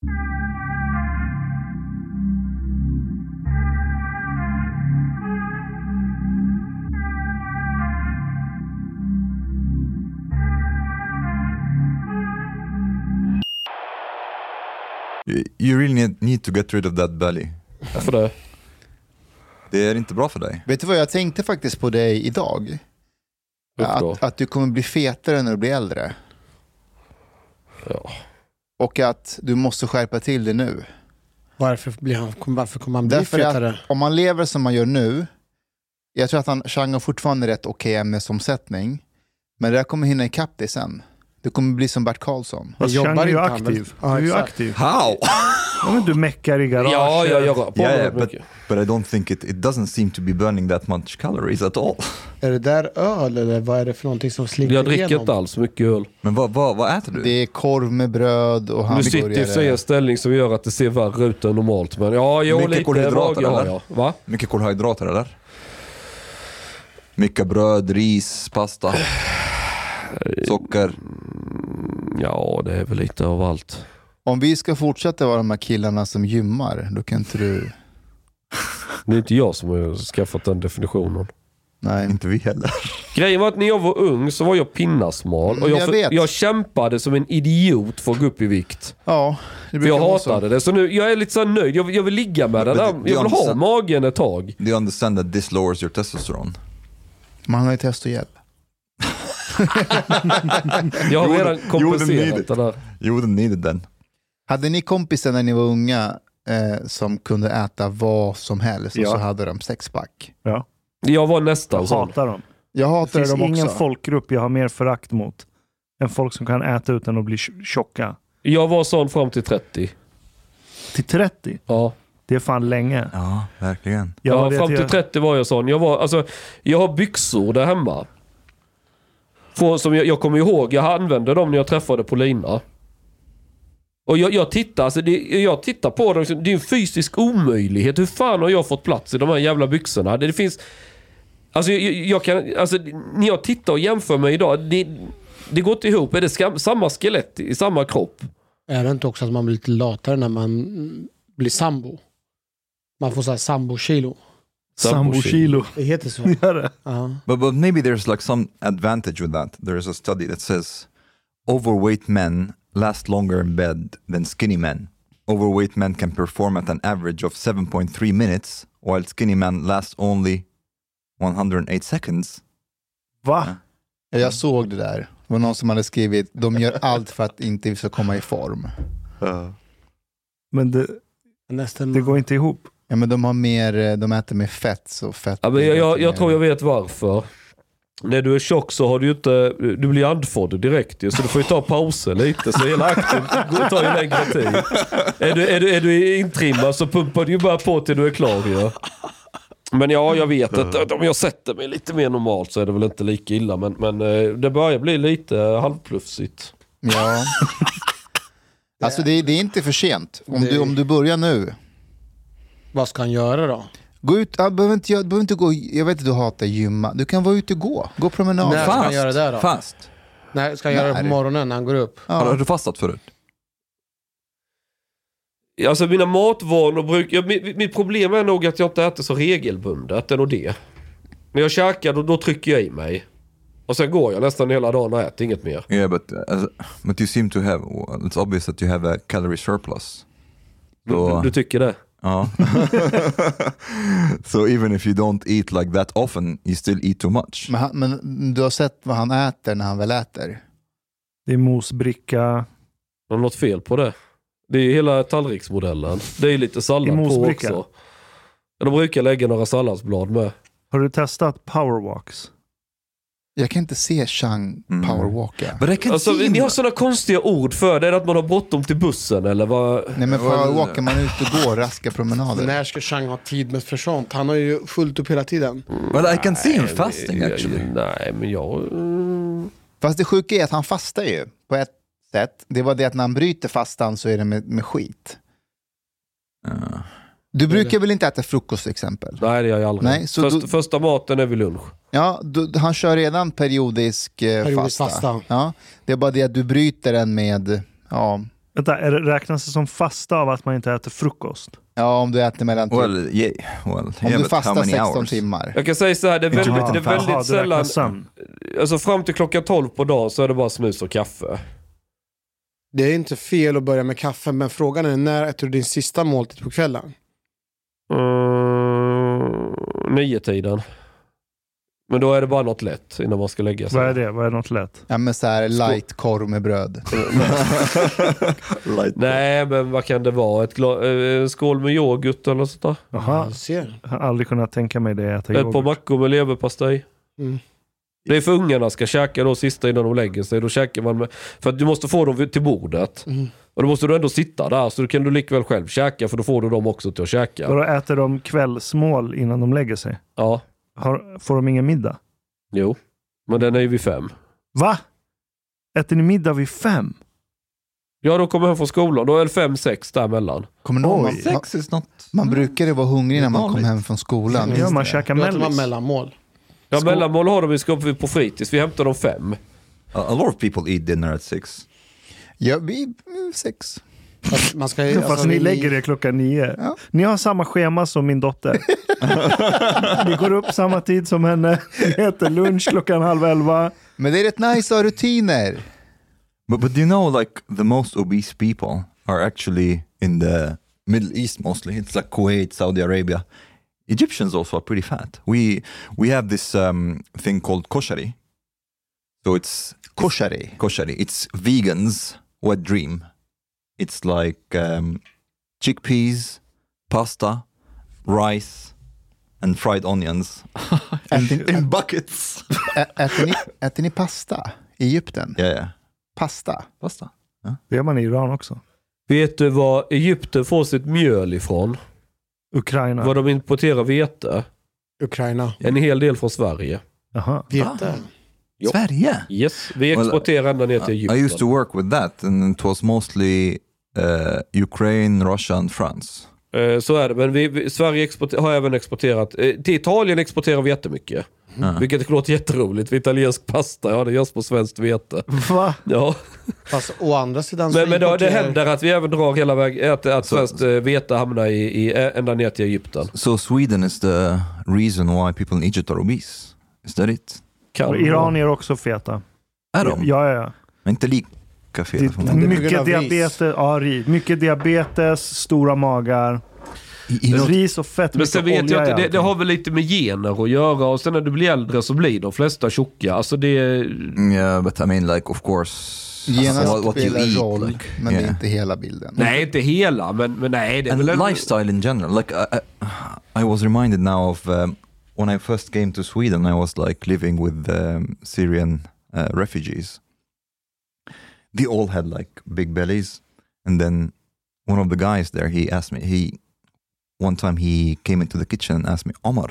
You, really need, need to get rid of that belly. Varför det? Det är inte bra för dig. Vet du vad jag tänkte faktiskt på dig idag? Att, att du kommer bli fetare när du blir äldre. Ja. Och att du måste skärpa till det nu. Varför, blir han, varför kommer han bli Därför fetare? att om man lever som man gör nu, jag tror att han, Chang har fortfarande rätt okej ämnesomsättning, men det där kommer hinna ikapp dig sen. Du kommer bli som Bert Karlsson. Fast jobbar Chang är aktiv. Ja, du är ju exakt. aktiv. How? Ja, men du meckar i garage. Ja, jag, jag rör på Yeah, yeah, but, but I don't think it, it doesn't seem to be burning that much calories at all. Är det där öl eller vad är det för någonting som slinker Jag dricker igenom? inte alls mycket öl. Men vad, vad, vad äter du? Det är korv med bröd och Du sitter sig i hamburgare. en ställning som gör att det ser värre ut än normalt. Men ja, jo, Mycket lite kolhydrater, har eller? jag. Va? Mycket kolhydrater eller? Mycket bröd, ris, pasta, socker. Ja, det är väl lite av allt. Om vi ska fortsätta vara de här killarna som gymmar, då kan inte du... Det är inte jag som har skaffat den definitionen. Nej. Inte vi heller. Grejen var att när jag var ung så var jag pinnasmal och Mm, jag, jag vet. jag kämpade som en idiot för att gå upp i vikt. Ja, det För jag vara så. hatade det. Så nu, jag är lite så nöjd. Jag, jag vill ligga med den. Där. Jag vill ha magen ett tag. Do you understand that this lowers your testosterone? Man har ju testohjälp. Jag har Jo, redan det- det kompenserat det där. You wouldn't need it then. Hade ni kompisar när ni var unga eh, som kunde äta vad som helst och Ja. så hade de sexpack? Ja. Jag var nästan Jag sån. hatar dem. Jag Det hatar finns dem ingen också. folkgrupp jag har mer förakt mot än folk som kan äta utan att bli tj- tjocka. Jag var sån fram till 30. Till 30, Ja. det är fan länge. Ja, verkligen. Jag ja, det fram till till jag- 30 var jag sån. Jag, var, alltså, jag har byxor där hemma. Från, som jag, jag kommer ihåg, jag använde dem när jag träffade Polina. Och jag, jag tittar alltså, det, jag tittar på dem, liksom, det är en fysisk omöjlighet. Hur fan har jag fått plats i de här jävla byxorna? Det, det finns... Alltså, jag, jag kan, alltså när jag tittar och jämför mig idag, det, det går inte ihop. Är det skam, samma skelett i samma kropp? Är det inte också att man blir lite latare när man blir sambo? Man får så här sambo-kilo. Sambo-kilo. Det heter så. Det? Ja. But, but maybe there's like some advantage with that. There is a study that says overweight men last longer in bed than skinny men. Overweight men can perform at an average of 7.3 minutes, while skinny men last only 108 seconds. Va? Ja, Jag såg det där. Det var någon som hade skrivit, de gör allt för att inte vi ska komma i form. Men det, Nästan, det går inte ihop. Ja, men de, har mer, eh, de äter mer fett, så fett Ja, men jag, jag, jag tror jag vet varför. När du är tjock så har du ju inte, du blir andfådd direkt ju, så du får ju ta pauser lite. Så hela akten går- tar ju längre tid. Är du, är, du, är du intrimmad så pumpar du ju bara på till du är klar ju. Men ja, jag vet att att om jag sätter mig lite mer normalt så är det väl inte lika illa. Men, men eh, det börjar bli lite halvplufsigt. Ja. Alltså det, det är inte för sent. Om du, om du börjar nu, Vad ska han göra då? gå ut, ja, behöver inte, jag behöver inte gå, jag vet att du hatar gymma, du kan vara ute och gå, gå promenad. När ska han göra det då? Fast. Nej, ska han göra det på När? morgonen när han går upp? Har, har Ja. du fastat förut? Alltså mina matvanor brukar... jag- Mitt, mitt problem är nog att jag inte äter så regelbundet. Det är nog det. När jag käkar då, då trycker jag i mig. Och sen går jag nästan hela dagen och äter inget mer. Yeah, but uh, but you seem to have. It's obvious that you have a calorie surplus. So, Du tycker det? Uh, so even if you don't eat like that often, you still eat too much. Men, han, men du har sett vad han äter när han väl äter? Det är mosbricka. Har du något fel på det? Det är ju hela tallriksmodellen. Det är lite sallad på mosbricka? också. Ja, De brukar lägga några salladsblad med. Har du testat powerwalks? Jag kan inte se Chang Mm. powerwalka. Can Alltså, ni har sådana konstiga ord för det. Är det att man har bråttom till bussen eller vad? Nej men powerwalkar, man är ute och går, raska promenader. När ska Chang ha tid med för sånt? Han har ju fullt upp hela tiden. But I can see him Nej, fasting jag- actually. Nej, men jag... mm, Fast det sjuka är att han fastar ju på ett sätt. Det var det att när han bryter fastan så är det med, med skit. Uh, Du brukar väl inte äta frukost till exempel? Nej, det gör jag aldrig. Nej, så Först, då- Första maten är vid lunch. Ja, du, han kör redan periodisk, eh, Periodisk fasta. fasta. Ja, det är bara det att du bryter den med, ja, Vänta, är det, räknas det som fasta av att man inte äter frukost? Ja, om du äter mellan... Typ, Well, yeah. Well, om yeah, du fastar many 16 hours? timmar. Jag kan säga så här, det är väldigt, det är väldigt det sällan... Alltså fram till klockan 12 på dagen så är det bara snus och kaffe. Det är inte fel att börja med kaffe, men frågan är när äter du din sista måltid på kvällen? Mm, nio tiden. Men då är det bara något lätt innan man ska lägga sig. Vad är det? Vad är något lätt? Ja, men så här light korv med bröd. Nej, men vad kan det vara? Ett gla- eh, en skål med yoghurt eller sånt där? Jaha, ser. jag har aldrig kunnat tänka mig det. Äta Ett par mackor med leverpastej. Mm. Det är för ungarna ska käka då sista innan de lägger sig. Då käkar man med, för att du måste få dem till bordet. Mm. Och då måste du ändå sitta där, så då kan du likväl själv käka för då får du dem också till att käka. Då äter de kvällsmål innan de lägger sig? Ja, Har, får de ingen middag? jo. Men den är ju vid fem. Va? Äter ni middag vid fem? Ja, då kommer hem från skolan. Då är det fem, sex däremellan. Kommer ni ihåg, man, man, Sex is not... man brukade vara hungrig när man kom hem från skolan. Ja, man käkar mellis. mellanmål. Ja, Skål. mellanmål har de i skåp på fritids. Vi hämtar dem fem. A, a lot of people eat dinner at six. Ja, vi, mm, sex. Fast man ska, Fast alltså, ni vi- lägger det klockan nio. Ja. Ni har samma schema som min dotter. ni går upp samma tid som henne. Ni äter lunch klockan halv elva. Men det är rätt nice att ha rutiner. But but do you know like the most obese people are actually in the Middle East mostly. It's like Kuwait, Saudi Arabia. Egyptians also are pretty fat. We we have this um, thing called koshari. So it's Koshari. koshari. It's vegans wet dream. It's like um, chickpeas, pasta, rice, and fried onions in, in buckets. Äter, ni, äter ni pasta i Egypten? Yeah, yeah. Pasta? Pasta. Det gör man i Iran också. Vet du var Egypten får sitt mjöl ifrån? Ukraina. Var de importerar vete? Ukraina. En hel del från Sverige. Jaha. Vete. Jo. Sverige. Yes, vi Well, exporterar ända ner till I Egypten. used to work with that, and it was mostly uh, Ukraine, Russia, France. Eh, Så är det, men vi, vi, Sverige har även exporterat, eh, till Italien exporterar vi jättemycket. Ah. Vilket låter jätteroligt, italiensk pasta, ja det görs på svenskt vete. Va? Ja, Fast å andra sidan så men, men då, det händer att vi även drar hela vägen, att, att Så- svenskt eh, vete hamnar i, i, eh, ända ner till Egypten. So Sweden is the reason why people in Egypt are obese. Is that it? Kan Och iranier är också feta. Är de? Ja, ja, ja. Men inte lika På grund mycket diabetes. Ja. Mycket diabetes, stora magar. You know, Ris och fett, Men sen vet jag olja att i det, det har väl lite med gener att göra och sen när du blir äldre så blir de flesta tjocka. Alltså det... yeah, but I mean like of course what you spelar roll, like, men det är yeah. inte hela bilden. Nej, inte hela, men, men nej. Det är and väl en- lifestyle in general. Like I, I, I was reminded now of um, when I first came to Sweden. I was like living with um, Syrian uh, refugees. They all had like big bellies, and then one of the guys there he asked me. He one time he came into the kitchen and asked me, Omar,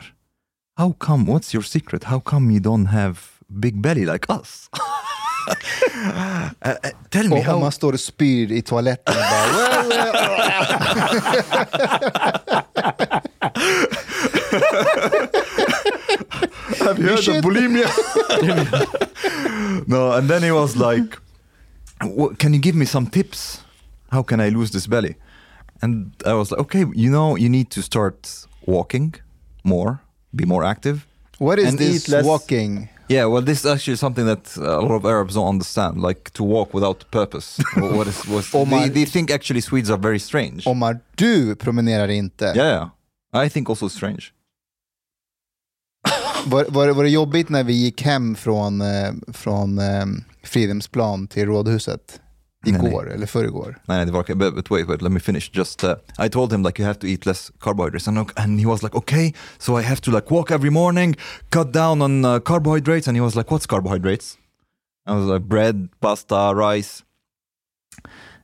how come? What's your secret? How come you don't have big belly like us? uh, uh, tell me Och how. man står och spyr i toaletten bara... Have you heard should- of bulimia? no, and then he was like, "Wha- "Can you give me some tips? How can I lose this belly?" And I was like, "Okay, you know, you need to start walking more, be more active." What is And this less- walking? Yeah, well, this is actually something that a lot of Arabs don't understand, like to walk without purpose. Wha- what is, Oh my- they, they think actually Swedes are very strange. Omar, du promenerar inte. yeah, I think also strange. Var, var, var det jobbigt när vi gick hem från, eh, från eh, Fridhemsplan till Rådhuset? Nej, Igår eller förrgår? Nej, det var. But, but wait, wait, let me finish. Just, uh, I told him like you have to eat less carbohydrates, and, and he was like, okay, so I have to like walk every morning, cut down on uh, carbohydrates, and he was like, what's carbohydrates? I was like, bread, pasta, rice.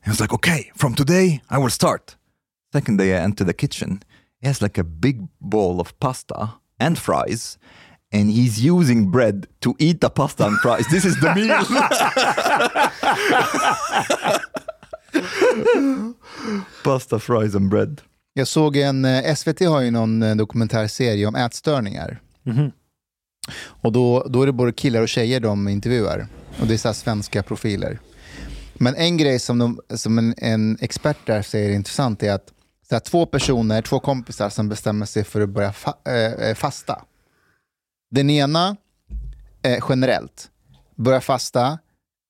He was like, okay, from today I will start. Second day I enter the kitchen, he has like a big bowl of pasta and fries. And he's using bread to eat the pasta and fries. This is the meal. pasta, fries and bread. Jag såg en, eh, SVT har ju någon eh, dokumentärserie om ätstörningar. Mhm. Och då, då är det både killar och tjejer de intervjuar. Och det är så här svenska profiler. Men en grej som, de, som en, en expert där säger är intressant är att så här, två personer, två kompisar som bestämmer sig för att börja fa, eh, fasta. Den ena, eh, generellt, börjar fasta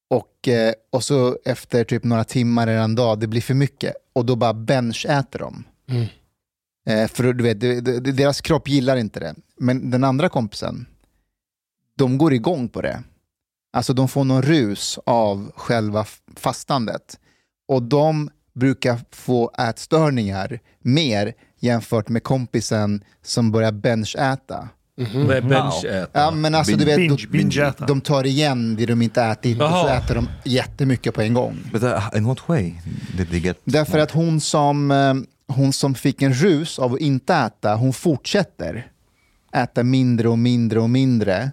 och, eh, och så efter typ några timmar eller en dag, det blir för mycket. Och då bara benchäter de. Mm. Eh, för du vet, deras kropp gillar inte det. Men den andra kompisen, de går igång på det. Alltså de får någon rus av själva fastandet. Och de brukar få ätstörningar mer jämfört med kompisen som börjar benchäta. Mhm. Med benchäta. Ja, men alltså, du Binge- vet, binge- de, binge-äta. de tar igen det de inte ätit och så äter de jättemycket på en gång. But uh, in what way did they get? Därför att hon som, eh, hon som fick en rus av att inte äta, hon fortsätter äta mindre och mindre och mindre.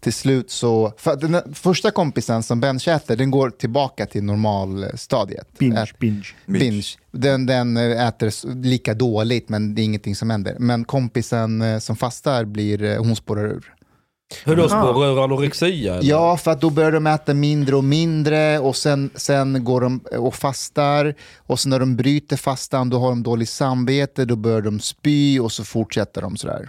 Till slut så, för den första kompisen som benchäter, den går tillbaka till normalstadiet. Binge, Ät- binge. binge. Den, den eh, äter lika dåligt men det är ingenting som händer. Men kompisen eh, som fastar, blir, eh, hon spårar ur. Hur då Ah. spårar ur anorexia? eller? Ja, för att då börjar de äta mindre och mindre och sen, sen går de och fastar och sen när de bryter fastan då har de dåligt samvete, då börjar de spy och så fortsätter de sådär.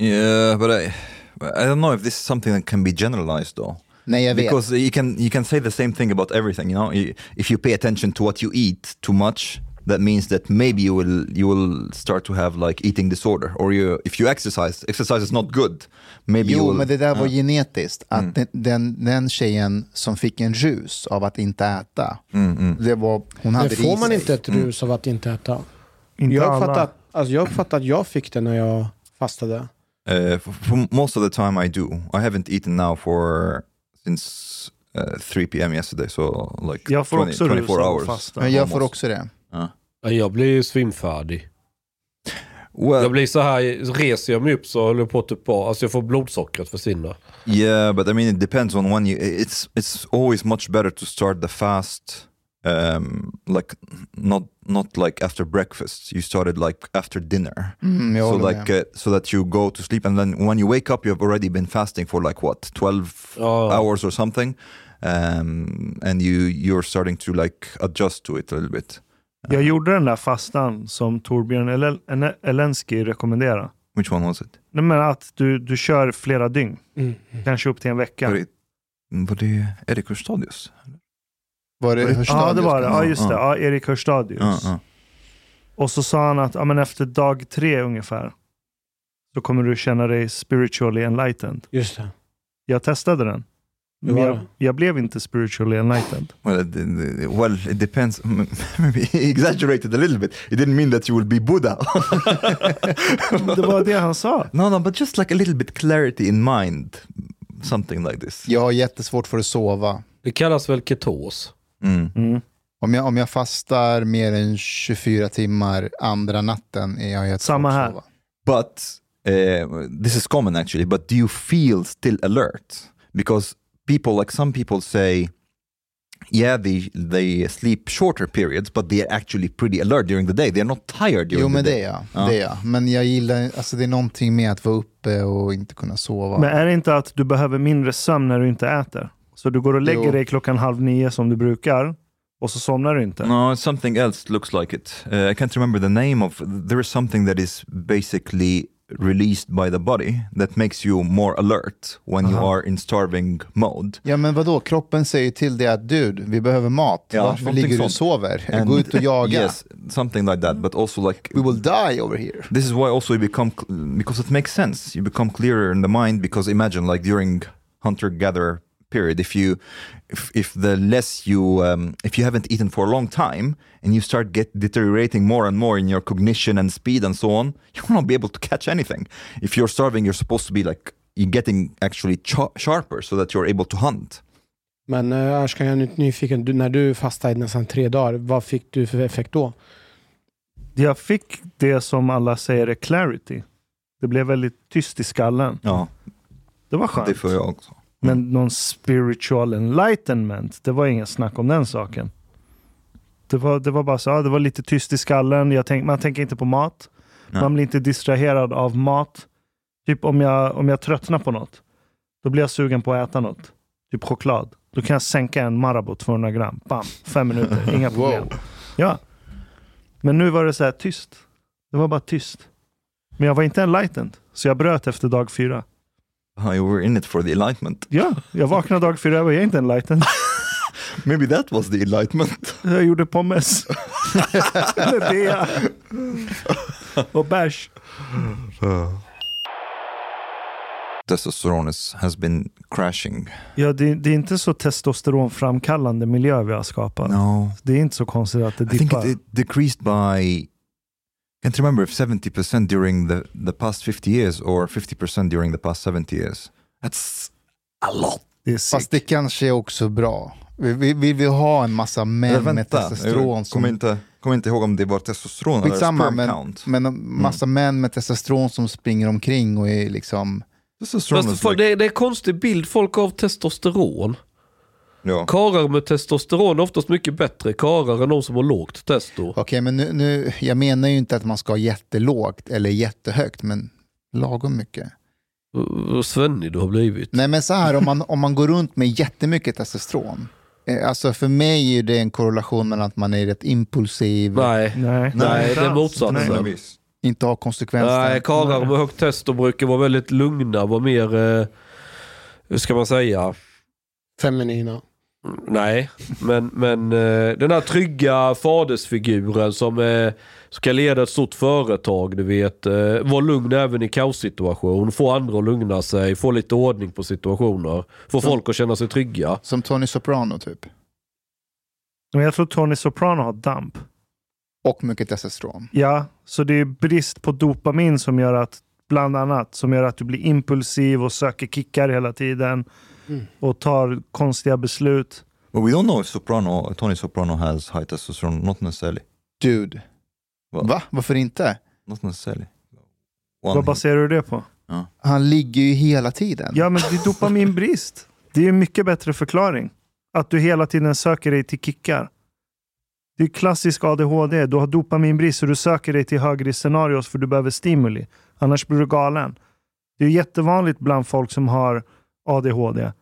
Yeah, but I, I don't know if this is something that can be generalized though. Nej, jag vet. Because you can you can say the same thing about everything. You know, You- if you pay attention to what you eat too much, that means that maybe you will you will start to have like eating disorder. Or you if you exercise, exercise is not good. Maybe you Jo, will, men det där var Ja. genetiskt. Att den, den, den tjejen som fick en rus av att inte äta, Mm, mm. det var, hon hade Det får man inte ett rus av att inte äta. Inte Jag uppfattar, att, alltså jag uppfattar att jag fick det när jag fastade. Uh, for, for most of the time I do. I haven't eaten now for since uh, 3 p.m. yesterday, so like Jag får 20, också 24 rus av hours. fasta. Men jag får också det. Ja, Jag blir ju svimfärdig. Well, Jag blir så här, reser jag mig upp så håller jag på att typ bara, alltså jag får blodsockret försvinna. Yeah, but I mean, it depends on when you. It's it's always much better to start the fast, um, like not not like after breakfast. You started like after dinner, Mm, so like uh, so that you go to sleep, and then when you wake up, you have already been fasting for like what twelve Ja. hours or something, um, and you you're starting to like adjust to it a little bit. Jag gjorde den där fastan som Torbjörn Elensky rekommenderade. Which one was it? Nej, men att du, du kör flera dygn, Mm. kanske upp till en vecka. Var det, var det Erik Hurstadius? Var det Ja, Ja, Hörstadius det var det. Ja, just det. Ja. Erik Hörstadius. Ja, ja. Och så sa han att ja, men efter dag tre ungefär så kommer du känna dig spiritually enlightened. Just det. Jag testade den. Men jag, jag blev inte spiritually enlightened. Well, it, well, it depends. Maybe he exaggerated a little bit. It didn't mean that you will be Buddha. Det var det han sa. no, no, but just like a little bit clarity in mind, something like this. Jag har jättesvårt för att sova. Det kallas väl ketos? Mm. Mm. Om jag, om jag fastar mer än 24 timmar andra natten är jag jättesvårt Samma här. sova. But uh, this is common actually. But do you feel still alert? Because people, like some people, say, yeah, they they sleep shorter periods, but they are actually pretty alert during the day. They are not tired during Jo the men day. det är jag. Ja. Det är jag. Men jag gillar, alltså det är någonting med att vara uppe och inte kunna sova. Men är det inte att du behöver mindre sömn när du inte äter? Så du går och lägger Jo. dig klockan halv nio som du brukar och så somnar du inte. No, something else looks like it. Uh, I can't remember the name of. There is something that is basically released by the body that makes you more alert when you Aha. are in starving mode. Ja men vadå, kroppen säger till dig att dude, vi behöver mat. Ja, Varför ligger du och sover? And- Gå ut och jaga. Yes, something like that. But also like We will die over here. this is why also you become because it makes sense. You become clearer in the mind because imagine like during hunter gatherer period, if you if, if the less you um, if you haven't eaten for a long time and you start get deteriorating more and more in your cognition and speed and so on, you will not be able to catch anything. If you're starving, you're supposed to be like you're getting actually sharper so that you're able to hunt. Men uh, Ashkan, jag är ny- nyfiken. Du, när du fastade i nästan tre dagar, vad fick du för effekt då? Jag fick det som alla säger är clarity. Det blev väldigt tyst i skallen. Ja, Det var det skönt. får jag också. Men någon spiritual enlightenment, det var ingen snack om den saken. Det var, det var bara så, ja, det var lite tyst i skallen. Jag tänk, man tänker inte på mat. Nej. Man blir inte distraherad av mat. Typ om jag, om jag tröttnar på något, då blir jag sugen på att äta något. Typ choklad. Då kan jag sänka en Marabou 200 gram. Bam, fem minuter, inga problem. Wow. Ja. Men nu var det så här tyst. Det var bara tyst. Men jag var inte enlightened, så jag bröt efter dag fyra. Uh, you were in it for the enlightenment. Ja, jag vaknade dag fyra, jag var inte enlightened. Maybe that was the enlightenment. Jag gjorde pommes. Bea. Och bärs. Testosterone is, has been crashing. Ja, det, det är inte så testosteronframkallande miljö vi har skapat. No, Det är inte så konstigt att det I think dippar. it, it decreased by. Can't remember if 70% during the, the past 50 years or 50% during the past 70 years. That's a lot. Det. Fast det kanske är också bra. Vi, vi, vi vill ha en massa män Eller med vänta, testosteron jag som... kommer inte, kommer inte ihåg om det var testosteron Skitsamma, eller sperm men, count. men en massa män med testosteron som springer omkring och är liksom... Testosteron Fast like, det, är, det är en konstig bild folk har av testosteron. Ja. Karar med testosteron är oftast mycket bättre karar än de som har lågt testo. Okej, men nu, nu, jag menar ju inte att man ska ha jättelågt eller jättehögt, men lagom mycket. Vad svennig du har blivit. Nej, men så här, om man, om man går runt med jättemycket testosteron. Eh, alltså för mig är det en korrelation mellan att man är rätt impulsiv, Nej. Nej, Nej, inte det är motsatsen. Nej. Inte ha konsekvenser. Nej, karar med högt testo brukar vara väldigt lugna, vara mer, eh, hur ska man säga? Feminina. Nej, men, men eh, den här trygga fadersfiguren som eh, ska leda ett stort företag, du vet. Eh, vara lugn även i kaossituation, få andra att lugna sig, få lite ordning på situationer. Få Så- folk att känna sig trygga. Som Tony Soprano typ. Men jag tror Tony Soprano har damp. Och mycket testosteron. Ja, så det är brist på dopamin som gör att, bland annat, som gör att du blir impulsiv och söker kickar hela tiden. Mm. Och tar konstiga beslut. But we don't know if Soprano, Tony Soprano has high testosterone. Not necessarily. Dude. Va? Va? Varför inte? Not necessarily. Vad One, baserar du det på? Han ligger ju hela tiden. Ja, men det är dopaminbrist. Det är en mycket bättre förklaring. Att du hela tiden söker dig till kickar. Det är klassisk ADHD. Du har dopaminbrist så du söker dig till högre scenarios för du behöver stimuli. Annars blir du galen. Det är jättevanligt bland folk som har ADHD.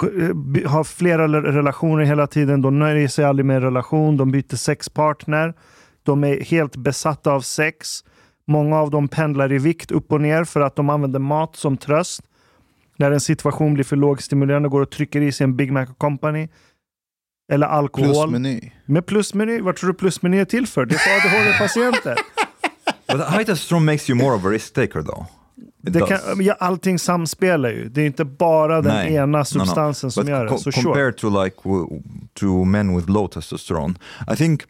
K- eh, Har flera le- relationer hela tiden. De nöjer sig aldrig med en relation. De byter sexpartner. De är helt besatta av sex. Många av dem pendlar i vikt upp och ner för att de använder mat som tröst. När en situation blir för lågstimulerande går och trycker i sig en Big Mac Company. Eller alkohol. Plusmeny. Med plusmeny. Vad tror du plusmeny är till för? Det är för ADHD-patienter. But high testosterone makes you more of a risk taker though. Det kan, ja, allting samspelar ju. Det är inte bara den Nej. ena No, no. substansen som But gör det. co- Så sure. compared to like to men with low testosterone, I think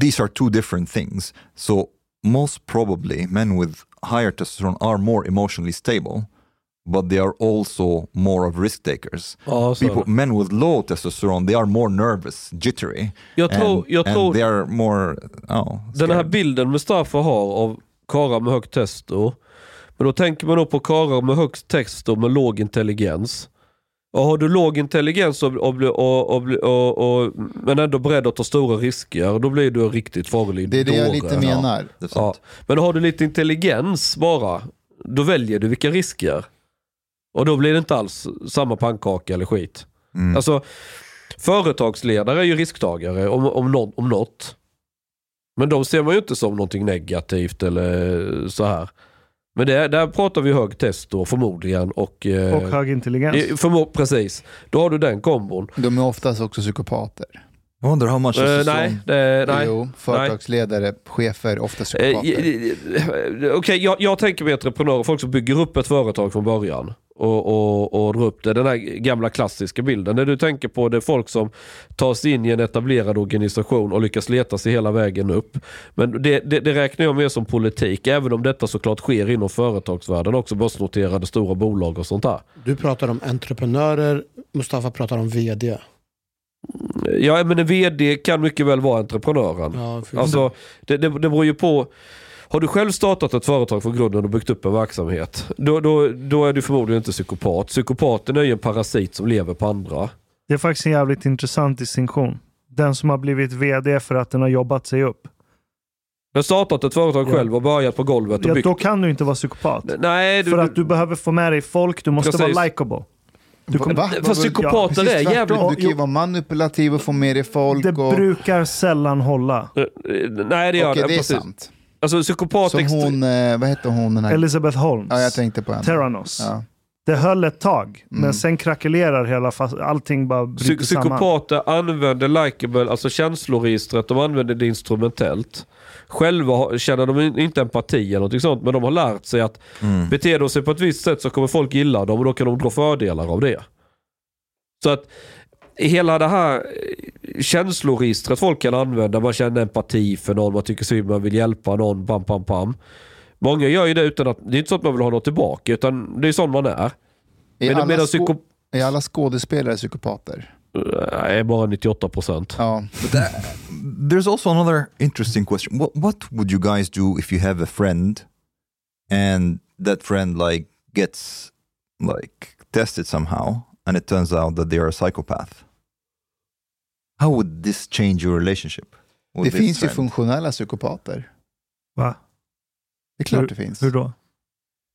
these are two different things. So most probably men with higher testosterone are more emotionally stable, but they are also more of risk takers. Så. People, men with low testosterone, they are more nervous, jittery, Jag tror, and, jag and tror they are more. Oh, den här bilden Mustafa har av karar med högt testo. Men då tänker man då på karar med högt testo med låg intelligens. Och har du låg intelligens och, och, och, och, och, och, men ändå beredd att ta stora risker, då blir du en riktigt farlig Det är det jag dåre. lite menar. Ja. sant. Men har du lite intelligens bara, då väljer du vilka risker. Och då blir det inte alls samma pannkaka eller skit. Mm. Alltså, företagsledare är ju risktagare om, om, om något. Men de ser man ju inte som någonting negativt eller så här. Men det, där pratar vi hög test då förmodligen. Och, eh, Och hög intelligens. förmo- precis, då har du den kombon. De är oftast också psykopater. I wonder how much Eh, testosterone. nej, det, nej. Jo, företagsledare, chefer, ofta Eh, psykopater. Okej, jag, jag tänker mig entreprenörer, folk som bygger upp ett företag från början och, och, och drar upp det. Den här gamla klassiska bilden. När du tänker på det är folk som tar sig in i en etablerad organisation och lyckas leta sig hela vägen upp. Men det, det, det räknar jag mer som politik, även om detta såklart sker inom företagsvärlden också, börsnoterade stora bolag och sånt där. Du pratar om entreprenörer, Mustafa pratar om vd. Ja, men en VD kan mycket väl vara entreprenören. Ja, Alltså, det, det, det beror ju på. Har du själv startat ett företag från grunden och byggt upp en verksamhet, då, då, då är du förmodligen inte psykopat. Psykopaten är ju en parasit som lever på andra. Det är faktiskt en jävligt intressant distinktion. Den som har blivit vd för att den har jobbat sig upp. Du har startat ett företag Ja. själv och börjat på golvet och Ja, byggt... då kan du inte vara psykopat. Nej, du, för att du behöver få med dig folk, du måste Precis. vara likable. Du kommer- Va? Fast psykopater är jävligt- Du kan ju vara manipulativ och få med dig folk. Det och... brukar sällan hålla. Eh, Nej det gör Okej, det. det är precis. sant. Alltså psykopat... Som hon, eh, vad hette hon den här? Elizabeth Holmes. Ja, jag tänkte på henne. Terranos. Ja. Det höll ett tag, Mm. men sen krackelerar hela fast allting bara Psy- bryter samman. Psykopater använder likeable, alltså känsloregistret, de använder det instrumentellt. Själva känner de in- inte empati eller något sånt, men de har lärt sig att Mm. beter de sig på ett visst sätt så kommer folk gilla dem och då kan de dra fördelar av det. Så att hela det här eh, känsloregistret folk kan använda, man känner empati för någon, man tycker synd, man vill hjälpa någon, pam pam pam. Många gör ju det utan att, det är inte så att man vill ha något tillbaka, utan det är sån man är. Är, Men alla skå- är alla skådespelare psykopater? Nej, bara 98 procent. Ja. There's also another interesting question. What what would you guys do if you have a friend and that friend like gets like tested somehow and it turns out that they are a psychopath? How would this change your relationship? with Det this finns ju friend? funktionella psykopater. Va? Det är klart Hur- det finns. Hur då?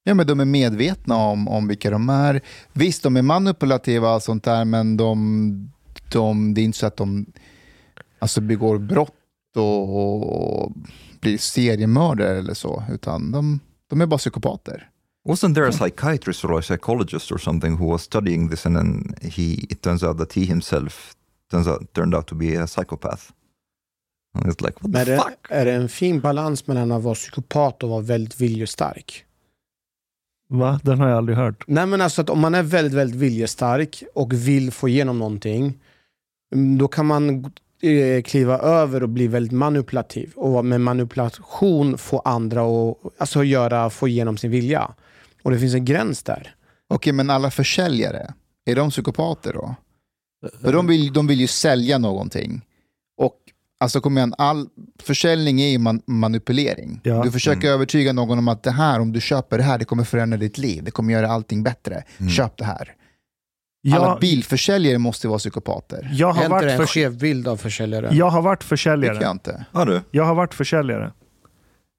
Ja, men de är medvetna om, om vilka de är. Visst, de är manipulativa och sånt där, men de, de, det är inte så att de alltså, begår brott och, och blir seriemördare eller så, utan de, de är bara psykopater. Wasn't there a psychiatrist or a psychologist or something who was studying this and then he it turns out that he himself turns out turned out to be a psychopath? And it's like what Men är the det, fuck? är det en fin balans mellan att vara psykopat och vara väldigt viljestark? Va? Den har jag aldrig hört. Nej men alltså att om man är väldigt, väldigt viljestark och vill få igenom någonting, mm, då kan man eh, kliva över och bli väldigt manipulativ. Och med manipulation få andra att alltså göra, få igenom sin vilja. Och det finns en gräns där. Okej, men alla försäljare, är de psykopater då? För de vill, de vill ju sälja någonting. Alltså kom igen, all försäljning är ju man, manipulering. Ja. Du försöker övertyga någon om att det här, om du köper det här, det kommer förändra ditt liv. Det kommer göra allting bättre. Köp det här. Alla Jag, bilförsäljare måste vara psykopater. jag, har inte det varit en skev bild av försäljare? jag har varit Tycker försäljare. jag inte. Ja du. Jag har varit försäljare.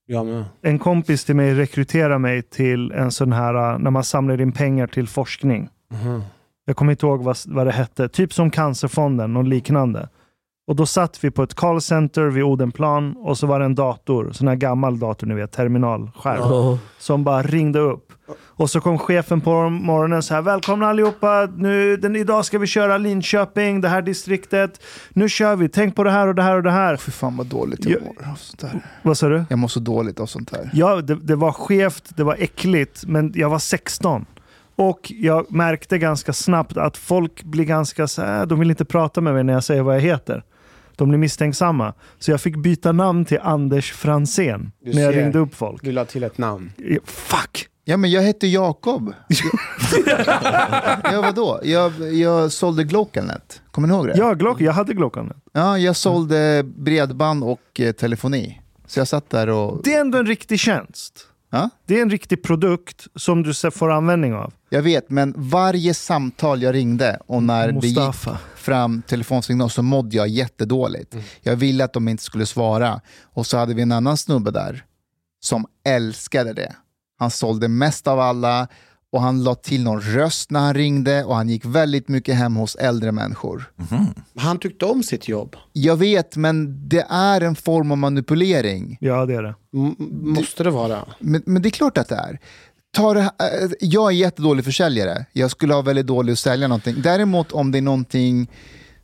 Jag med. En kompis till mig rekryterade mig till en sån här, äh, när man samlar in pengar till forskning. Mhm. Jag kommer inte ihåg vad, vad det hette. Typ som Cancerfonden och liknande. Och då satt vi på ett callcenter vid Odenplan och så var det en dator, sån här gammal dator ni vet, terminalskärm, som bara ringde upp. Och så kom chefen på morgonen så här, välkomna allihopa, nu, den, idag ska vi köra Linköping, det här distriktet. Nu kör vi, tänk på det här och det här och det här. Fy fan vad dåligt jag Jag- mår av sånt där. Vad sa du? Jag mår så dåligt av sånt där. Ja, det, det var skevt, det var äckligt, men jag var 16. Och jag märkte ganska snabbt att folk blir ganska så här, de vill inte prata med mig när jag säger vad jag heter. De blir misstänksamma. Så jag fick byta namn till Anders Fransén Du när jag ser. ringde upp folk. Du la till ett namn. Fuck! Ja, men jag heter Jakob. ja, vadå? Jag, jag sålde Glocalnet. Kommer ni ihåg det? Ja, Glock, jag hade Glockan. Ja, jag sålde bredband och eh, telefoni. Så jag satt där och... Det är ändå en riktig tjänst. Ja? Det är en riktig produkt som du får användning av. Jag vet, men varje samtal jag ringde och när det gick Mustafa. fram telefonsignal så mådde jag jättedåligt. Jag ville att de inte skulle svara. Och så hade vi en annan snubbe där som älskade det. Han sålde mest av alla och han la till någon röst när han ringde och han gick väldigt mycket hem hos äldre människor. Han tyckte om sitt jobb. Jag vet, men det är en form av manipulering. Ja, det är det. M- måste det vara. Men, men det är klart att det är. Ta det här, eh, jag är jättedålig försäljare. Jag skulle ha väldigt dåligt att sälja någonting. Däremot om det är någonting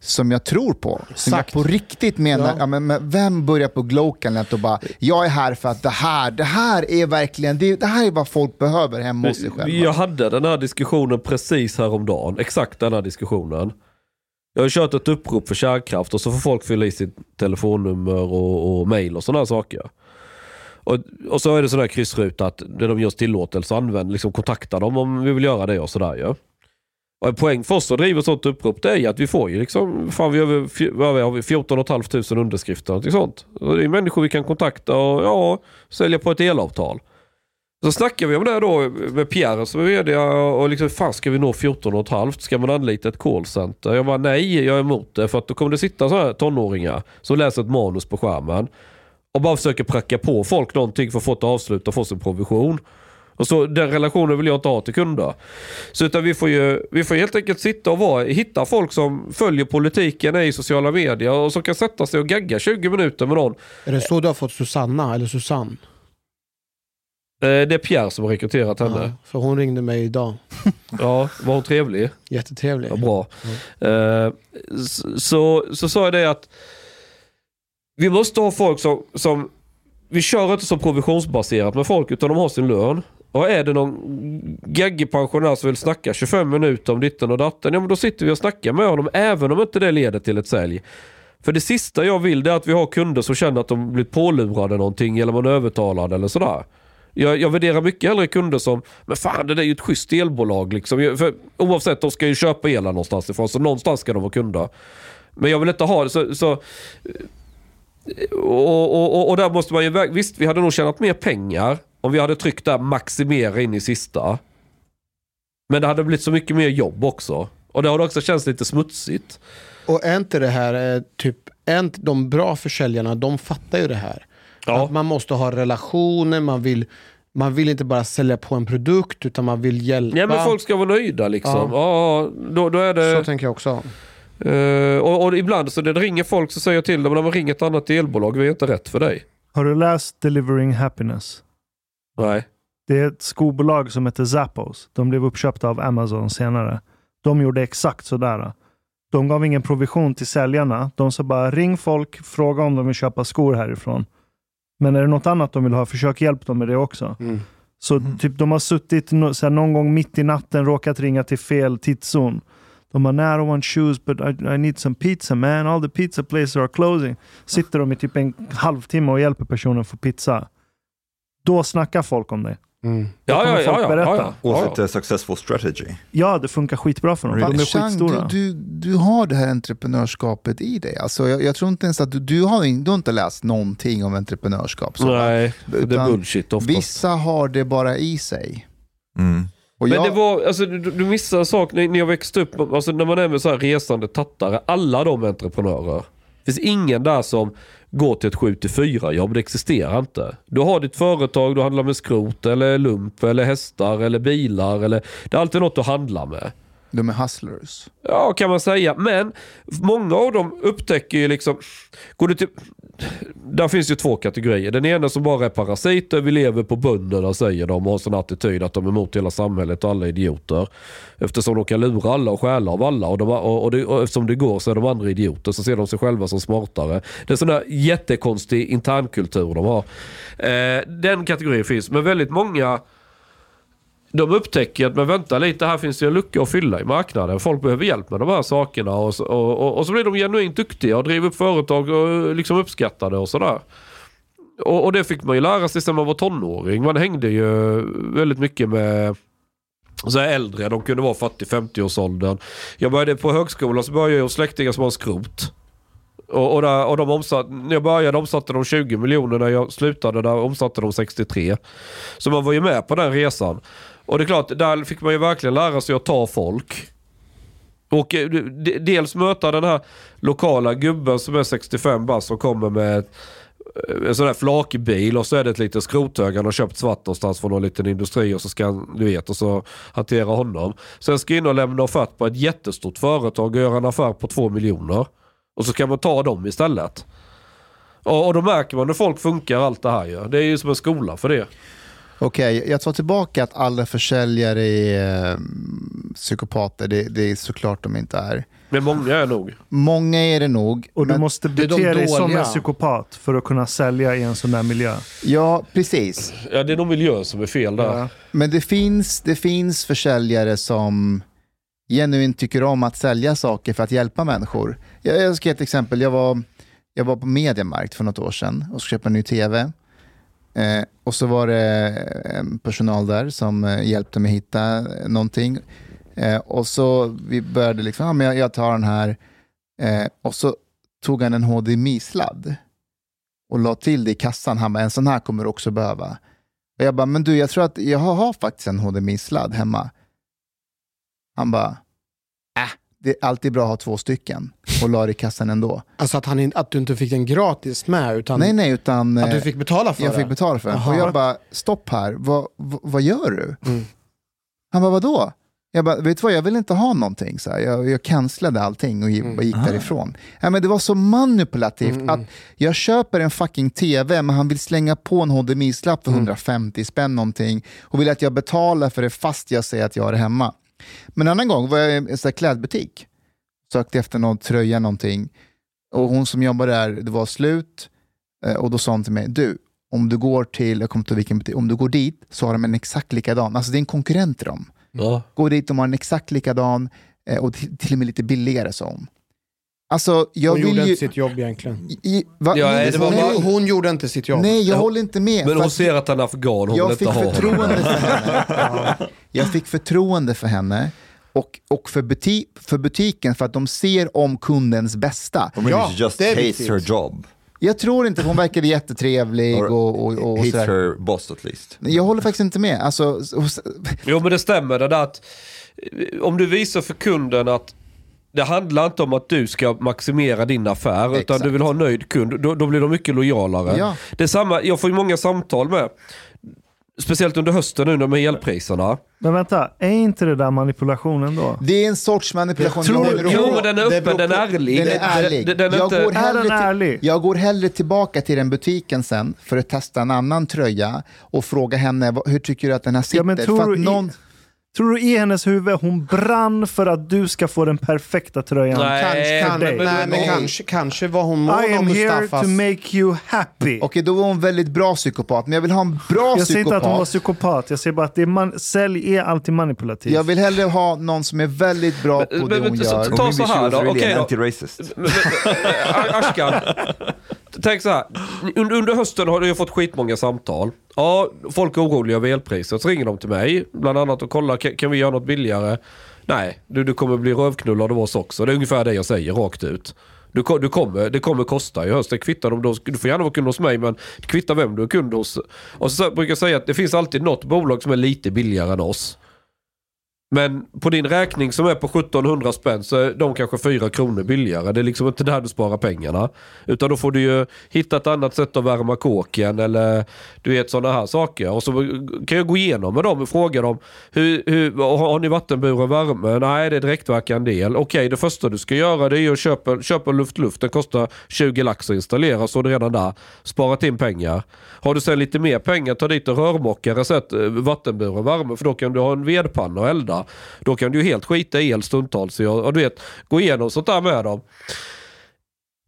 som jag tror på, som jag på riktigt menar, Ja. ja. men, men vem börjar på Glocalnet och bara, jag är här för att det här, det här är verkligen, det, det här är vad folk behöver hemma hos sig själva. Jag hade den här diskussionen precis häromdagen. Exakt den här diskussionen. Jag har kört ett upprop för kärnkraft och så får folk fylla i sitt telefonnummer och, och mail och sådana saker. Och, och så är det sån här kryssruta att när de ger oss tillåtelse använd, liksom kontakta dem om vi vill göra det och sådär ju. Och en poäng för oss att driva ett sånt upprop det är ju att vi får ju liksom, fan vi har vad har vi, 14 500 underskrifter och sånt. Och det är människor vi kan kontakta och ja, sälja på ett elavtal. Så snackar vi om det då med Pierre som är vd och liksom, fan ska vi nå 14 och halvt? Ska man anlita ett callcenter? Jag bara nej, jag är emot det för att då kommer det sitta så här tonåringar som läser ett manus på skärmen och bara försöker pracka på folk någonting för att få ett avslut och få sin provision. Och så, den relationen vill jag inte ha till kunder. Så utan vi får ju vi får helt enkelt sitta och vara, hitta folk som följer politiken, i sociala medier och som kan sätta sig och gagga 20 minuter med någon. Är det så du har fått Susanna eller Susanne? Eh, Det är Pierre som har rekryterat henne. Ja, för hon ringde mig idag. Ja, var hon trevlig? Jättetrevlig. Ja, bra. Så, så, så sa jag det att vi måste ha folk som, som vi kör inte så provisionsbaserat med folk utan de har sin lön. Och är det någon gaggig pensionär som vill snacka 25 minuter om ditten och datten, ja men då sitter vi och snackar med honom även om inte det leder till ett sälj. För det sista jag vill det är att vi har kunder som känner att de blivit pålurade någonting eller man övertalad eller sådär. Jag, jag värderar mycket hellre kunder som, men fan det där är ju ett schysst elbolag liksom. För, oavsett, de ska ju köpa elen någonstans ifrån, så någonstans ska de vara kunder. Men jag vill inte ha det så... så och, och, och, och där måste man ju, visst vi hade nog tjänat mer pengar om vi hade tryckt där maximera in i sista. Men det hade blivit så mycket mer jobb också. Och det har också känts lite smutsigt. Och är inte det här, eh, typ, är inte de bra försäljarna, de fattar ju det här. Ja. Att man måste ha relationer, man vill, man vill inte bara sälja på en produkt utan man vill hjälpa. Ja men folk ska vara nöjda liksom. Ja. då, då är det... Så tänker jag också. Eh, och, och ibland så det ringer folk så säger jag till dem, när man ringer ett annat elbolag, vi är inte rätt för dig. Har du läst Delivering Happiness? Nej. Det är ett skobolag som heter Zappos. De blev uppköpta av Amazon senare. De gjorde exakt sådär. De gav ingen provision till säljarna. De sa bara ring folk, fråga om de vill köpa skor härifrån. Men är det något annat de vill ha, försök hjälpa dem med det också. Mm. Så typ de har suttit no, så här, någon gång mitt i natten, råkat ringa till fel tidszon. De bara, I don't want shoes but I, I need some pizza man. All the pizza places are closing. Sitter de i typ en halvtimme och hjälper personen få pizza. Då snackar folk om det. Mm. Ja, ja, ja, ja, berätta. ja, ja. Was ja, it a successful strategy? Ja, det funkar skitbra för dem. De är skitstora. du, du, du har det här entreprenörskapet i dig. Alltså, jag, jag tror inte ens att du, du, har, in- du har inte läst någonting om entreprenörskap. Så? Nej, det är Utan bullshit ofta. Vissa har det bara i sig. Mm. Och Men jag, det var, alltså, du, du missar en sak när, när jag växte upp, alltså, när man är med så här resande tattare, alla de är entreprenörer. Det finns ingen där som går till ett 7-4 jobb, det existerar inte. Du har ditt företag, du handlar med skrot eller lump eller hästar eller bilar. Eller, det är alltid något du handlar med. de är hustlers. Ja, kan man säga. Men många av dem upptäcker ju liksom... Går du till, där finns ju två kategorier. Den ena som bara är parasiter, vi lever på bönderna säger de och har sån attityd att de är emot hela samhället och alla är idioter. Eftersom de kan lura alla och stjäla av alla och, de, och, och, det, och eftersom det går så är de andra idioter så ser de sig själva som smartare. Det är sån där jättekonstig internkultur de har. Eh, den kategorin finns, men väldigt många de upptäcker att men vänta lite, här finns det en lucka att fylla i marknaden. Folk behöver hjälp med de här sakerna och så, och, och, och så blir de genuint duktiga och driver upp företag och eh, liksom uppskattade och sådär. Och, och det fick man ju lära sig sen man var tonåring. Man hängde ju väldigt mycket med så här äldre, de kunde vara 40-50 års åldern. Jag började på högskolan så började jag hos släktingar som har skrot. Och, och, där, och de omsatt, när jag började omsatte de 20 miljoner, när jag slutade där omsatte de 63. Så man var ju med på den resan. Och det är klart, där fick man ju verkligen lära sig att ta folk. Och eh, dels möta den här lokala gubben som är 65 bast och kommer med eh, en sån där flakbil och så är det ett litet skrothög han har köpt svart någonstans från någon liten industri och så ska han, du vet, och så hantera honom. Sen ska jag in och lämna offert på ett jättestort företag och göra en affär på två miljoner. Och så kan man ta dem istället. Och, och då märker man hur folk funkar allt det här ju. Det är ju som en skola för det. Okej, jag tar tillbaka att alla försäljare är eh, psykopater. Det, det är såklart de inte är. Men många är nog. Många är det nog. Och du måste bete dig som en psykopat för att kunna sälja i en sån där miljö. Ja, precis. Ja, det är nog miljön som är fel där. Ja. Men det finns, det finns försäljare som genuint tycker om att sälja saker för att hjälpa människor. Jag, jag ska ge ett exempel. Jag var, jag var på Mediamarkt för något år sedan och skulle köpa en ny tv. Eh, och så var det eh, en personal där som eh, hjälpte mig hitta eh, någonting. Eh, och så vi började liksom, ja, men jag, jag tar den här. Eh, och så tog han en HDMI-sladd och la till det i kassan. Han bara, en sån här kommer du också behöva. Och jag bara, men du, jag tror att jag har, har faktiskt en HDMI-sladd hemma. Han bara, äh, det är alltid bra att ha två stycken och la det i kassan ändå. Alltså att, han, in- att du inte fick den gratis med, utan Nej, nej, utan att du fick betala för jag det. fick betala för den. Aha. Och jag bara, stopp här, vad, vad, vad gör du? Mm. Han bara, vadå? Jag bara, vet du vad, jag vill inte ha någonting. Så här. Jag, jag cancellade allting och gick, Mm. och gick därifrån. Ja, men det var så manipulativt Mm, att jag köper en fucking tv men han vill slänga på en HDMI-slapp för Mm. 150 spänn någonting och vill att jag betalar för det fast jag säger att jag det hemma. Men en annan gång var jag i en klädbutik, sökte efter någon tröja någonting och hon som jobbar där, det var slut eh, och då sa hon till mig, du, om du går till, jag kommer inte ihåg vilken butik, om du går dit så har de en exakt likadan, alltså det är en konkurrent till dem. Ja. Gå dit, de har en exakt likadan eh, och till, till och med lite billigare sa hon. Alltså, jag Hon vill gjorde ju... inte sitt jobb egentligen. I, va? Ja, nej, det var nej, bara- Hon, hon gjorde inte sitt jobb. nej, jag Ja. håller inte med. Men hon att ser att han är afghan, hon vill jag inte fick ha förtroende för henne. Jag fick förtroende för henne och, och för, buti för butiken för att de ser om kundens bästa. Maybe Ja, just det hates her job. Jag tror inte, hon verkade jättetrevlig och, och, och hates sådär. her boss at least. Jag håller faktiskt inte med. Alltså, Jo men det stämmer det där att eh, om du visar för kunden att det handlar inte om att du ska maximera din affär utan Exakt. du vill ha en nöjd kund. Då, då blir de mycket lojalare. Ja. Det är samma, jag får ju många samtal med, speciellt under hösten nu med elpriserna. Men vänta, är inte det där manipulationen då? det är en sorts manipulation. Jag tror- Jo men den är öppen, den är ärlig. Den är ärlig. Den, den är jag, inte, går hellre den ärlig? till, jag går hellre tillbaka till den butiken sen för att testa en annan tröja och fråga henne hur tycker du att den här sitter. Ja, men tror för du att i- någon, Tror du i hennes huvud hon brann för att du ska få den perfekta tröjan? Nej, Kanske, kan, dig. nej, men Nej. kanske, kanske var hon mån I am here to make you happy. Okej, då var hon väldigt bra psykopat, men jag vill ha en bra jag säger inte att hon var psykopat. psykopat, jag säger bara att det är man, sälj är alltid manipulativt. Jag vill hellre ha någon som är väldigt bra på Men- det men- hon så- gör. ta så här då, okej an då. Men- men- Ashkan, tänk så här. Under, under hösten har jag fått skitmånga samtal. Ja, folk är oroliga över elpriset. Så ringer de till mig, bland annat och kollar, kan, kan vi göra något billigare? Nej, du, du kommer bli rövknullad av oss också. Det är ungefär det jag säger rakt ut. Du, du kommer, det kommer kosta i höst. Det kvittar om du, du får gärna vara kund hos mig men det kvittar vem du är kund hos. Och så brukar jag säga att det finns alltid något bolag som är lite billigare än oss. Men på din räkning som är på 1700 spänn så är de kanske 4 kronor billigare. Det är liksom inte där du sparar pengarna. Utan då får du ju hitta ett annat sätt att värma kåken eller du vet sådana här saker. Och så kan jag gå igenom med dem och fråga dem. Hur, hur, har ni vattenburen värme? Nej, det är direktverkande el. Okej, det första du ska göra det är att köpa, köpa luft-luft. Den kostar 20 lax att installera så är det redan där. Sparat in pengar. Har du sen lite mer pengar, ta dit en rörmokare, och sätt eh, vattenburen värme för då kan du ha en vedpanna och elda. Då kan du ju helt skita i el stundtals. Och, och du vet, gå igenom sånt där med dem.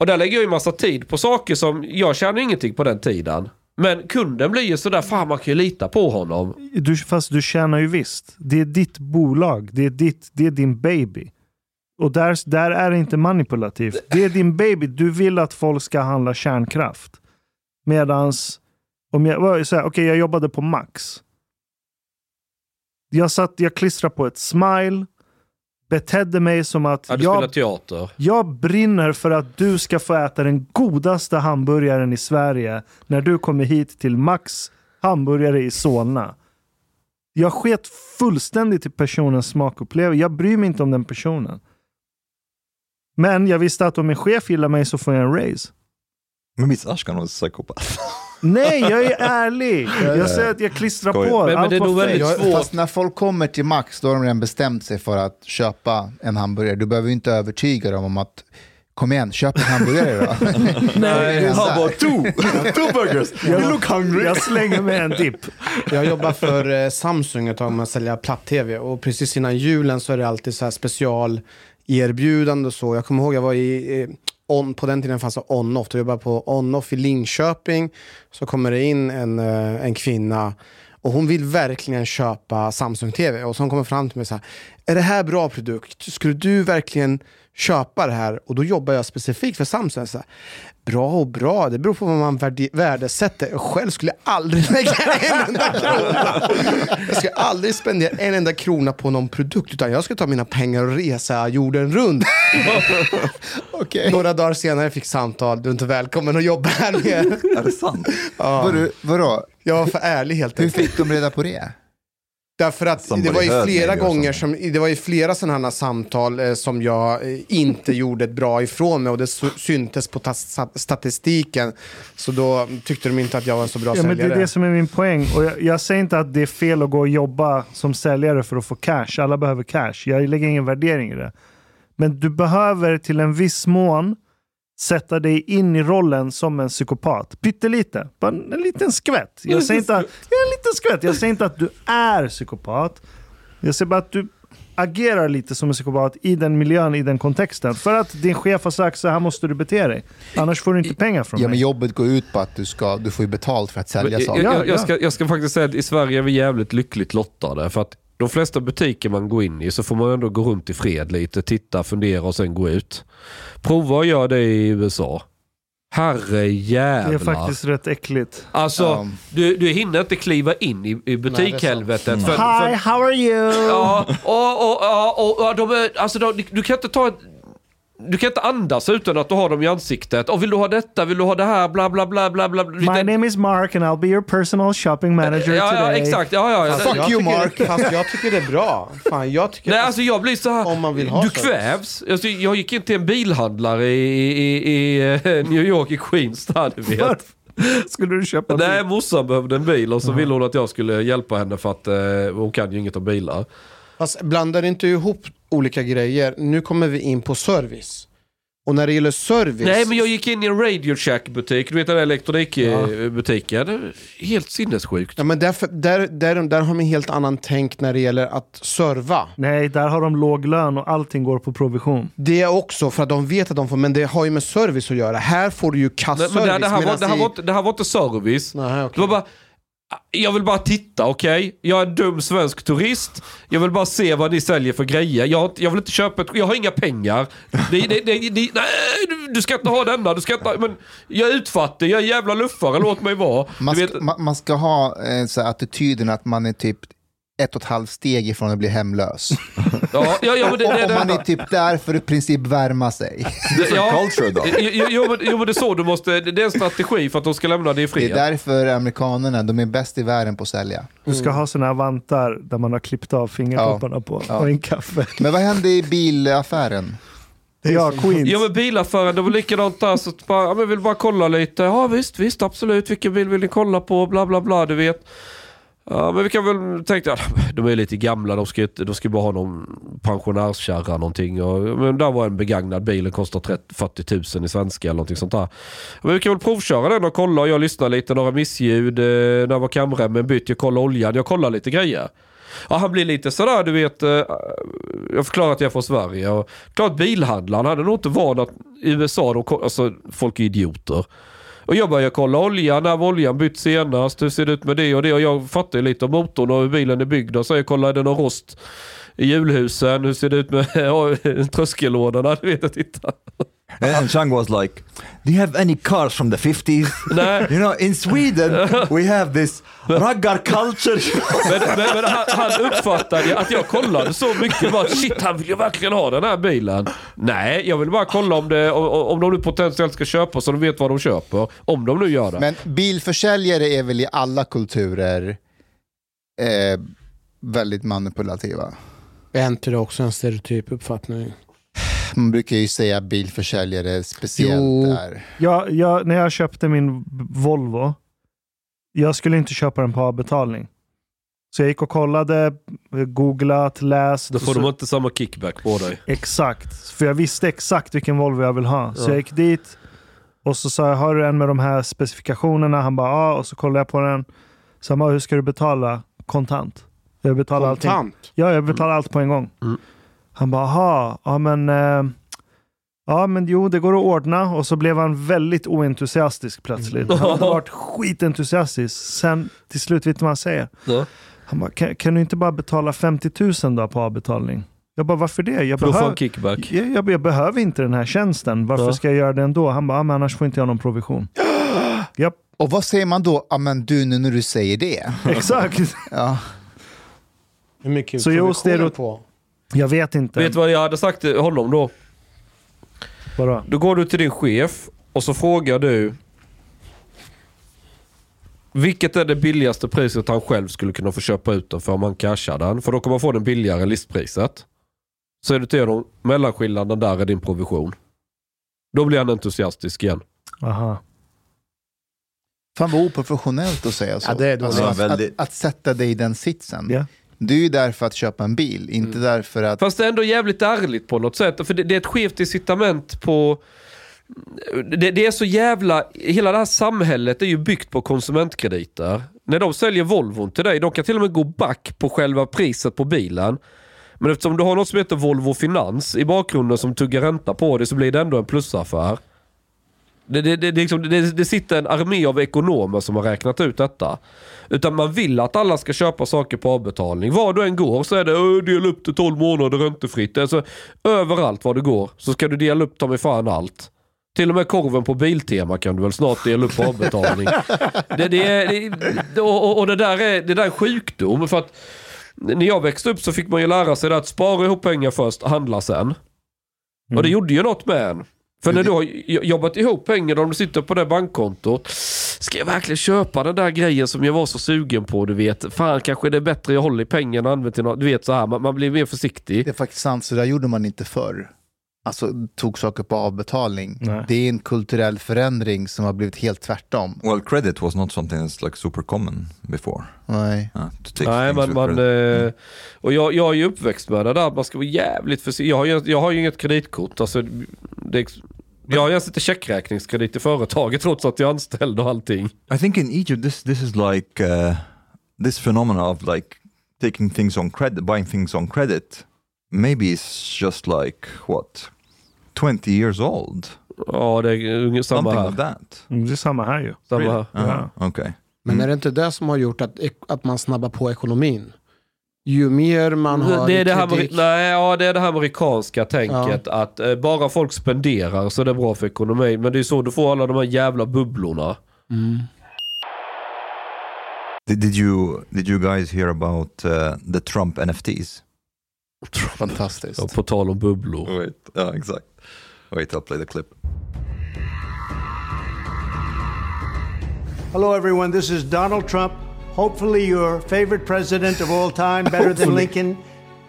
Och där lägger jag ju massa tid på saker som jag tjänar ingenting på den tiden. Men kunden blir ju sådär, fan man kan ju lita på honom. Du, fast du tjänar ju visst. Det är ditt bolag. Det är, ditt, det är din baby. Och där, där är det inte manipulativt. Det är din baby. Du vill att folk ska handla kärnkraft. Medans, om jag, så här, okej jag jobbade på Max. Jag, satt, jag klistrade på ett smile. Betedde mig som att Ja, jag, teater. jag brinner för att du ska få äta den godaste hamburgaren i Sverige när du kommer hit till Max hamburgare i Solna. Jag sket fullständigt i personens smakupplevelse. Jag bryr mig inte om den personen. Men jag visste att om min chef gillar mig så får jag en raise. Men Miss Ashkan var en psykopat. Nej, jag är ärlig. Jag säger att jag klistrar Skojar. på. Men- men Allt det är nog väldigt Jag, svårt. fast när folk kommer till Max, då har de redan bestämt sig för att köpa en hamburgare. Du behöver inte övertyga dem om att Kom igen, köp en hamburgare då. Nej, här. about two? two burgers? You look hungry? jag slänger med en dipp. Jag jobbar för eh, Samsung ett tag med att sälja platt-tv och precis innan julen så är det alltid så här special erbjudande och så. Jag kommer ihåg jag var i eh, on, på den tiden fanns det on-off. Jag jobbade på on-off i Linköping. Så kommer det in en, eh, en kvinna och hon vill verkligen köpa Samsung-tv. Och så hon kommer fram till mig så här. Är det här bra produkt? Skulle du verkligen köpa det här? Och då jobbar jag specifikt för Samsung. Så här, bra och bra, det beror på vad man värde- värdesätter. Själv skulle jag aldrig lägga en enda krona. Jag ska aldrig spendera en enda krona på någon produkt. Utan jag ska ta mina pengar och resa jorden runt. Okej. Några dagar senare fick samtal, du är inte välkommen att jobba här mer. Är det sant? Vadå, vadå? Jag var för ärlig helt Hur enkelt. fick de reda på det? Därför att det var ju flera gånger som, det var ju flera sådana här samtal eh, som jag eh, inte gjorde ett bra ifrån mig och det sy- syntes på ta- statistiken. Så då tyckte de inte att jag var en så bra Ja, men det säljare. är det som är min poäng. Och jag, jag säger inte att det är fel att gå och jobba som säljare för att få cash. Alla behöver cash. Jag lägger ingen värdering i det. Men du behöver till en viss mån sätta dig in i rollen som en psykopat. Pyttelite. Bara en, en liten skvätt. Jag säger inte att, ja, en liten skvätt. Jag säger inte att du är psykopat. Jag säger bara att du agerar lite som en psykopat i den miljön, i den kontexten. För att din chef har sagt så här måste du bete dig. Annars får du inte pengar från Ja, men mig. jobbet går ut på att du, ska, du får ju betalt för att Men sälja jag, saker. jag, Ja, jag, ja. ska, jag ska faktiskt säga att i Sverige är vi jävligt lyckligt lottade. För att de flesta butiker man går in i så får man ändå gå runt i fred lite, titta, fundera och sen gå ut. Prova att göra det i USA. Herre Det jävlar. är faktiskt rätt äckligt. Alltså, Ja. du, du hinner inte kliva in i, i butikhelvetet. för, Hi, för, how are you? Ja, och, och, och, och, och de alltså de, du kan inte ta ett, du kan inte andas utan att du har dem i ansiktet. Och vill du ha detta, vill du ha det här, bla bla bla bla bla. My name is Mark and I'll be your personal shopping manager ja, ja, today. exakt. Ja, ja, ja. Fast Fuck you, Mark. Fast jag tycker det är bra. Fan, jag tycker Nej, alltså jag blir så här. Om man vill ha du kvävs. Alltså, jag gick in till en bilhandlare i, i, i eh, New York, i Queens där du vet. Skulle du köpa Nej, bil? morsan behövde en bil och så ville hon att jag skulle hjälpa henne för att eh, hon kan ju inget om bilar. Fast blandar inte ihop olika grejer. Nu kommer vi in på service. Och när det gäller service. Nej, men jag gick in i en Radio Shack-butik, du vet den där elektronikbutiken. Helt sinnessjukt. Ja, men därför, där, där, där har man en helt annan tänk när det gäller att serva. Nej, där har de låg lön och allting går på provision. Det är också för att de vet att de får, men det har ju med service att göra. Här får du ju Nej, kasservice. men det, här- det, här var, det, här i- var inte, det här var inte service. Nej, okej. Det var bara, jag vill bara titta, okej? Jag är en dum svensk turist. Jag vill bara se vad ni säljer för grejer. Jag, jag vill inte köpa ett, jag har inga pengar. Det, det, det, nej, du, ska inte ha denna. Du ska inte, men jag är utfattig, jag är jävla luffare, låt mig vara. Man ska, man, man ska ha eh, så attityden att man är typ ett och ett halvt steg ifrån att bli hemlös. ja, ja, ja, men det, det, och man är typ där för att i princip värma sig. det, ja, culture då. Jo, jo, jo, men, jo men det är så du måste, det är en strategi för att de ska lämna dig i Det är därför amerikanerna, de är bäst i världen på att sälja. Du ska ha såna här vantar där man har klippt av fingertopparna på Ja. och en kaffe. Men vad hände i bilaffären? Ja, Queens. Ja men bilaffären, det var likadant där. Så att bara, ja, men jag vill bara kolla lite. Ja visst, visst absolut. Vilken bil vill ni kolla på? Bla bla bla, du vet. Ja men vi kan väl, tänka de är lite gamla, de ska, de ska bara ha någon pensionärskärra någonting. Och, men där var en begagnad bil, den kostar 30, 40 000 i svenska eller någonting sånt där. Men vi kan väl provköra den och kolla. Jag lyssnar lite, några missljud. Eh, när var kamremmen bytt? Jag kollar oljan, jag kollar lite grejer. Ja, han blir lite sådär, du vet. eh, Jag förklarar att jag är från Sverige. Och klart bilhandlaren hade nog inte van att i USA, de, alltså folk är idioter. Och jag börjar kolla oljan, när var oljan bytt senast? Hur ser det ut med det och det? Och jag fattar ju lite om motorn och hur bilen är byggd. Och så jag kollar, är det någon rost i hjulhusen? Hur ser det ut med tröskellådorna? Du vet, jag tittar. And Chang was like, do you have any cars from the 50s? Nej. You know, in Sweden we have this raggar culture. Men, men, men han, han uppfattade att jag kollade så mycket. Bara, Shit, han vill ju verkligen ha den här bilen. Nej, jag vill bara kolla om, det, om, om de nu potentiellt ska köpa så de vet vad de köper. Om de nu gör det. Men bilförsäljare är väl i alla kulturer eh, väldigt manipulativa. Är inte det också en stereotyp uppfattning? Man brukar ju säga bilförsäljare speciellt Jo. där. Jag, jag, när jag köpte min Volvo, jag skulle inte köpa den på avbetalning. Så jag gick och kollade, googlat, läst. Då får så, de inte samma kickback på dig. Exakt, för jag visste exakt vilken Volvo jag vill ha. Så Ja. jag gick dit och så sa jag, har du en med de här specifikationerna? Han bara, ja. Och så kollade jag på den. Så han bara, hur ska du betala? Kontant. Jag betalar allting. Kontant? Ja, jag betalar allt på en gång. Mm. Han bara, aha, ja men, eh, ja men jo det går att ordna. Och så blev han väldigt oentusiastisk plötsligt. Han hade varit skitentusiastisk. Sen till slut, vet du vad han säger? Ja. Han bara, kan, kan du inte bara betala 50 000 då på avbetalning? Jag bara, varför det? Jag, behöv, kickback. jag, jag, jag behöver inte den här tjänsten. Varför Ja. ska jag göra det ändå? Han bara, ja, men annars får inte jag någon provision. Japp, Och vad säger man då? Ja men du, nu när du säger det. exakt. Ja. Hur mycket Så stereo- på? Jag vet inte. Vet du vad jag hade sagt till honom då? Vadå? Då går du till din chef och så frågar du Vilket är det billigaste priset han själv skulle kunna få köpa ut den för om han cashar den? För då kommer han få den billigare listpriset. Säger du till honom, mellanskillnaden där är din provision. Då blir han entusiastisk igen. Aha. Fan vad oprofessionellt att säga så. Ja, det är alltså, att, att, att sätta dig i den sitsen. Ja. Du är ju där för att köpa en bil, inte Mm. därför att... Fast det är ändå jävligt ärligt på något sätt. För det, det är ett skevt incitament på... Det, det är så jävla... Hela det här samhället är ju byggt på konsumentkrediter. När de säljer Volvon till dig, de kan till och med gå back på själva priset på bilen. Men eftersom du har något som heter Volvo Finans i bakgrunden som tuggar ränta på det så blir det ändå en plusaffär. Det, det, det, liksom, det, det sitter en armé av ekonomer som har räknat ut detta. Utan man vill att alla ska köpa saker på avbetalning. Var du än går så är det "Ö, dela upp till 12 månader räntefritt. Alltså, överallt var du går så ska du dela upp ta mig fan allt. Till och med korven på Biltema kan du väl snart dela upp på avbetalning. det, det, är- det, och, och- det där är, det där är sjukdom. För att när jag växte upp så fick man ju lära sig att spara ihop pengar först, handla sen. Och det gjorde ju något med en. För när du har jobbat ihop pengar, om du sitter på det bankkontot. Ska jag verkligen köpa den där grejen som jag var så sugen på? Du vet, fan kanske det är bättre jag håller i pengarna och använder till något. Du vet så här, man, man blir mer försiktig. Det är faktiskt sant, så där gjorde man inte förr. Alltså tog saker på avbetalning. Nej. Det är en kulturell förändring som har blivit helt tvärtom. Well, credit was not something that's like super common before. Nej. Uh, Nej, man, man, credit. eh, och jag, jag är ju uppväxt med det där man ska vara jävligt försiktig. Jag har ju, jag har ju inget kreditkort. Alltså, det, jag har ju ens inte checkräkningskredit i företaget trots att jag är anställd och allting. I think in Egypt this this is like uh, this phenomena of like taking things on credit, buying things on credit. Maybe it's just like what, 20 years old, Ja, det är ungefär samma something här. like that. Mm, Det är samma här ju. Samma Really? här. Uh-huh. Okay. Men är det inte det som har gjort att, att man snabbar på ekonomin? Ju mer man har Det är det, här, nej, ja, det är det här amerikanska tänket att eh, bara folk spenderar så är det bra för ekonomin. Men det är så du får alla de här jävla bubblorna. Mm. Did, did you did you guys hear about uh, the Trump NFTs? Fantastiskt. Ja, på tal om bubblor. Wait, yeah, exact. Wait, I'll play the clip. Hello, everyone. This is Donald Trump. Hopefully, your favorite president of all time, better than Lincoln,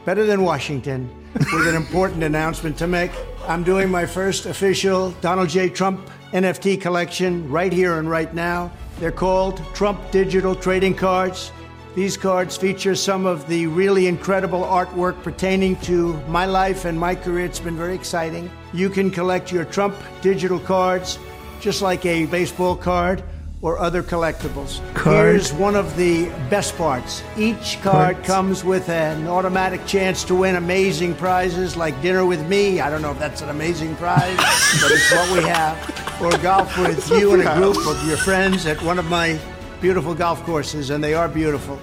better than Washington, with an important announcement to make. I'm doing my first official Donald J. Trump NFT collection right here and right now. They're called Trump Digital Trading Cards. These cards feature some of the really incredible artwork pertaining to my life and my career. It's been very exciting. You can collect your Trump digital cards just like a baseball card or other collectibles. Card. Here's one of the best parts. Each card Cards. comes with an automatic chance to win amazing prizes like dinner with me. I don't know if that's an amazing prize, but it's what we have. Or golf with you and a group of your friends at one of my beautiful golf courses, and they are beautiful.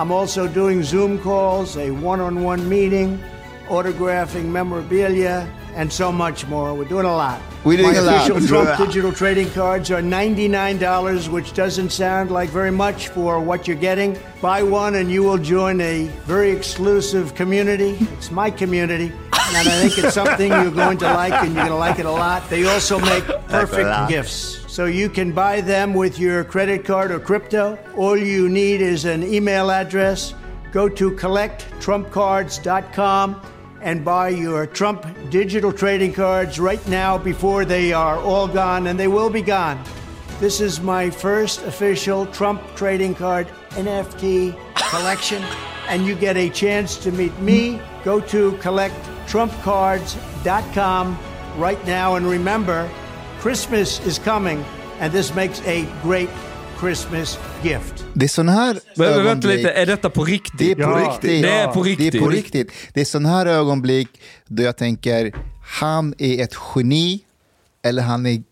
I'm also doing Zoom calls, a one on one meeting, autographing memorabilia, and so much more. We're doing a lot. We're doing My a lot. official Trump digital trading cards are $99, which doesn't sound like very much for what you're getting. Buy one and you will join a very exclusive community. It's my community. And I think it's something you're going to like and you're going to like it a lot. They also make perfect gifts. So you can buy them with your credit card or crypto. All you need is an email address. Go to collecttrumpcards.com and buy your Trump digital trading cards right now before they are all gone, and they will be gone. This is my first official Trump trading card NFT collection, and you get a chance to meet me. Go to collecttrumpcards.com right now, and remember, Christmas is coming, and this makes a great Christmas gift. Det är sådana här Men vänta ögonblick. lite, är detta på riktigt? Det är på Ja, riktigt. det är på Det är riktigt. på riktigt. Det är sådana här ögonblick då jag tänker, han är ett geni eller han är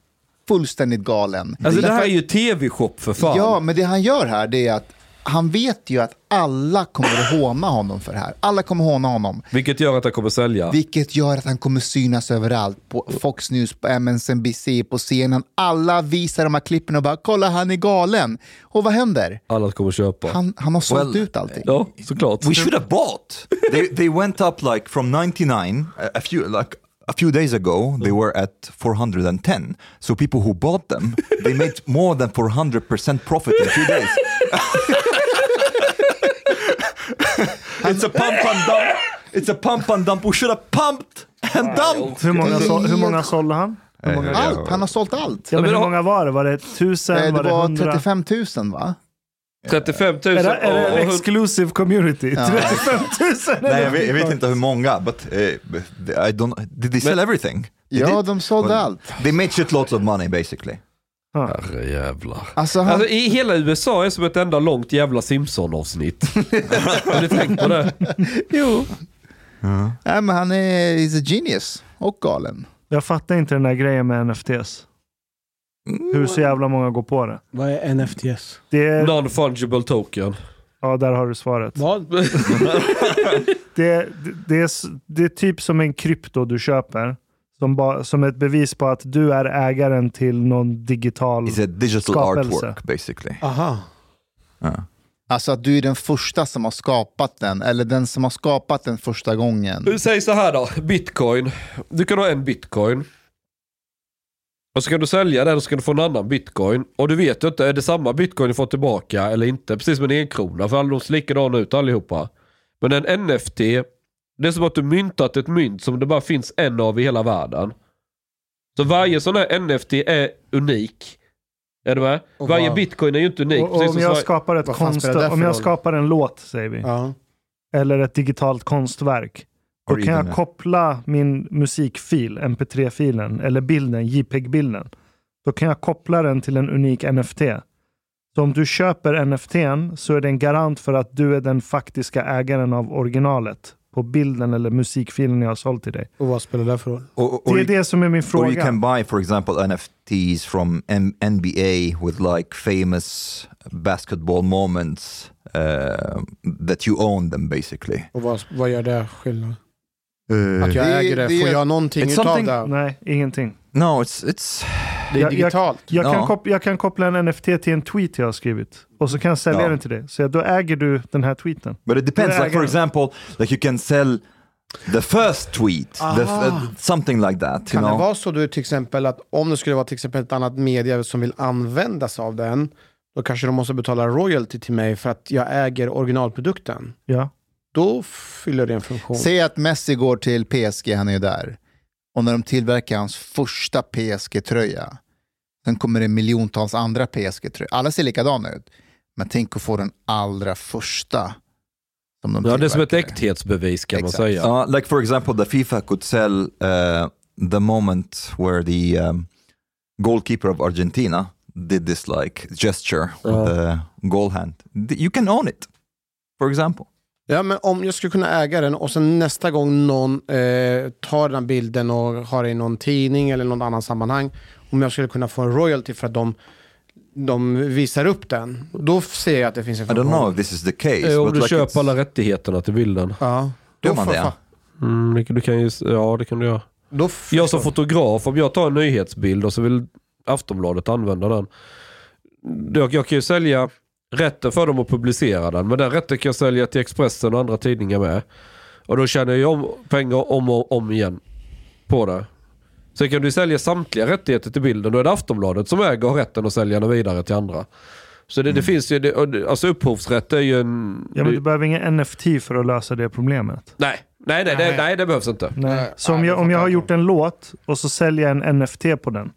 fullständigt galen. Alltså det här är ju tv-shop för fan. Ja, men det han gör här det är att han vet ju att alla kommer att håna honom för det här. Alla kommer att håna honom. Vilket gör att jag kommer sälja. Vilket gör att han kommer synas överallt. På Fox News, på MSNBC, på scenen. Alla visar de här klippen och bara “kolla han är galen”. Och vad händer? Alla kommer köpa. Han, han har sålt Well, ut allting. Ja, såklart. We should have bought. they they went up like from 99 a, a few like a few days ago they were at 410. So people who bought them, they made more than 400% profit in two days. it's a pump and dump. It's a pump and dump. We should have pumped and dumped. Hur många, Det så, hur många sålde han? Hur många, Allt, han har sålt allt. ja, men hur många var det? Var det tusen? Var Det det var hundra? 35 000 va? 35 000 Är det, är det en exclusive community? 35 000? Nej, jag vet, jag vet inte hur många, but uh, I don't. Did they sell everything? They Ja, did. de sålde Well, allt. They made shitloads of money basically. Herrejävlar. Alltså, han, Alltså, i hela USA är som ett enda långt jävla Simpson-avsnitt. Har ni tänkt på det? jo. Nej, men han är he's a genius och galen. Jag fattar inte den där grejen med NFTs. Hur så jävla många går på det. Vad är NFTs? Det är, Non-fungible token. ja, där har du svaret. Vad? Det, det, det, är, det är typ som en krypto du köper. Som, ba, som ett bevis på att du är ägaren till någon digital... It's a digital Skapelse. artwork basically. Aha. Uh. Alltså att du är den första som har skapat den, eller den som har skapat den första gången. Säg så här då, bitcoin. Du kan ha en bitcoin. Och så kan du sälja den och så kan du få en annan bitcoin. Och du vet ju inte, är det samma bitcoin du får tillbaka eller inte? Precis som en enkrona, för alla de ser likadana ut allihopa. Men en NFT, det är som att du myntat ett mynt som det bara finns en av i hela världen. Så varje sån här NFT är unik. Är du med? Och varje vad- bitcoin är ju inte unik. och, och precis om som jag så- skapar ett Vad fan konst, spelar det för om jag roll? skapar en låt, säger vi, Ja. eller ett digitalt konstverk, då kan jag koppla min musikfil, mp3-filen, eller bilden, JPEG-bilden. Då kan jag koppla den till en unik NFT. Så om du köper NFTn så är det en garant för att du är den faktiska ägaren av originalet på bilden eller musikfilen jag har sålt till dig. Och vad spelar det för roll? Det är det som är min or you fråga. can buy, for example, NFTs from M- NBA with like famous basketball moments uh, that you own them basically. Och vad, vad gör det skillnad? Uh, Att jag Det- äger det, det- får jag någonting utav det? Nej, ingenting. no, it's it's Det är Jag- digitalt. Jag kan, Ja. kop- jag kan koppla en NFT till en tweet jag har skrivit. Och så kan jag sälja Ja. den till dig. Så då äger du den här tweeten. But it depends. Like for example, like you can sell the first tweet, the f- Ah. uh, something like that. You Kan det know. vara så du till exempel att om det skulle vara till exempel ett annat media som vill använda sig av den, då kanske de måste betala royalty till mig för att jag äger originalprodukten. Ja. Då fyller det en funktion. Säg att Messi går till PSG, han är ju där. Och när de tillverkar hans första PSG-tröja, sen kommer det miljontals andra PSG-tröjor. Alla ser likadana ut. Men tänk att få den allra första som de Ja, det är som ett äkthetsbevis kan Exakt. man säga. Uh, like for example, the FIFA could sell uh, the moment where the um, goalkeeper of Argentina did this like gesture with Ja. the goal hand. You can own it, for example. Ja, men om jag skulle kunna äga den och sen nästa gång någon eh, tar den här bilden och har det i någon tidning eller något annat sammanhang, om jag skulle kunna få en royalty för att de, de visar upp den, då ser jag att det finns en I don't know if this is the case. Eh, Om du like köper it's- alla rättigheterna till bilden. Ja, Gör då, man får, det? fa- Mm, det kan- du kan ju, ja, det kan du göra. då Jag som fotograf, om jag tar en nyhetsbild och så vill Aftonbladet använda den. Jag, jag kan ju sälja rätten för dem att publicera den, men den rätten kan jag sälja till Expressen och andra tidningar med. Och då tjänar jag om pengar om och om igen på det. Sen kan du sälja samtliga rättigheter till bilden, då är det Aftonbladet som äger rätten att sälja den vidare till andra. Så det, det finns ju, det, det- alltså upphovsrätt är ju en... Ja, men det- du behöver ingen NFT för att lösa det problemet. nej, nej, nej, nej, nej, det behövs inte. Nej. Så om jag, det om jag har gjort en låt och så säljer jag en NFT på den.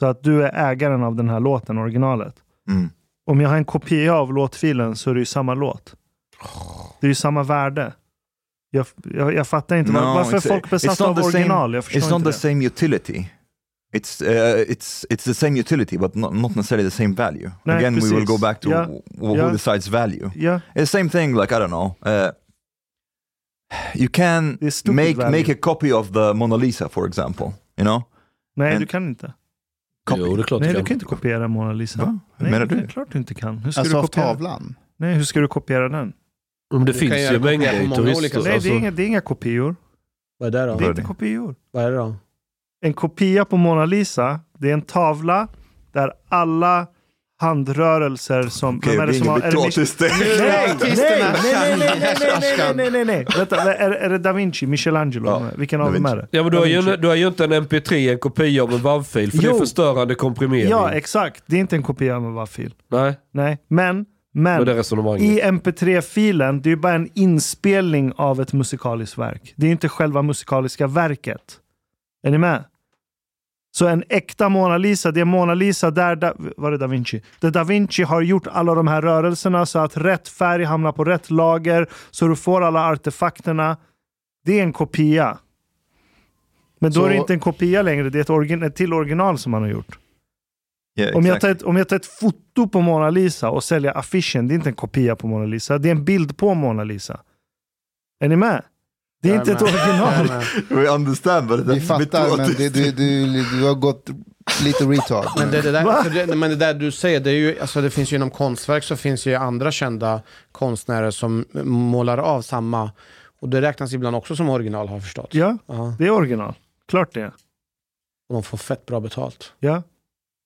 Så att du är ägaren av den här låten, originalet. Mm. Om jag har en kopia av låtfilen så är det ju samma låt. Det är ju samma värde. Jag, jag, jag fattar inte No, varför är folk besatta av the same- original. Jag förstår It's not inte the det. same utility. It's uh, it's it's the same utility, but not, not necessarily the same value. Nej, Again, we will precis. go back to wh- who ja. decides value. Ja, It's the same thing. Like I don't know. Uh, you can make value. make a copy of the Mona Lisa, for example. You know. nej, Men- du kan inte. Copy. Jo, det är klart Nej, du du kan. kan inte kopiera Mona Lisa. Va? Nej, Menar det du? är klart du inte kan. Hur ska Alltså du av kopiera? tavlan. Nej, hur ska du kopiera den? Men det Du finns kan ju mängder turister. olika Nej, alltså. det, är inga, det är inga kopior. Vad är det då? Det är inte det? kopior. Vad är det då? En kopia på Mona Lisa, det är en tavla där alla handrörelser som... Okej, det har, ringer är det. Nej, nej, nej, nej, nej, nej, nej, nej, nej, nej. Vänta, är, är det Da Vinci, Michelangelo? Ja, Vilken av dem är det? Ja men du har, ju, du har ju inte en MP3, en kopia av en WAV-fil. För det Jo. är förstörande komprimering. Ja, exakt. Det är inte en kopia av en WAV-fil. Nej, Nej, men, men det i mp3-filen, det är ju bara en inspelning av ett musikaliskt verk. Det är inte själva musikaliska verket. Är ni med? Så en äkta Mona Lisa, det är Mona Lisa där, da, var det Da Vinci? Där Da Vinci har gjort alla de här rörelserna så att rätt färg hamnar på rätt lager, så du får alla artefakterna. Det är en kopia. Men då Så- är det inte en kopia längre, det är ett, origin, ett till original som man har gjort. Ja, Om jag, tar ett, om jag tar ett foto på Mona Lisa och säljer affischen, det är inte en kopia på Mona Lisa, det är en bild på Mona Lisa. Är ni med? Det är inte ett original. We understand but Vi fattar, men du, du, du, du har gått lite retard. Men det, det där, det, men det där du säger, det, är ju, alltså det finns ju inom konstverk så finns ju andra kända konstnärer som målar av samma. Och det räknas ibland också som original har jag förstått. Ja, Ja, det är original. Klart det. och de får fett bra betalt. Ja.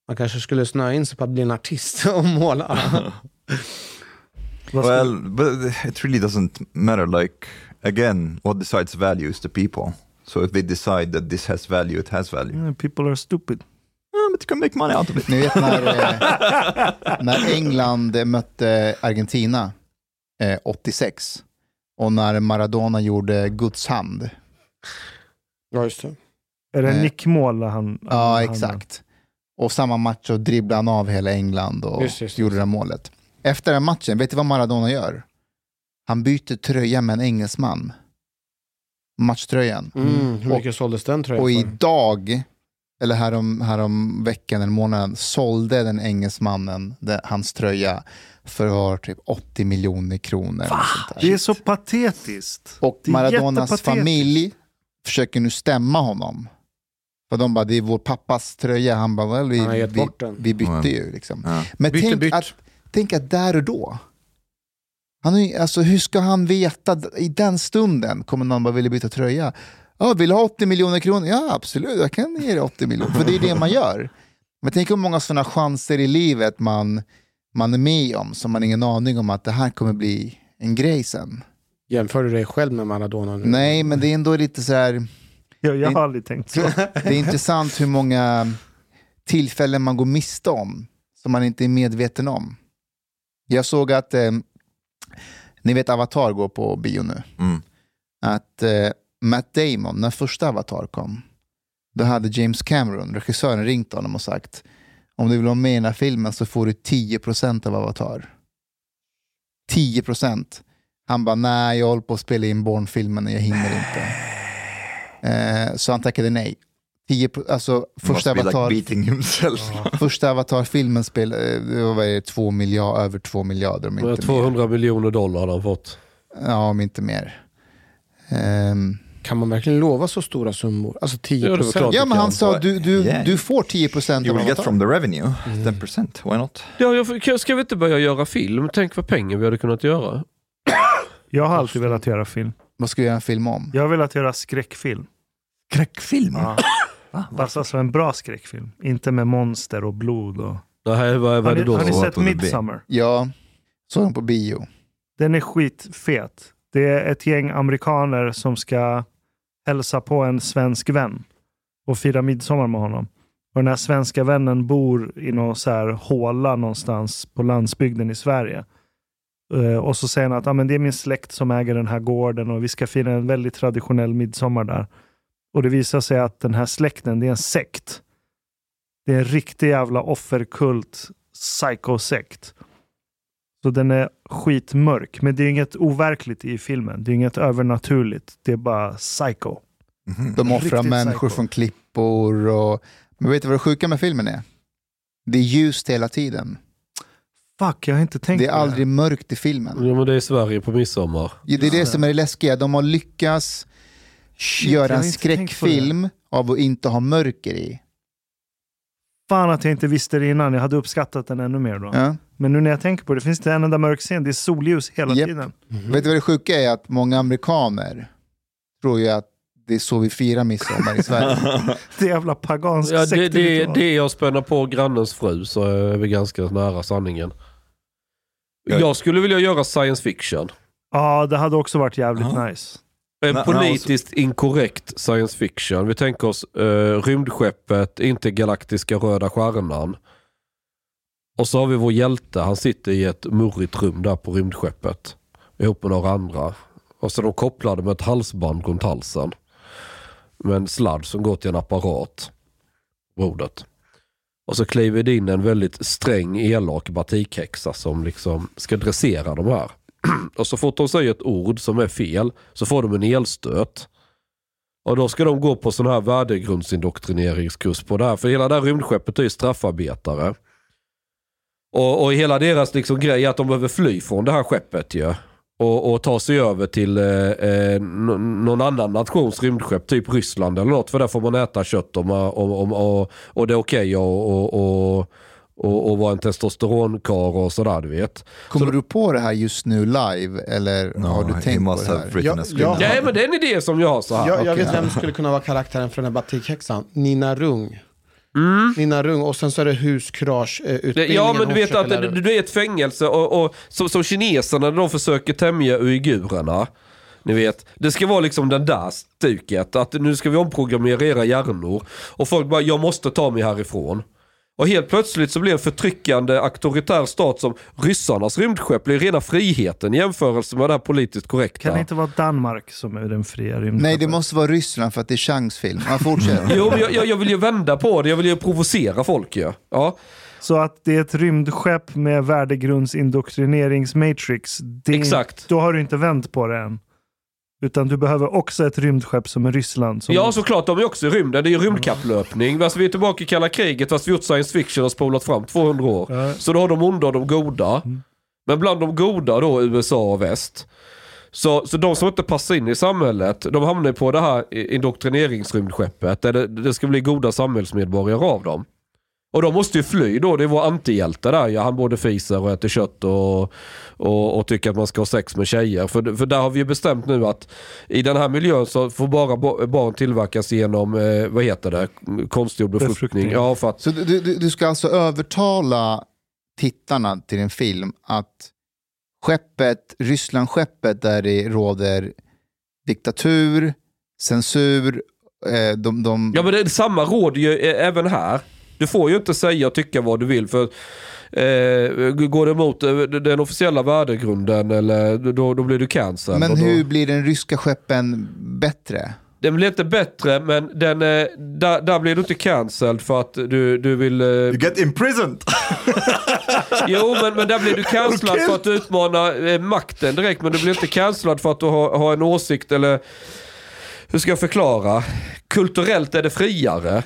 Man kanske skulle snöa in sig på att bli en artist och måla. Well, but it really doesn't matter. Like again, what decides value is the people. So if they decide that this has value, it has value. Mm, People are stupid. Yeah, but you can make money out of it. Ni vet när, eh, när England eh, mötte Argentina eh, 86 och när Maradona gjorde Guds hand. ja, just det. Är det Eh, nickmål? Han, Ja, han, exakt. Och samma match så dribblade han av hela England och Just, just, gjorde det målet. Efter den matchen, vet du vad Maradona gör? Han byter tröja med en engelsman. Matchtröjan. Mm, hur Och- mycket såldes den tror jag Och för? idag, eller härom, härom veckan eller månaden, sålde den engelsmannen det, hans tröja för typ 80 miljoner kronor. Det är så patetiskt. Och Maradonas familj försöker nu stämma honom. För de bara, det är vår pappas tröja. Han bara, well, vi, vi, vi bytte ju. Liksom. Ja. Men Bytte tänk, bytt. Att, tänk att där och då, han är, alltså, hur ska han veta i den stunden kommer någon bara vilja byta tröja? Ja, vill du ha 80 miljoner kronor? Ja, absolut, jag kan ge dig 80 miljoner. För det är det man gör. Men tänk hur många sådana chanser i livet man, man är med om som man har ingen aning om att det här kommer bli en grej sen. Jämför du dig själv med Maradona nu? Nej, men det är ändå lite så här, Jag, jag Det- har aldrig tänkt så. det är intressant hur många tillfällen man går miste om som man inte är medveten om. Jag såg att, eh, ni vet Avatar går på bio nu, Mm. att eh, Matt Damon, när första Avatar kom, då hade James Cameron, regissören, ringt honom och sagt om du vill vara med i den här filmen så får du 10% av Avatar. 10%. Han bara, nej jag håller på att spela in Bourne-filmen och jag hinner inte. Eh, så han tackade nej. 10, pro- alltså, första, like avatar, himself. första Avatar-filmen spel, eh, det var vad är det, två miljard, över 2 miljarder om Men inte 200 miljoner dollar hade han fått. mer. Ja, om inte mer. Ehm, Kan man verkligen lova så stora summor? Alltså 10 Ja, det var klart. procent? ja, men han sa du, du, Yeah. du får 10% You av will get from the revenue, 10%, why not? Ja, jag, ska vi inte börja göra film? Tänk vad pengar vi hade kunnat göra. Jag har alltid velat göra film. Vad ska jag göra en film om? Jag har velat göra skräckfilm. Skräckfilm? Ja. Fast alltså en bra skräckfilm. Inte med monster och blod. Och... Nej, vad, vad Har är det ni, då? har ni sett Midsommar? Ja, såg den på bio. Den är skitfet. Det är ett gäng amerikaner som ska hälsa på en svensk vän och fira midsommar med honom. Och den här svenska vännen bor i någon så här håla någonstans på landsbygden i Sverige. Eh, och så säger han att ah, men det är min släkt som äger den här gården och vi ska fira en väldigt traditionell midsommar där. Och det visar sig att den här släkten, det är en sekt. Det är en riktig jävla offerkult psycho-sekt. Så den är skitmörk, men det är inget overkligt i filmen. Det är inget övernaturligt. Det är bara psycho. Mhm. De offrar Riktigt människor psycho. från klippor och... Men vet du vad det sjuka med filmen är? Det är ljust hela tiden. Fuck, jag har inte tänkt Det är aldrig mörkt i filmen. Ja, men det är Sverige på midsommar. Ja, Det är det som är det läskiga. De har lyckats Shit, göra en det. skräckfilm av att inte ha mörker i. Fan att jag inte visste det innan. Jag hade uppskattat den ännu mer då. Ja. Men nu när jag tänker på det, det finns inte en enda mörk scen. Det är solljus hela Japp. tiden. Vet du vad det sjuka är? Att många amerikaner tror ju att det är så vi firar midsommar i Sverige. Det jävla pagansk Ja, det, det, det är jag spänna på grannens fru så är vi ganska nära sanningen. Ja. Jag skulle vilja göra science fiction. Ja, det hade också varit jävligt Ja. nice. En politiskt inkorrekt science fiction. Vi tänker oss uh, rymdskeppet, intergalaktiska röda stjärnan. Och så har vi vår hjälte, han sitter i ett murrigt rum där på rymdskeppet. Ihop med några andra. Och så är de kopplade med ett halsband runt halsen. Med en sladd som går till en apparat. Bordet. Och så kliver det in en väldigt sträng elak batikhäxa som liksom ska dressera de här. Och så fort de säger ett ord som är fel så får de en elstöt. Och då ska de gå på sån här värdegrundsindoktrineringskurs på det här. För hela det här rymdskeppet är ju straffarbetare. Och, och hela deras liksom grej är att de behöver fly från det här skeppet ju. Och, och ta sig över till eh, eh, någon annan nations rymdskepp, typ Ryssland eller något. För där får man äta kött om, om, om, och, och det är okej okay och, och, och, och vara en testosteronkar och sådär du vet. Kommer du på det här just nu live eller har du tänkt på det här? written Ja, a script. ja. Nej men det är en idé som jag har så här. Jag, jag okej. vet vem som skulle kunna vara karaktären för den här batikhäxan. Nina Rung. Mm. Nina Rung och sen så är det huskurage eh, ja men du vet att det, det är ett fängelse och, och som, som kineserna när de försöker tämja uigurerna. Ni vet, det ska vara liksom den där stuket. Att nu ska vi omprogrammera era hjärnor. Och folk bara, jag måste ta mig härifrån. Och helt plötsligt så blir en förtryckande auktoritär stat som ryssarnas rymdskepp blir rena friheten i jämförelse med det här politiskt korrekta. Kan det inte vara Danmark som är den fria rymden? Nej, det måste vara Ryssland för att det är Changs film. Ja, fortsätt. Jo, men jag, jag, jag vill ju vända på det. Jag vill ju provocera folk ju. Ja. Så att det är ett rymdskepp med värdegrundsindoktrineringsmatrix. Exakt. Då har du inte vänt på det än. Utan du behöver också ett rymdskepp som är Ryssland. Som Ja, såklart. De är också i rymden. Det är ju rymdkapplöpning. Alltså, vi är tillbaka i kalla kriget fast vi gjort science fiction och spolat fram 200 år. Ja. Så då har de onda och de goda. Men bland de goda då, USA och väst. Så, så de som inte passar in i samhället, de hamnar på det här indoktrineringsrymdskeppet. Där det, det ska bli goda samhällsmedborgare av dem. Och de måste ju fly då. Det är vår antihjälte där. Ja, han både fiser och äter kött och, och, och tycker att man ska ha sex med tjejer. För, för där har vi ju bestämt nu att i den här miljön så får bara ba- barn tillverkas genom, eh, vad heter det, konstgjord befruktning. Befruktning. Ja, för att, Så du, du, du ska alltså övertala tittarna till en film att skeppet, Ryssland-skeppet där det råder diktatur, censur, eh, de, de, ja men det är samma råd ju eh, även här. Du får ju inte säga och tycka vad du vill för eh, går det emot eh, den officiella värdegrunden eller då, då blir du cancelled. Men då, hur blir den ryska skeppen bättre? Den blir inte bättre men den, eh, där, där blir du inte cancelled för att du, du vill... Eh, You get imprisoned! Jo, men, men där blir du cancellad för att utmana eh, makten direkt. Men du blir inte cancellad för att du har, har en åsikt eller... Hur ska jag förklara? Kulturellt är det friare.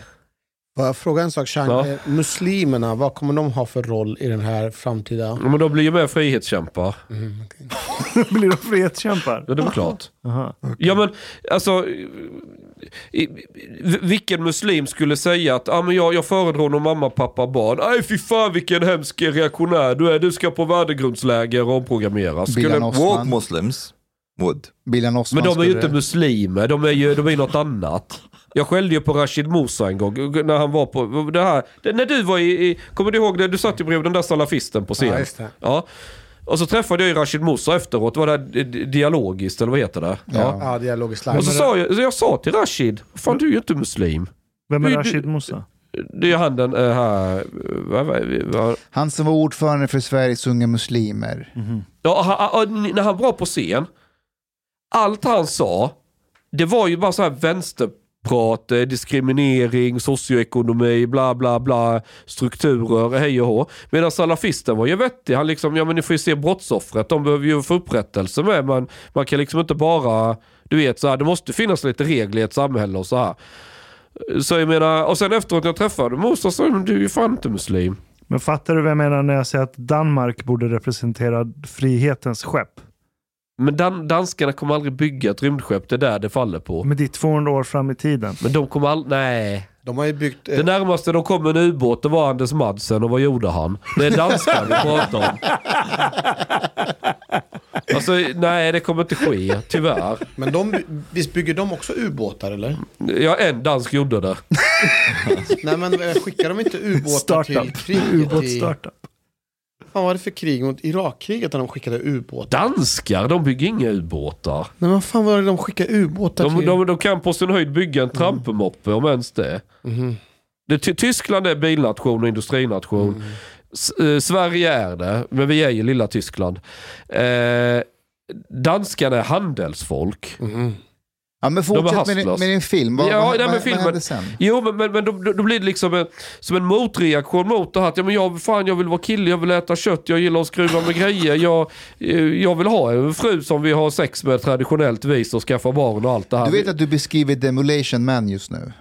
Får jag fråga en sak Chang? Ja. Eh, Muslimerna, vad kommer de ha för roll i den här framtida... Men de blir ju mer frihetskämpar. blir de frihetskämpar. Ja, det är klart. Aha. Ja men alltså, i, vilken muslim skulle säga att ah, men jag, jag föredrar nog mamma, pappa, barn. Nej fy fan vilken hemsk reaktionär du är. Du ska på värdegrundsläger och omprogrammeras. Skulle, Osman. Woke Muslims would. Men de är ju skulle- inte muslimer, de är ju de är något annat. Jag skällde ju på Rashid Musa en gång när han var på det här. När du var i, i, kommer du ihåg det? Du satt ju bredvid den där salafisten på scen. Ja, just det. Ja. Och så träffade jag ju Rashid Musa efteråt. Det var det dialogiskt eller vad heter det? Ja. Ja, dialogiskt Och så sa jag, så jag sa till Rashid, fan du är ju inte muslim. Vem är Du- Rashid Musa? Det är han den äh, här, Han som var ordförande för Sveriges unga muslimer. ja, han, han- när han var på scen, allt han sa, det var ju bara så här vänsterprat, Prat, eh, diskriminering, socioekonomi, bla bla bla, strukturer, hej och hå. Medan salafisten var ju vettig, han liksom, ja men ni får ju se brottsoffret, de behöver ju få upprättelse med, Man, man kan liksom inte bara, du vet så här, det måste finnas lite regler i ett samhälle och så här. Så jag menar, och sen efteråt när jag träffade Musa sa du är ju fan inte muslim. Men fattar du vad jag menar när jag säger att Danmark borde representera frihetens skepp? Men dan danskarna kommer aldrig bygga ett rymdskepp, det är där det faller på. Men det är 200 år fram i tiden. Men de kommer aldrig, nej. De har ju byggt... eh, Det närmaste de kom en ubåt det var Anders Madsen och vad gjorde han? Det är danskar vi pratar om. Alltså, nej, det kommer inte ske, tyvärr. Men de, visst bygger de också ubåtar eller? Ja, en dansk gjorde det. Nej men eh, skickar de inte ubåtar till Startup. i... Ubåtsstartup. Vad var det för krig mot Irakkriget när de skickade ubåtar? Danskar, de bygger inga ubåtar. Nej vad fan var det de skickade ubåtar De, till? de, de kan på sin höjd bygga en trampemoppe, om ens det. Mhm. det Ty- Tyskland är bilnation och industrination. S- eh, Sverige är det, men vi är ju lilla Tyskland. Eh, danskarna är handelsfolk. Mhm. Ja, men fortsätt med din, med din film. Vad, Ja, vad, nej, men vad, filmen- vad hände sen? Jo, men, men, men då, då blir det liksom en, som en motreaktion mot det här. Att, ja, men jag, fan, jag vill vara kille, jag vill äta kött, jag gillar att skruva med grejer. Jag, eh, jag vill ha en fru som vi har sex med traditionellt vis och skaffa barn och allt det här. Du vet att du beskriver Demolition Man just nu?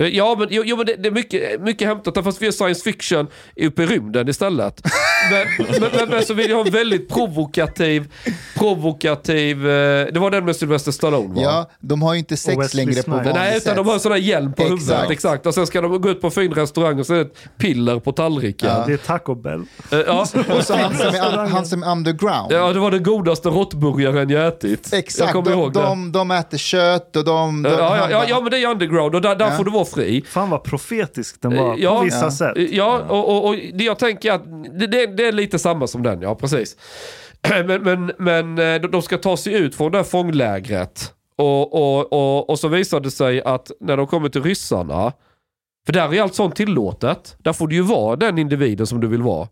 Eh, Ja, men, jo, jo, men det, det är mycket, mycket hämtat där, fast vi är science fiction uppe i rymden istället. Men, men, men, men så vill jag ha en väldigt provokativ, provokativ, eh, det var den med Sylvester Stallone va? Ja, de har ju inte sex längre på vanligt Nej, utan de har en sån här hjälm på Exakt. huvudet. Exakt. Och sen ska de gå ut på en fin restaurang och så är det ett piller på tallriken. Ja. Det är Taco Bell. Eh, Ja. Och så han som är, han som är underground. ja, det var den godaste råttburgaren jag ätit. jag Exakt, kommer de, ihåg det. de, de äter kött och de... de Ja, ja, ja, ja, men det är underground och där, där Ja. får du vara fri. Fan vad profetisk den var Ja. på vissa Ja. sätt. Ja, och, och, och det jag tänker att det, det, är lite samma som den, ja precis. Men, men, men eh, de- ska ta sig ut från det här fånglägret. Och, och, och, och så visar det sig att när de kommer till ryssarna, för där är allt sånt tillåtet. Där får du ju vara den individen som du vill vara.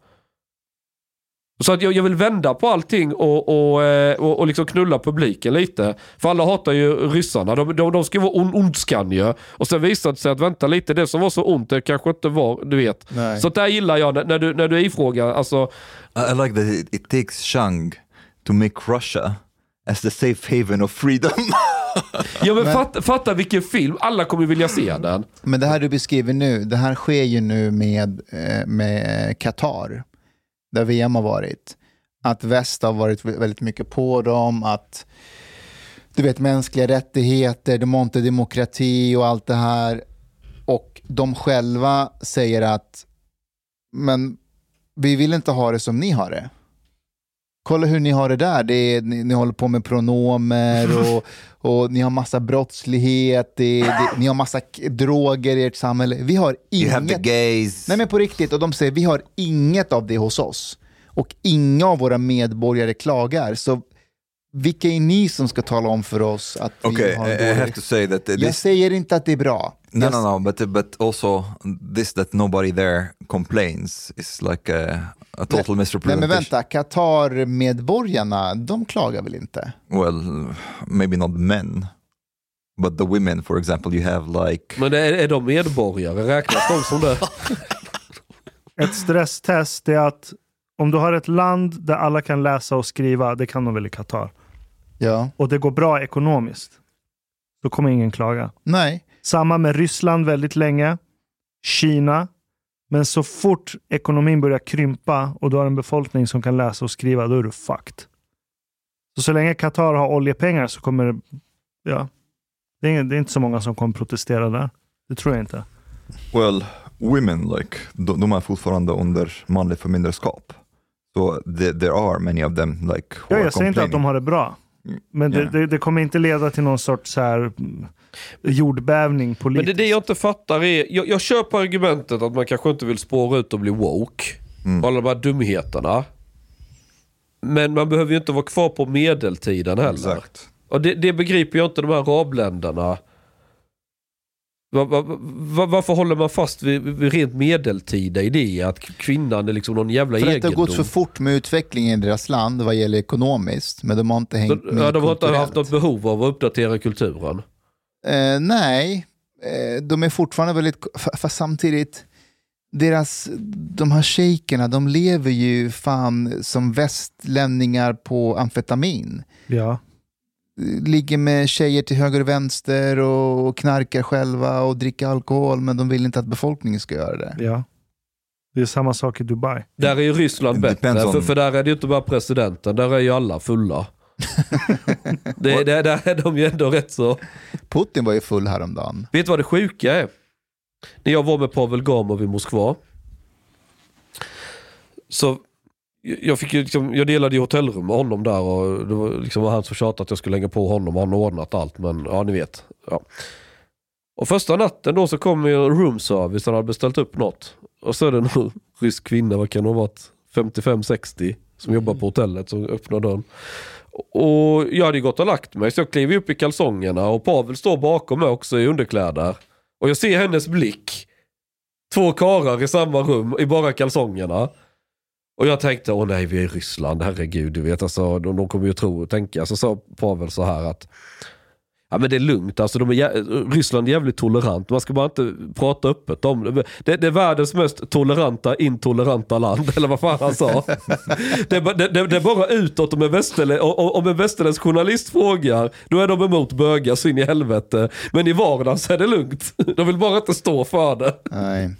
Så att jag, jag vill vända på allting och, och, eh, och, och liksom knulla publiken lite. För alla hatar ju ryssarna. De, de, de ska vara on, ondskan ju. Och sen visade det sig att vänta lite, det som var så ont det kanske inte var, du vet. Nej. Så där gillar jag när, när, du, när du ifrågar, alltså, I, I like that it, it takes Shang to make Russia as the safe haven of freedom. ja men, Men- fatta, fatta vilken film, alla kommer vilja se den. Men det här du beskriver nu, det här sker ju nu med, eh, med Qatar, där VM har varit. Att väst har varit vä- väldigt mycket på dem, att du vet mänskliga rättigheter, de har inte demokrati och allt det här. Och de själva säger att men vi vill inte ha det som ni har det. Kolla hur ni har det där. Det är, ni, ni håller på med pronomer och, och ni har massa brottslighet, det, det, ni har massa droger i ert samhälle. Vi har you have the inget. gays. Nej men på riktigt, och de säger vi har inget av det hos oss. Och inga av våra medborgare klagar. Så vilka är ni som ska tala om för oss att vi Okay, har en dålig... to say that uh, Jag this säger inte att det är bra. No, Jag- no, no, but but also this that nobody there complains is like a, a total Nej misrepresentation. men vänta, Qatar-medborgarna, de klagar väl inte? Well, maybe not men, but the women, for example, you have like Men är, är de medborgare? Räknas de som det? Ett stresstest är att om du har ett land där alla kan läsa och skriva, det kan de väl i Qatar, Ja. och det går bra ekonomiskt, då kommer ingen klaga. Nej. Samma med Ryssland väldigt länge, Kina, men så fort ekonomin börjar krympa och du har en befolkning som kan läsa och skriva, då är du fucked. Så, så länge Qatar har oljepengar så kommer det, ja, det är, det är inte så många som kommer protestera där. Det tror jag inte. well, women like de, de är fortfarande under manligt förmyndarskap. So the, there are many of them like who Ja, jag säger inte att de har det bra. Men det, Ja. det, det kommer inte leda till någon sorts så här, jordbävning Men politiskt. det, det jag inte fattar är, jag, jag köper argumentet att man kanske inte vill spåra ut och bli woke. Mm. Alla de här dumheterna. Men man behöver ju inte vara kvar på medeltiden heller. Exakt. Och det, det begriper jag inte de här arabländerna. Va, va, va, varför håller man fast vid, vid rent medeltida idéer? Att kvinnan är liksom någon jävla För att det har egendom. gått för fort med utvecklingen i deras land vad gäller ekonomiskt, men de har inte Så, hängt med ja, de har inte haft något behov av att uppdatera kulturen. Eh, nej, eh, de är fortfarande väldigt... fa- Fast samtidigt, deras, de här shejkerna, de lever ju fan som västlänningar på amfetamin. Ja. Ligger med tjejer till höger och vänster och knarkar själva och dricker alkohol, men de vill inte att befolkningen ska göra det. ja. Det är samma sak i Dubai. Där är ju Ryssland bättre, för, för där är det ju inte bara presidenten, där är ju alla fulla. det, det, där är de ju ändå rätt så... Putin var ju full häromdagen. Vet du vad det sjuka är? När jag var med Pavel Gamov i Moskva. Så jag, fick liksom, jag delade ju hotellrum med honom där och det var liksom han som tjatade att jag skulle lägga på honom och han har ordnat allt. Men ja, ni vet. Ja. Och första natten då så kom ju room service, han hade beställt upp något. Och så är det en rysk kvinna, vad kan hon ha varit, 55-60, som jobbar på hotellet som öppnar dörren. Och jag hade ju gått och lagt mig så jag kliver upp i kalsongerna och Pavel står bakom mig också i underkläder. Och jag ser hennes blick. Två karar i samma rum i bara kalsongerna. Och jag tänkte, åh nej vi är i Ryssland, herregud, du vet, alltså, de, de kommer ju tro och tänka. Så sa Pavel så här att Ja men det är lugnt, alltså de är jä- Ryssland är jävligt tolerant. Man ska bara inte prata öppet om det. Det, det är världens mest toleranta, intoleranta land, eller vad fan han sa. det, det, det, är bara utåt om en, västerlä- om en västerländsk journalist frågar, då är de emot bögar så in i helvete. Men i vardagen så är det lugnt. De vill bara inte stå för det. Nej.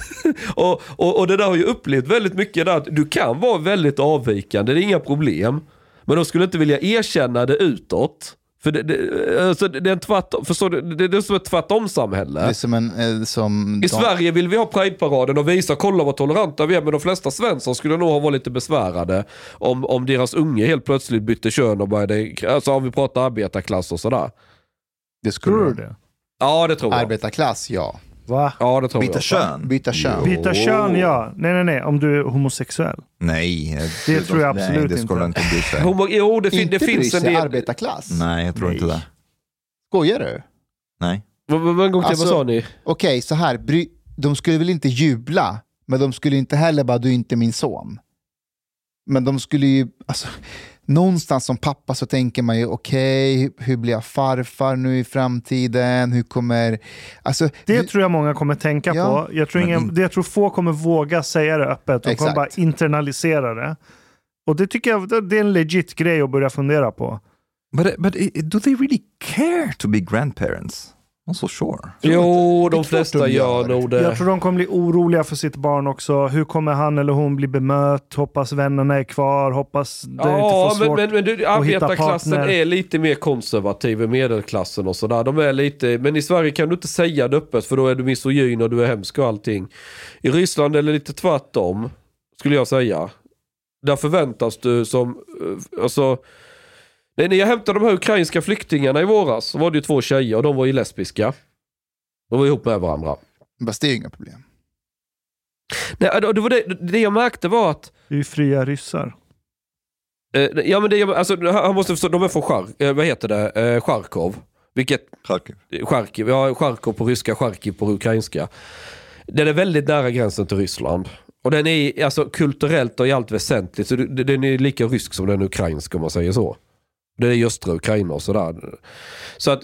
Och, och, och det där har ju upplevt väldigt mycket där att du kan vara väldigt avvikande, det är inga problem. Men de skulle inte vilja erkänna det utåt. För det, det, alltså det är en tvärtom, förstår du? Det, det är som ett tvärtom-samhälle. Det är som en... eh, Som I de- Sverige vill vi ha Pride-paraden och visa, kolla vad toleranta vi är. Men de flesta Svensson skulle nog ha varit lite besvärade om, om deras unge helt plötsligt bytte kön och började, alltså om vi pratar arbetarklass och sådär. Det skulle Tror du de. det? Ja, det tror jag. Arbetarklass, ja. Va? Ja, det tror Byta jag. kön? Byta kön. Byta kön, ja. Nej, nej, nej. Om du är homosexuell. Nej. Det tror jag absolut Nej, det skulle inte. inte bry sig. Homo, jo, det, fin, Inte det finns en del... arbetarklass? Nej, jag tror inte det. Skojar du? Nej. Men, men, men, gång till, Alltså- vad sa ni? Okej, så här. Bry... De skulle väl inte jubla, men de skulle inte heller bara, du är inte min son. Men de skulle ju, alltså, någonstans som pappa så tänker man ju, okej, hur blir jag farfar nu i framtiden? Hur kommer... Alltså, Det vi- tror jag många kommer tänka Ja, på. Jag tror, ingen, in- det jag tror få kommer våga säga det öppet. De kommer bara internalisera det. Och det tycker jag det är en legit grej att börja fundera på. But, but do they really care to be grandparents? I'm so sure. Jo, de flesta de gör nog det. Jag tror de kommer bli oroliga för sitt barn också. Hur kommer han eller hon bli bemött? Hoppas vännerna är kvar. Hoppas det Ja, inte får men, svårt. men, men du, hitta arbetarklassen är lite mer konservativ än medelklassen och sådär. De är lite, men i Sverige kan du inte säga det öppet för då är du misogyn och du är hemsk och allting. I Ryssland är det lite tvärtom, skulle jag säga. Där förväntas du som, alltså, när jag hämtade de här ukrainska flyktingarna i våras så var det ju två tjejer och de var ju lesbiska. De var ihop med varandra. Fast det är ju inga problem. Nej, det, var det, det jag märkte var att Det är ju fria ryssar. Eh, ja men det, alltså, han måste förstå, de är från Char, eh, vad heter det, eh, Charkov. Vilket, Charkiv. Charkiv, ja Charkov på ryska, Charkiv på ukrainska. Den är väldigt nära gränsen till Ryssland. Och den är alltså kulturellt och i allt väsentligt, så det- den är lika rysk som den är ukrainsk om man säger så. Det är i östra Ukraina och sådär. Så att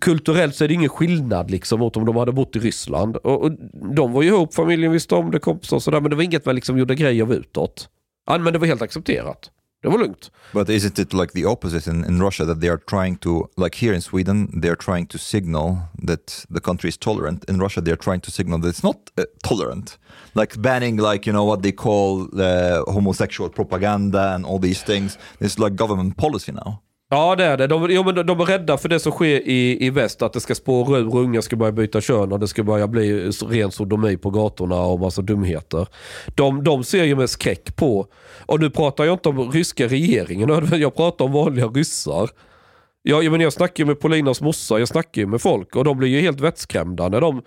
kulturellt så är det ingen skillnad liksom mot om de hade bott i Ryssland. Och, och de var ju ihop, familjen visste om det, kompisar och sådär. Men det var inget man liksom gjorde grejer av utåt. Ja, men det var helt accepterat. Det var lugnt. But isn't it like the opposite in, in Russia that they are trying to, like here in Sweden, they are trying to signal that the country is tolerant. In Russia, they are trying to signal that it's not uh, tolerant. Like banning, like, you know, what they call uh, homosexual propaganda and all these things. It's like government policy now. Ja det är det. De, jo, men de, de är rädda för det som sker i, i väst. Att det ska spåra ur, unga ska börja byta kön och det ska börja bli ren sodomi på gatorna och massa dumheter. De, de ser ju med skräck på, och nu pratar jag inte om ryska regeringen, jag pratar om vanliga ryssar. Jag, jag, menar, jag snackar ju med Polinas morsa, jag snackar ju med folk och de blir ju helt vettskrämda när de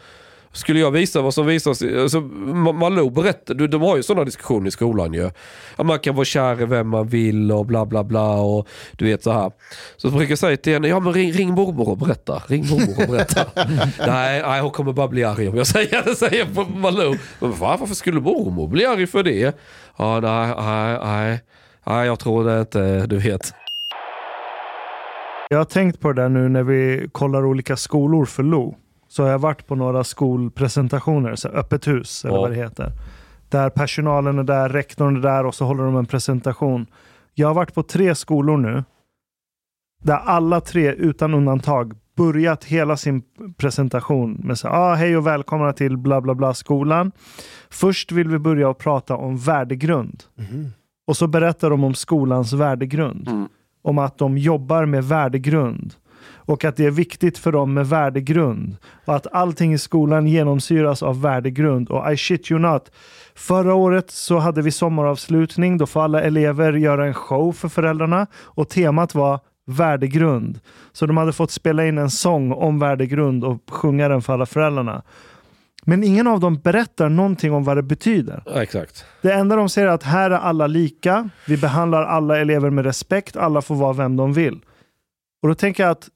skulle jag visa vad som visas, alltså, Ma- Malou berättar, du, de har ju sådana diskussioner i skolan ju. Ja, man kan vara kär i vem man vill och bla bla bla och du vet så här. Så brukar jag säga till henne, ja men ring, ring mormor och berätta. Ring mormor och berätta. nej, nej, hon kommer bara bli arg om jag säger det, säger på Malou. Men va, varför skulle mormor bli arg för det? Ja, nej, nej, nej. Nej, jag tror det inte, du vet. Jag har tänkt på det där nu när vi kollar olika skolor för Lo. Så har jag varit på några skolpresentationer, så öppet hus eller Ja. vad det heter. Där personalen är där, rektorn är där och så håller de en presentation. Jag har varit på tre skolor nu. Där alla tre utan undantag börjat hela sin presentation med så här, ah, hej och välkomna till bla bla bla skolan. Först vill vi börja att prata om värdegrund. Och så berättar de om skolans värdegrund. Mm. Om att de jobbar med värdegrund. Och att det är viktigt för dem med värdegrund. Och att allting i skolan genomsyras av värdegrund. Och I shit you not. Förra året så hade vi sommaravslutning. Då får alla elever göra en show för föräldrarna. Och temat var värdegrund. Så de hade fått spela in en sång om värdegrund och sjunga den för alla föräldrarna. Men ingen av dem berättar någonting om vad det betyder. Ja, exakt. Det enda de säger är att här är alla lika. Vi behandlar alla elever med respekt. Alla får vara vem de vill. Och då tänker jag att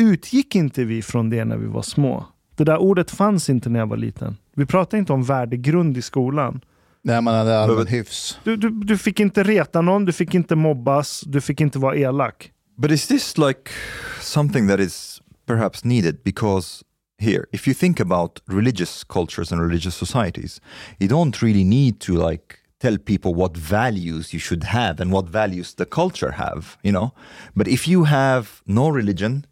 utgick inte vi från det när vi var små? Det där ordet fanns inte när jag var liten. Vi pratade inte om värdegrund i skolan. När man hade allmän hyfs. Du, du, du fick inte reta någon, du fick inte mobbas, du fick inte vara elak. But is this like something that is perhaps needed? Because here, if you think about religious cultures and religious societies, you don't really need to like tell people what values you should have and what values the culture have, you know? But if you have no religion,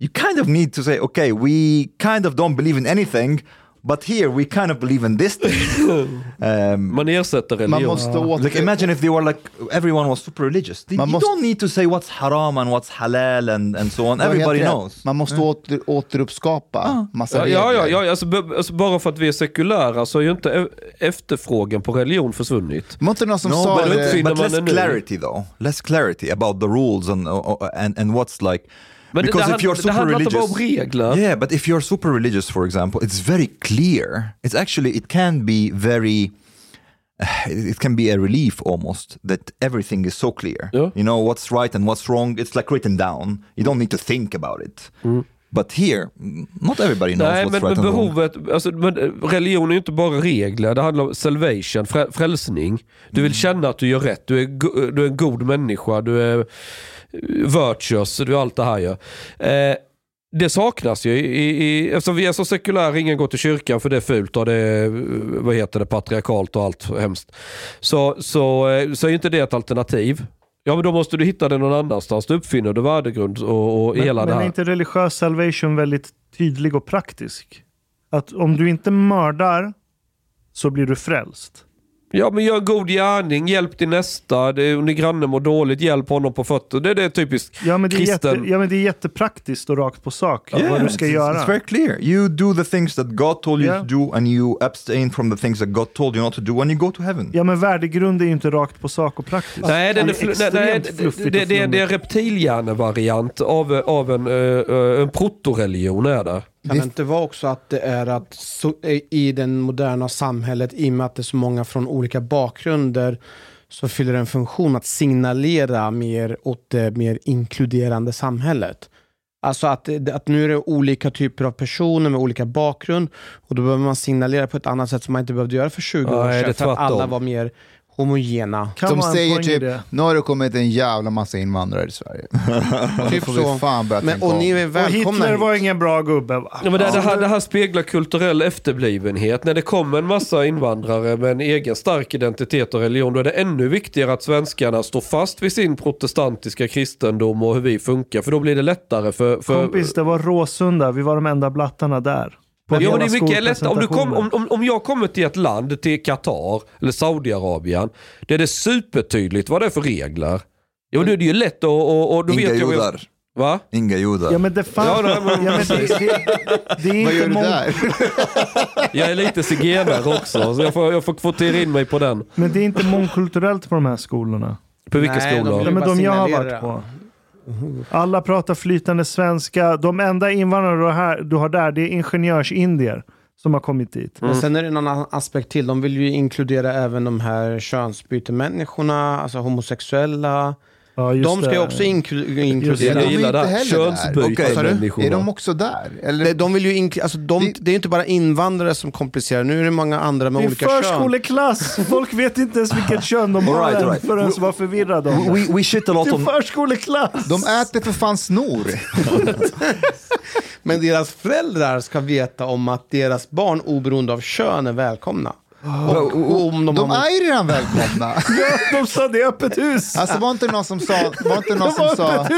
you kind of need to say, okay, we kind of don't believe in anything, but here we kind of believe in this thing. um, Man ersätter religion. Man måste åter... like imagine if they were like everyone was super religious. They- Man you måste- don't need to say what's haram and what's halal and, and so on. Everybody knows. Man måste åter, återuppskapa massa Ja, ja, ja, regler. ja alltså, alltså, bara för att vi är sekulära så har ju inte e- efterfrågan på religion försvunnit. Var inte någon som No, sa but, men det. but man less det nu? clarity though. Less clarity about the rules and uh, and, and what's like. Det, because if you're super religious, yeah, but if you're super religious, for example, it's very clear. It's actually it can be very. It can be a relief almost that everything is so clear. Yeah. You know what's right and what's wrong. It's like written down. You don't need to think about it. But here, mm, not everybody knows Nej, what's men, right men and wrong. behovet, alltså, men religion är ju inte bara regler, det handlar om salvation, frä, frälsning. Du vill känna att du gör rätt, du är, du är en god människa, du är virtuous, du är allt det här ju. Eh, det saknas ju, i, i, eftersom vi är så sekulära, ingen går till kyrkan för det är fult och det är, vad heter det, patriarkalt och allt hemskt. Så, så, eh, så är inte det ett alternativ. Ja men då måste du hitta det någon annanstans, då uppfinner du värdegrund och, och Men, hela men det är här. inte religiös salvation väldigt tydlig och praktisk? Att om du inte mördar så blir du frälst. Ja men gör god gärning, hjälp din nästa, det är, om din granne mår dåligt, hjälp honom på fötter. Det, det är typiskt Ja men, det är jätte, kristen. ja men det är jättepraktiskt och rakt på sak vad du ska it's, göra. It's very clear. You do the things that God told you Yeah. to do and you abstain from the things that God told you not to do and you go to heaven. Ja men värdegrund är ju inte rakt på sak och praktiskt. Nej, den är, Det fl- nej, nej, det, det, det, det är en reptilhjärnevariant av, av en, uh, en protoreligion. Är det. Kan det inte vara också att det är att så, i den moderna samhället, i och med att det är så många från olika bakgrunder, så fyller det en funktion att signalera mer åt det mer inkluderande samhället. Alltså att, det- att nu är det olika typer av personer med olika bakgrund och då behöver man signalera på ett annat sätt som man inte behövde göra för 20 år det sedan för att alla var mer homogena. Kan en säger typ, nu har det kommit en jävla massa invandrare i Sverige. typ får vi så. fan Men, och ni är Och välkomna Hitler var hit. ingen bra gubbe va? Ja, men det, det, här, det här speglar kulturell efterblivenhet. När det kommer en massa invandrare med en egen stark identitet och religion, då är det ännu viktigare att svenskarna står fast vid sin protestantiska kristendom och hur vi funkar. För då blir det lättare för... för Kompis, det var Råsunda. Vi var de enda blattarna där. På Ja, men det är mycket lättare. Om, du kom, om, om, om jag kommer till ett land, till Qatar eller Saudiarabien, det är det supertydligt vad det är för regler. Ja, men då är det ju lätt att... Och, och då Inga vet vad jag- judar. Va? Inga judar. Ja men det fanns... Ja, Ja, nej, men- men det, det, det är Vad inte gör du där? Jag är lite zigenare också, så jag får, jag får kvotera in mig på den. Men det är inte mångkulturellt på de här skolorna. På vilka Nej, de skolor? Ja, vill men de jag har varit på. Alla pratar flytande svenska. De enda invandrare du har, du har där, det är ingenjörsindier som har kommit dit. Men sen är det en annan aspekt till. De vill ju inkludera även de här könsbytemänniskorna, alltså homosexuella. Ja, De ska ju det. också inklu- Just det. inkludera. Jag är gillar det. heller där. Okej. Könsbyte-människorna. Är de också där? Eller? De, de vill ju inkl- alltså de, Det- det är ju inte bara invandrare som komplicerar, nu är det många andra med Det är olika kön. förskoleklass! Folk vet inte ens vilket kön de har right, right. förrän de var förvirrade det. we, we shit a lot Det är förskoleklass! De äter för fan snor. Men deras föräldrar ska veta om att deras barn oberoende av kön är välkomna. Och, och om de, De har... är ju redan välkomna. Ja, de sa det i öppet hus! Alltså var inte någon som sa, var inte någon som sa,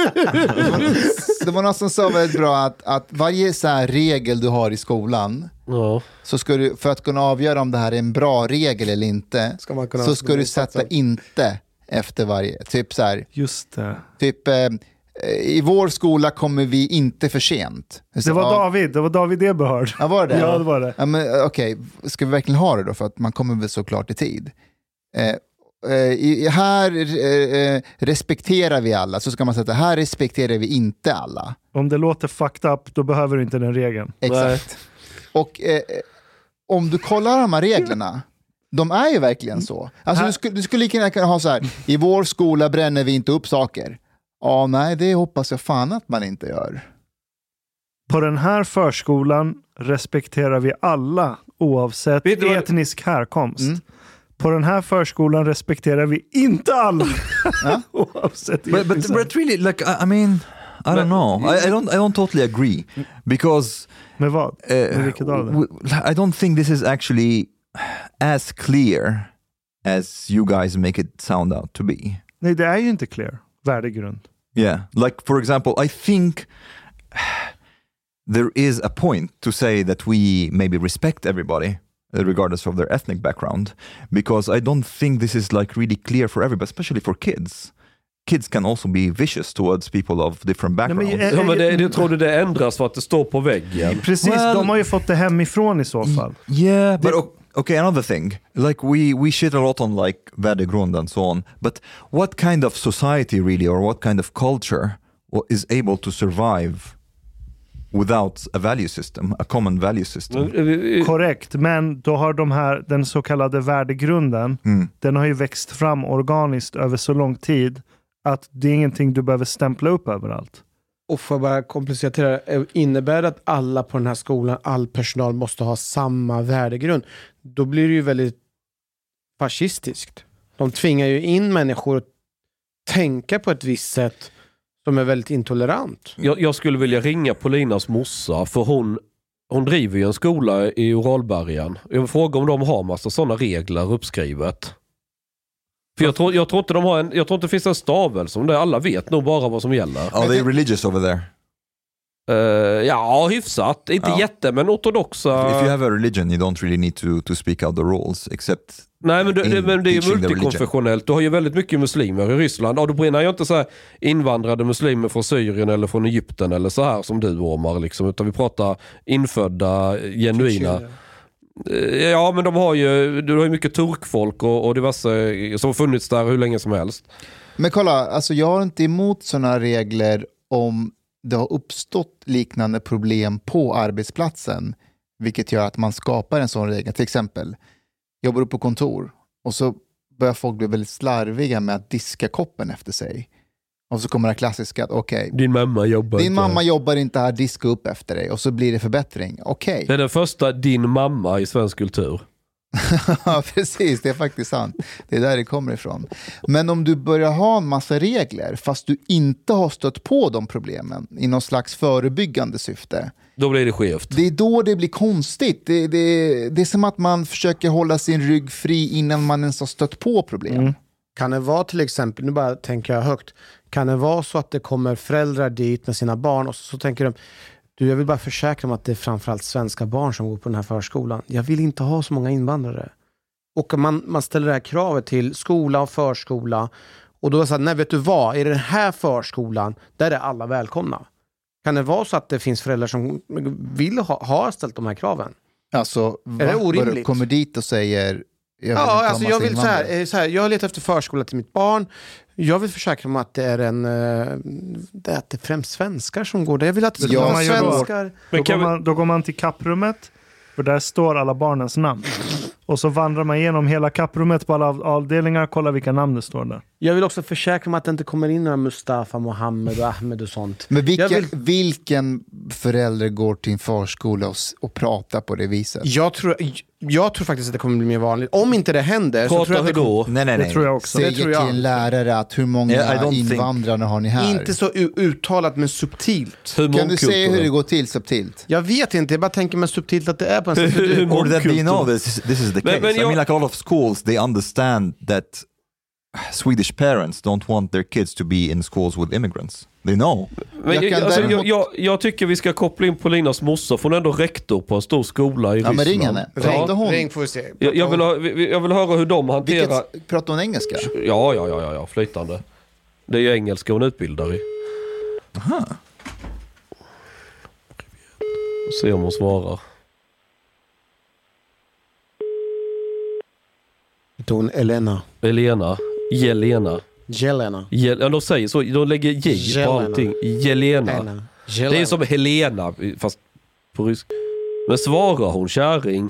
det var någon som sa väldigt bra att, att varje så här regel du har i skolan, Ja. så ska du, för att kunna avgöra om det här är en bra regel eller inte, Ska man kunna- så ska du sätta inte efter varje. Typ så här, Just det. typ, eh, i vår skola kommer vi inte för sent. Så, Det var ja, David, det var David Eberhard. Ja, var det det? Ja, det var det. Ja, men, eh, Okej, ska vi verkligen ha det då? För att man kommer väl såklart i tid. Eh, eh, här eh, eh, respekterar vi alla, så ska man säga att här respekterar vi inte alla. Om det låter fucked up, då behöver du inte den regeln. Exakt. Och eh, eh, om du kollar de här reglerna, de är ju verkligen så. Alltså, du, skulle, du skulle lika gärna kunna ha så här, i vår skola bränner vi inte upp saker. Ja, nej, det hoppas jag fan att man inte gör. På den här förskolan respekterar vi alla oavsett etnisk härkomst. Mm. På den här förskolan respekterar vi inte alla oavsett But, etnisk but, but really, like, I, I mean, I don't know. I, I don't. I don't totally agree because Med vad? uh, Med vilket av det? w- I don't think this is actually as clear as you guys make it sound out to be. Nej, det är ju inte clear. Värdegrund. Yeah, like for example, I think there is a point to say that we maybe respect everybody uh, regardless of their ethnic background because I don't think this is like really clear for everybody, especially for kids. Kids can also be vicious towards people of different Nej, men, backgrounds. eh, Ja, men det, det, tror du det ändras för att det står på väggen? Precis, Well- de har ju fått det hemifrån i så fall. Yeah, but o- okay, another thing. Like we we shit a lot on like värdegrund and so on. But what kind of society really, or what kind of culture is able to survive without a value system, a common value system? Korrekt, men då har de här, den så kallade värdegrunden, Mm. den har ju växt fram organiskt över så lång tid att det är ingenting du behöver stämpla upp överallt. Och får jag bara komplicera det, eh, innebär det att alla på den här skolan, all personal måste ha samma värdegrund? Då blir det ju väldigt fascistiskt. De tvingar ju in människor att tänka på ett visst sätt som är väldigt intolerant. Jag, jag skulle vilja ringa Polinas morsa för hon, hon driver ju en skola i Uralbergen. Jag vill fråga om de har massa sådana regler uppskrivet. För jag tror, jag, tror inte de har en, jag tror inte det finns en stavelse om det. Alla vet nog bara vad som gäller. Are they religious over there? Eh, ja, hyfsat. Inte Ja. jätte, men ortodoxa. If you have a religion, you don't really need to, to speak out the rules, except Nej men det, det, in men det är ju multikonfessionellt. Du har ju väldigt mycket muslimer i Ryssland. Ja, då brinner ju inte så här invandrade muslimer från Syrien eller från Egypten eller så här som du Omar. Liksom, utan vi pratar infödda, genuina. Eh, Eh, ja men de har ju, du har ju mycket turkfolk och, och diverse som har funnits där hur länge som helst. Men kolla, alltså jag har inte emot sådana regler om det har uppstått liknande problem på arbetsplatsen, vilket gör att man skapar en sån regel. Till exempel, jobbar du på kontor och så börjar folk bli väldigt slarviga med att diska koppen efter sig. Och så kommer det klassiska att okej, Din mamma jobbar din inte. mamma jobbar inte här, diska upp efter dig och så blir det förbättring. Okej, Det är den första din mamma i svensk kultur. Ja, precis, det är faktiskt sant. Det är där det kommer ifrån. Men om du börjar ha en massa regler fast du inte har stött på de problemen i någon slags förebyggande syfte. Då blir det skevt. Det är då det blir konstigt. Det, det, det är som att man försöker hålla sin rygg fri innan man ens har stött på problem. Kan det vara till exempel, nu bara tänker jag högt, kan det vara så att det kommer föräldrar dit med sina barn och så, så tänker de, du jag vill bara försäkra mig att det är framförallt svenska barn som går på den här förskolan. Jag vill inte ha så många invandrare. Och man, man ställer det här kravet till skola och förskola och då är det så här, nej vet du vad, i den här förskolan, där är alla välkomna. Kan det vara så att det finns föräldrar som vill ha, ha ställt de här kraven? Alltså, det va? Vad orimligt? kommer dit och säger jag Ja, alltså jag vill så här, eh, så här, jag letar efter förskola till mitt barn. Jag vill försäkra mig att det är en, eh, det är att det är främst svenskar som går där. Jag vill att det ska vara då. svenskar. Då Men går, man, då går man till kapprummet och där står alla barnens namn. Och så vandrar man igenom hela kapprummet på alla av- avdelningar, kollar vilka namn det står där. Jag vill också försäkra mig att det inte kommer in några Mustafa, Mohammed och Ahmed och sånt. Men vilka, vill- vilken förälder går till en förskola och, och pratar på det viset? Jag tror, jag tror faktiskt att det kommer bli mer vanligt. Om inte det händer så tror jag att hur det kommer, då? Nej, nej, Det nej. tror jag också. det Säger tror jag. till en lärare att hur många Yeah, I don't think- invandrare har ni här? Inte så uttalat men subtilt. Kan du säga hur det går till subtilt? Jag vet inte, jag bara tänker mig subtilt att det är på en sätt. Or that Mångkultur. know this, is- this is the Men- case? men I jag- mean, like a lot of schools, they understand that Swedish parents don't want their kids to be in schools with immigrants. They know. Men Jag alltså, däremot- jag, jag, jag tycker vi ska koppla in Polinas morsa, för hon är ändå rektor på en stor skola i Ja, men Ryssland. ring henne. Ja. Ringde hon? ring får vi se. Jag, jag, vill ha, jag vill höra hur de hanterar... Vilket, pratar hon engelska? Ja, ja, ja, ja, ja, flytande. Det är ju engelska hon utbildar i. Se om hon svarar. Heter hon Elena? Elena. Jelena. Jelena. Jel ja, de säger så. De lägger J Jelena. på allting. Jelena. Elena. Det är som Helena, fast på rysk. Men svarar hon kärring?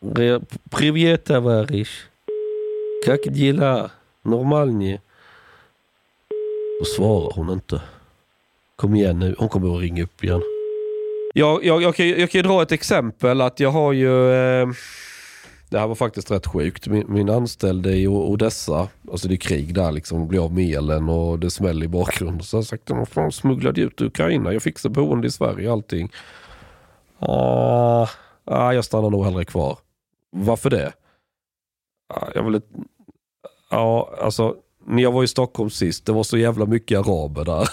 Re- Привет, товарищ. Как дела? Нормальнее? Då svarar hon inte. Kom igen nu, hon kommer att ringa upp igen. Jag, jag, jag, kan, jag kan ju dra ett exempel att jag har ju... Eh, det här var faktiskt rätt sjukt. Min, min anställde i Odessa, alltså det är krig där liksom, blir av med elen och det smäller i bakgrunden. Så jag sagt, vad fan smugglade ut Ukraina? Jag fixar boende i Sverige och allting. Ah, ah, jag stannar nog hellre kvar. Varför det? Ah, jag vill inte- Ja, alltså när jag var i Stockholm sist, det var så jävla mycket araber där.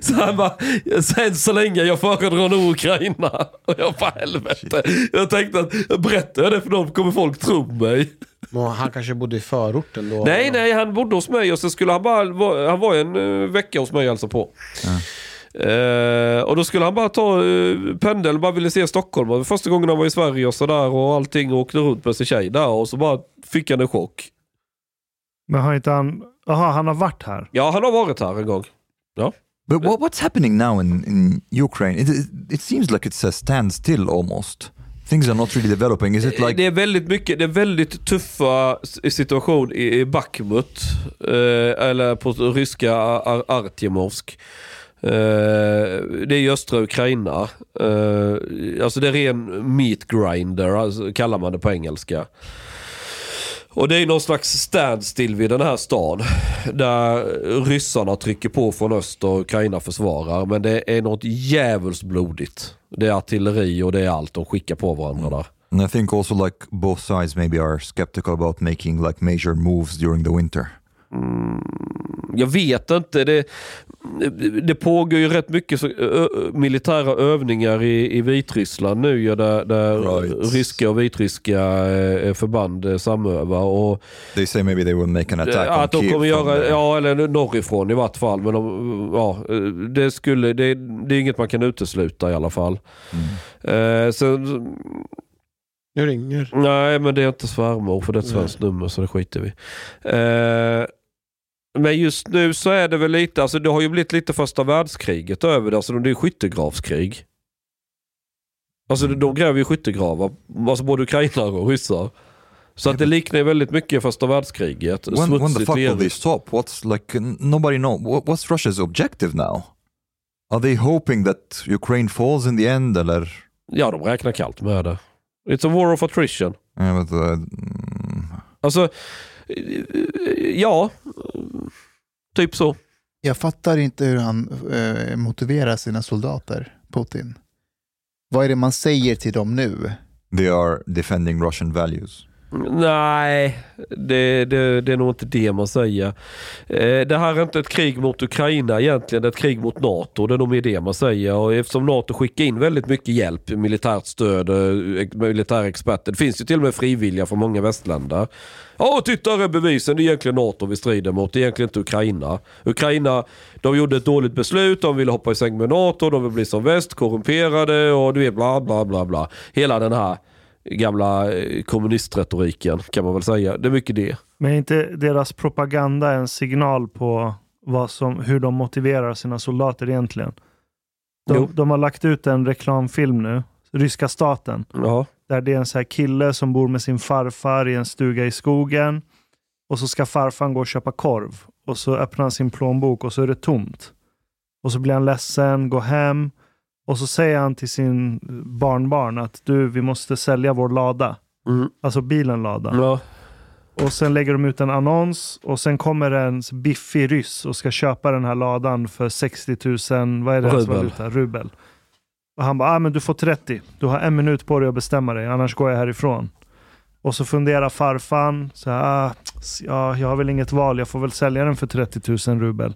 så han bara, sen så länge jag föredrar nog Ukraina. Och jag bara helvete. Jag tänkte att berättar jag det för dem kommer folk tro mig. Men han kanske bodde i förorten då? Nej, nej, han bodde hos mig och så skulle han bara, han var en uh, vecka hos mig alltså på. Eh, och då skulle han bara ta uh, pendeln, bara ville se Stockholm. Det var första gången han var i Sverige och sådär och allting och åkte runt med sin tjej där och så bara fick han en chock. Men har inte han... Jaha, han har varit här. Ja, han har varit här en gång. But what, what's happening now in, in Ukraine? It, it, it seems like it's a standstill almost. Things are not really developing. Is it like det är väldigt mycket, det är väldigt tuffa situation i, i Bakhmut. Eh, eller på ryska Ar- Artjemovsk. Eh, det är i östra Ukraina. Eh, alltså det är ren meat grinder, alltså, kallar man det på engelska. Och det är någon slags standstill vid den här stan. Där ryssarna trycker på från öst och Ukraina försvarar. Men det är något djävulskt blodigt. Det är artilleri och det är allt de skickar på varandra där. And I think also like both sides maybe are skeptical about making like major moves during the winter. Jag vet inte. Det, det pågår ju rätt mycket så, ö, militära övningar i, i Vitryssland nu ja, där, där Right. ryska och vitryska eh, förband eh, samövar. Och, They say maybe they will make an attack eh, on att de kommer göra, there. ja eller norrifrån i vart fall. Men de, ja, det, skulle, det, det är inget man kan utesluta i alla fall. Mm. Eh, så, Nu ringer. Nej, men det är inte svärmor för det är ett svenskt nummer så det skiter vi eh, Men just nu så är det väl lite, alltså det har ju blivit lite första världskriget över det. Alltså det är skyttegravskrig. Alltså de, gräver ju skyttegravar, alltså både ukrainare och ryssar. Så att det liknar väldigt mycket första världskriget. When, when the fuck will they stop? What's like nobody know. What, what's Russia's objective now? Are they hoping that Ukraine falls in the end? Eller? Ja, de räknar kallt med det. It's a war of attrition. Yeah, but, uh, Alltså, ja, typ så. Jag fattar inte hur han eh, motiverar sina soldater, Putin. Vad är det man säger till dem nu? they are defending Russian values. Nej, det, det, det är nog inte det man säger. Eh, det här är inte ett krig mot Ukraina egentligen, det är ett krig mot NATO. Det är nog mer det man säger. Och eftersom NATO skickar in väldigt mycket hjälp, militärt stöd, eh, militära experter. Det finns ju till och med frivilliga från många västländer. Ja, titta här är bevisen. Det är egentligen NATO vi strider mot. Det är egentligen inte Ukraina. Ukraina, de gjorde ett dåligt beslut. De ville hoppa i säng med NATO. De vill bli som väst, korrumperade och du vet bla bla bla bla. Hela den här gamla eh, kommunistretoriken kan man väl säga. Det är mycket det. Men är inte deras propaganda en signal på vad som, hur de motiverar sina soldater egentligen? Jo. De, de har lagt ut en reklamfilm nu, ryska staten, Ja. där det är en så här kille som bor med sin farfar i en stuga i skogen. Och så ska farfan gå och köpa korv. Och så öppnar han sin plånbok och så är det tomt. Och så blir han ledsen, går hem. Och så säger han till sin barnbarn att du, vi måste sälja vår lada. Mm. Alltså bilen lada. Ja. Och sen lägger de ut en annons och sen kommer en biffig ryss och ska köpa den här ladan för 60 000, vad är det Rubel. valuta? Rubel. Och han bara, ah, men du får 30. Du har en minut på dig att bestämma dig, annars går jag härifrån. Och så funderar farfan, så här, ah, ja, jag har väl inget val, jag får väl sälja den för 30 000 rubel.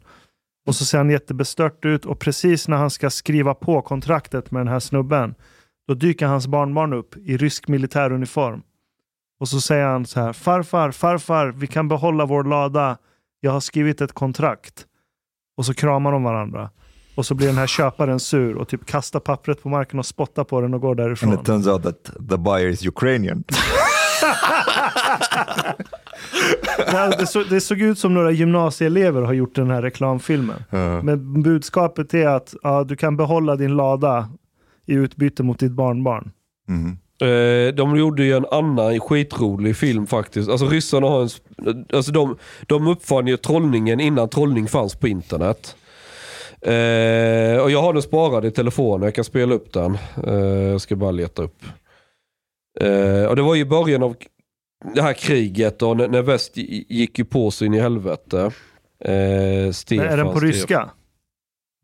Och så ser han jättebestört ut och precis när han ska skriva på kontraktet med den här snubben, då dyker hans barnbarn upp i rysk militäruniform. Och så säger han så här, farfar, farfar, vi kan behålla vår lada. Jag har skrivit ett kontrakt. och så kramar de varandra. Och så blir den här köparen sur och typ kastar pappret på marken och spottar på den och går And därifrån. it turns out that the buyer is Ukrainian. Det, så, det såg ut som några gymnasieelever har gjort den här reklamfilmen. Ja. Men budskapet är att ja, du kan behålla din lada i utbyte mot ditt barnbarn. Mhm. Eh, de gjorde ju en annan skitrolig film faktiskt. Alltså ryssarna har en... sp- Alltså de, de uppfann ju trollningen innan trollning fanns på internet. Eh, och jag har den sparad i telefonen, jag kan spela upp den. Eh, jag ska bara leta upp. Eh, och det var ju i början av det här kriget och när, när väst gi- gick ju på sig in i helvete. Eh, Stefan, är den på ryska?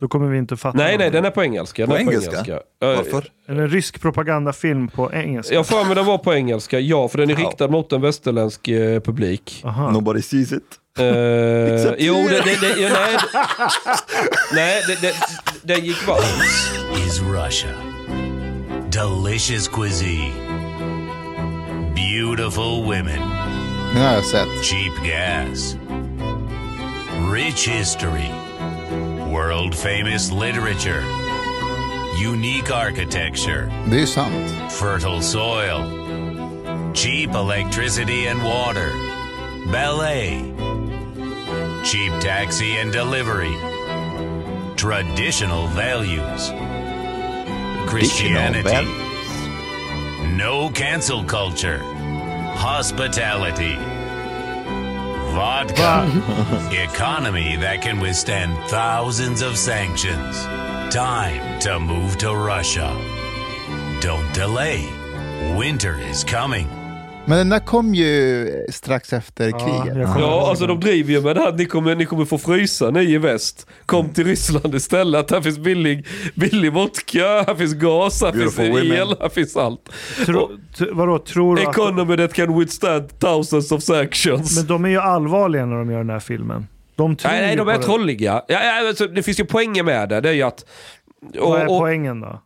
Då kommer vi inte fatta. Nej, nej, den är på engelska. Den På är engelska? Eh, Varför? Är det en rysk propagandafilm på engelska? Jag för mig den var på engelska, ja, för den är riktad mot en västerländsk eh, publik. Aha. Nobody sees it. Eh, Except jo, det, det, det, ja, nej, nej det, det, det gick bra. is Russia. Delicious cuisine. Beautiful women. No, har jag. Cheap gas. Rich history. World famous literature. Unique architecture. Det är sant. Fertile soil. Cheap electricity and water. Ballet. Cheap taxi and delivery. Traditional values. Christianity. values. No cancel culture. Hospitality. Vodka. Economy that can withstand thousands of sanctions. Time to move to Russia. Don't delay. Winter is coming. Men den där kom ju strax efter Ja, kriget. Ja, alltså de driver ju med det här att ni kommer, ni kommer få frysa ni i väst. Kom till Ryssland istället. Här finns billig, billig vodka, här finns gas, här Beautiful finns women. el, här finns allt. Tro, vadå, tror du att... Economy that can withstand thousands of sanctions. Men de är ju allvarliga när de gör den här filmen. De nej, nej, de är det. trolliga. Ja, ja, alltså, det finns ju poänger med det. Det är ju att... Vad är och- och- poängen då?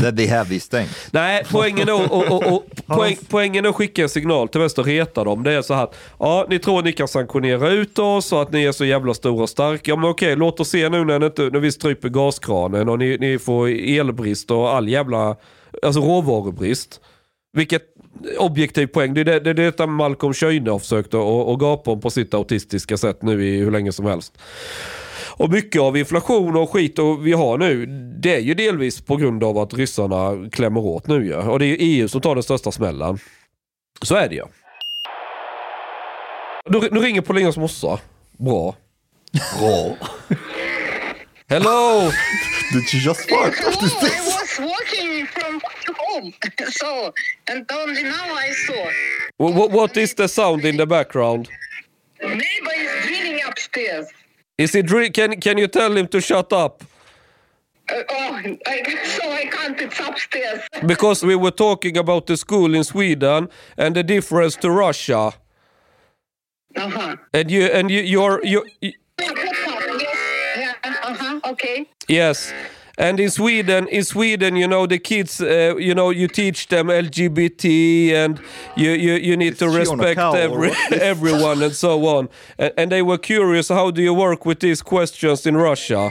That they have these things. Nej, poängen är, och, och, och, poäng, poängen att skicka en signal till väst och reta dem. Det är så här ja, ni tror att ni kan sanktionera ut oss och att ni är så jävla stora och starka. Ja, men okej, låt oss se nu när, inte, när vi stryper gaskranen och ni, ni får elbrist och all jävla, alltså råvarubrist. Vilket objektiv poäng. Det är det, det, är detta Malcolm Schöne har försökt att gapa om på sitt autistiska sätt nu i hur länge som helst. Och mycket av inflation och skit och vi har nu, det är ju delvis på grund av att ryssarna klämmer åt nu ju. Och det är ju EU som tar den största smällen. Så är det ju. Nu, nu ringer Paulinas morsa. Bra. Bra. Hello! Did you just fart? No, I was walking from home. So, and only now I saw. What, what is the sound in the background? Neighbor is drilling upstairs. Is he dri- can, can you tell him to shut up? Uh, oh, I, so I can't. It's upstairs. Because we were talking about the school in Sweden and the difference to Russia. Uh huh. And you and you you're you Yes. Yeah. Uh huh. Okay. Yes. And in Sweden, in Sweden, you know, the kids, uh, you know, you teach them LGBT and you, you, you need to Is she respect every, everyone and so on. And, and they were curious, how do you work with these questions in Russia?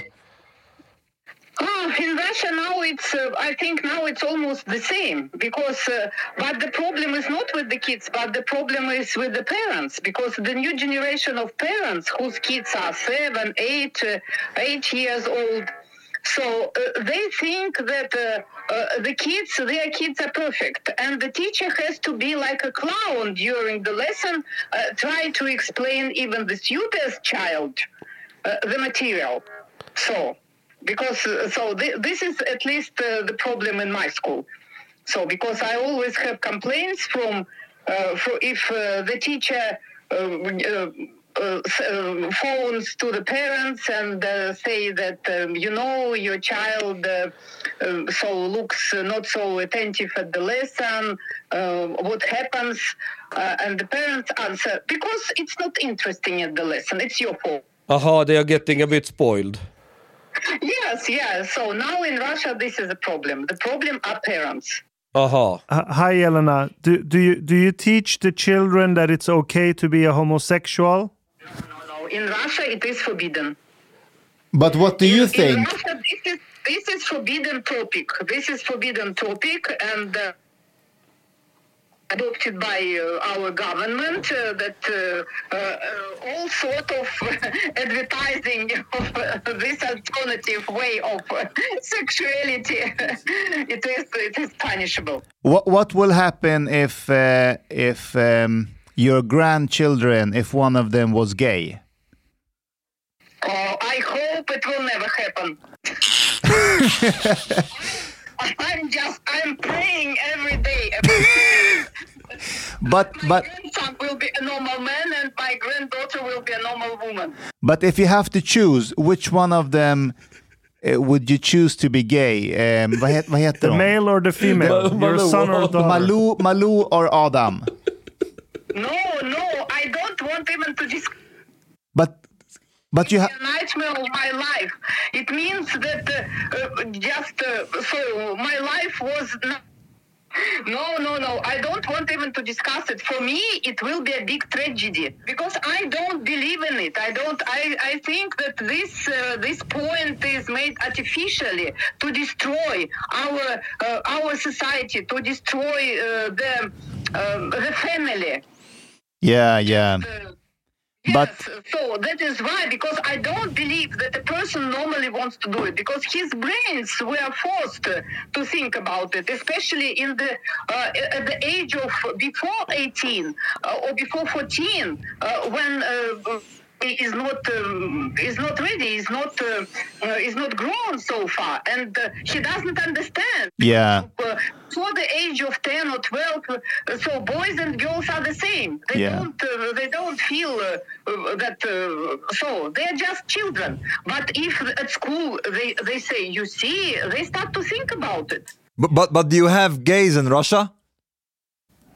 Oh, in Russia now it's. Uh, I think now it's almost the same because. Uh, but the problem is not with the kids, but the problem is with the parents because the new generation of parents whose kids are seven, eight, uh, eight years old. So uh, they think that uh, uh, the kids, their kids are perfect, and the teacher has to be like a clown during the lesson, uh, try to explain even the stupidest child uh, the material. So, because uh, so thi- this is at least the problem in my school. So, because I always have complaints from for if the teacher. Uh, uh, s- phones to the parents and uh, say that um, you know your child uh, uh, so looks uh, not so attentive at the lesson uh, what happens uh, and the parents answer because it's not interesting at the lesson it's your fault Aha, they are getting a bit spoiled. yes yes so now in russia this is a problem the problem are parents Aha. H- Hi Elena, do, do, you, do you teach the children that it's okay to be a homosexual? No no in russia it is forbidden But what do you In think? Russia, this is this is forbidden topic. This is forbidden topic, and uh, adopted by uh, our government uh, that uh, uh, uh, all sort of advertising of uh, this alternative way of uh, sexuality. it is it is punishable. What what will happen if uh, if um, your grandchildren, if one of them was gay? Oh, I hope it will never happen. I'm just I'm praying every day. But but my grandson will be a normal man and my granddaughter will be a normal woman. but if you have to choose, which one of them uh, would you choose to be gay? Um, vad, het, vad heter The de? male or the female? Ma- Your son or daughter? Malou, Malou or Adam? No, no, I don't want even to discuss But but you have a nightmare of my life. It means that uh, uh, just uh, so my life was. Not no, no, no. I don't want even to discuss it. For me, it will be a big tragedy because I don't believe in it. I don't. I, I think that this uh, this point is made artificially to destroy our uh, our society, to destroy uh, the the family. Yeah yeah. Uh, Yes, But- so that is why, because I don't believe that a person normally wants to do it, because his brains were forced to think about it, especially in the uh, at the age of before 18 uh, or before 14, uh, when. Uh, he is not um, is not ready. Is not uh, uh, is not grown so far, and uh, he doesn't understand. Yeah. Uh, for the age of 10 or 12 uh, so boys and girls are the same they Yeah. don't uh, they don't feel uh, uh, that uh, so they're just children but if at school they, they say you see they start to think about it But, but but do you have gays in Russia?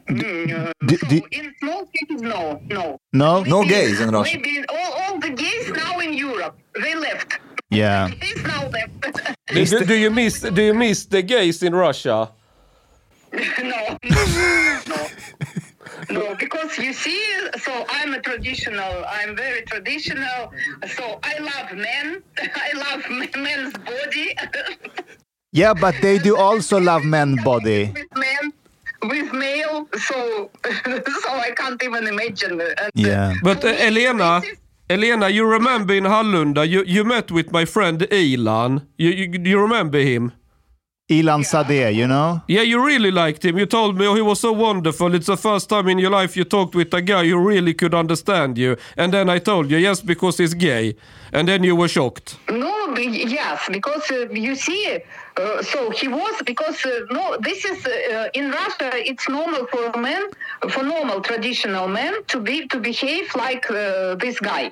Mm, uh, do- so do- in small cities no no No. No Maybe- gays in Russia. maybe all, all the gays now in europe they left Yeah. gays now left Do, do, do you miss do you miss the gays in Russia? no, no, no, because you see, so I'm a traditional, I'm very traditional, so I love men, I love men's body. Yeah, but they do also love men body. with men, with male, so so I can't even imagine. And, Yeah. But uh, Elena, Elena, you remember in Hallunda, you, you met with my friend Ilan. You, you, you remember him? Ilan Sadeh, you know? Yeah, you really liked him. You told me oh, he was so wonderful. It's the first time in your life you talked with a guy who really could understand you. And then I told you, yes, because he's gay. And then you were shocked. No, yes, because uh, you see, uh, so he was because uh, no, this is uh, in Russia. It's normal for men, for normal traditional men, to be to behave like uh, this guy.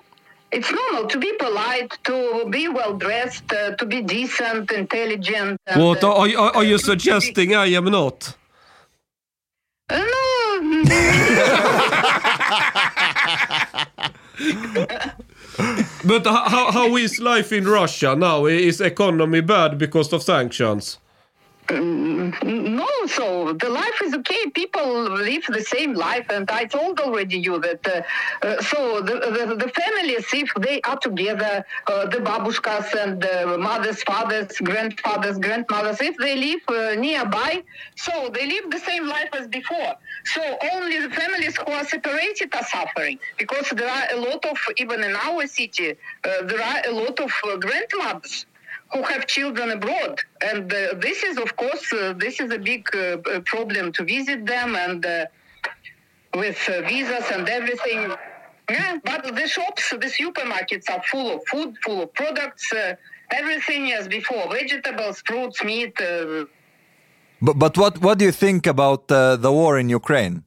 It's normal to be polite, to be well dressed, uh, to be decent, intelligent. and, What are, are, are you to be- suggesting I am not? No. But how, how is life in Russia now? Is economy bad because of sanctions? No, so the life is okay. People live the same life, and I told already you that. Uh, uh, so the, the the families, if they are together, uh, the babushkas and the mothers, fathers, grandfathers, grandmothers, if they live uh, nearby, so they live the same life as before. So only the families who are separated are suffering because there are a lot of even in our city, uh, there are a lot of uh, grandmothers who have children abroad. And uh, this is of course uh, this is a big uh, uh, problem to visit them and with visas and everything. Yeah but the shops the supermarkets are full of food full of products everything as before vegetables fruits meat But but what what do you think about uh, the war in Ukraine?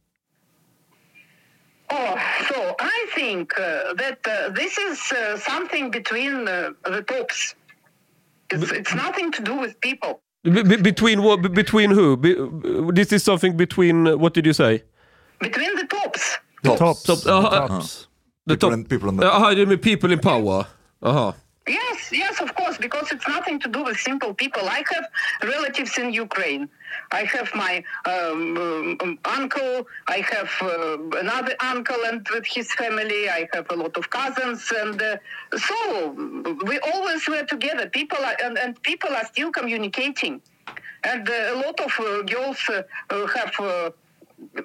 Oh, so I think uh, that uh, this is uh, something between uh, the tops. It's, it's nothing to do with people. Be- be- between what? Between who? Be- this is something between. uh, What did you say? Between the tops. The tops. Top- the uh, tops. The People top. in- people in the- Uh, aha, you mean people in power. Aha. Yes, yes, of course. because it's nothing to do with simple people. I have relatives in Ukraine. I have my um, um, uncle. I have uh, another uncle and with his family. I have a lot of cousins, and uh, so we always were together. People are, and, and people are still communicating, and uh, a lot of uh, girls uh, uh, have.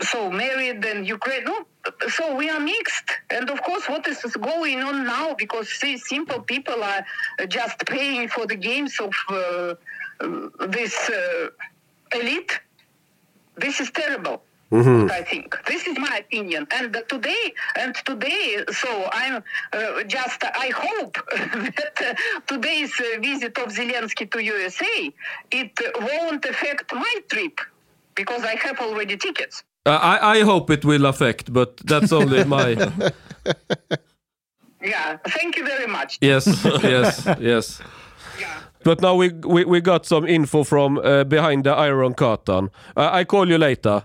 So married and Ukraine. No, so we are mixed, and of course, what is going on now? Because these simple people are just paying for the games of uh, this uh, elite. This is terrible. I think this is my opinion, and uh, today, and today, so I'm uh, just. I hope that uh, today's uh, visit of Zelensky to USA it won't affect my trip because I have already tickets. Uh, I, I hope it will affect, but that's only my... Yeah, thank you very much. Yes, yes, yes. Yeah. But now we, we, we got some info from uh, behind the Iron Curtain. Uh, I call you later.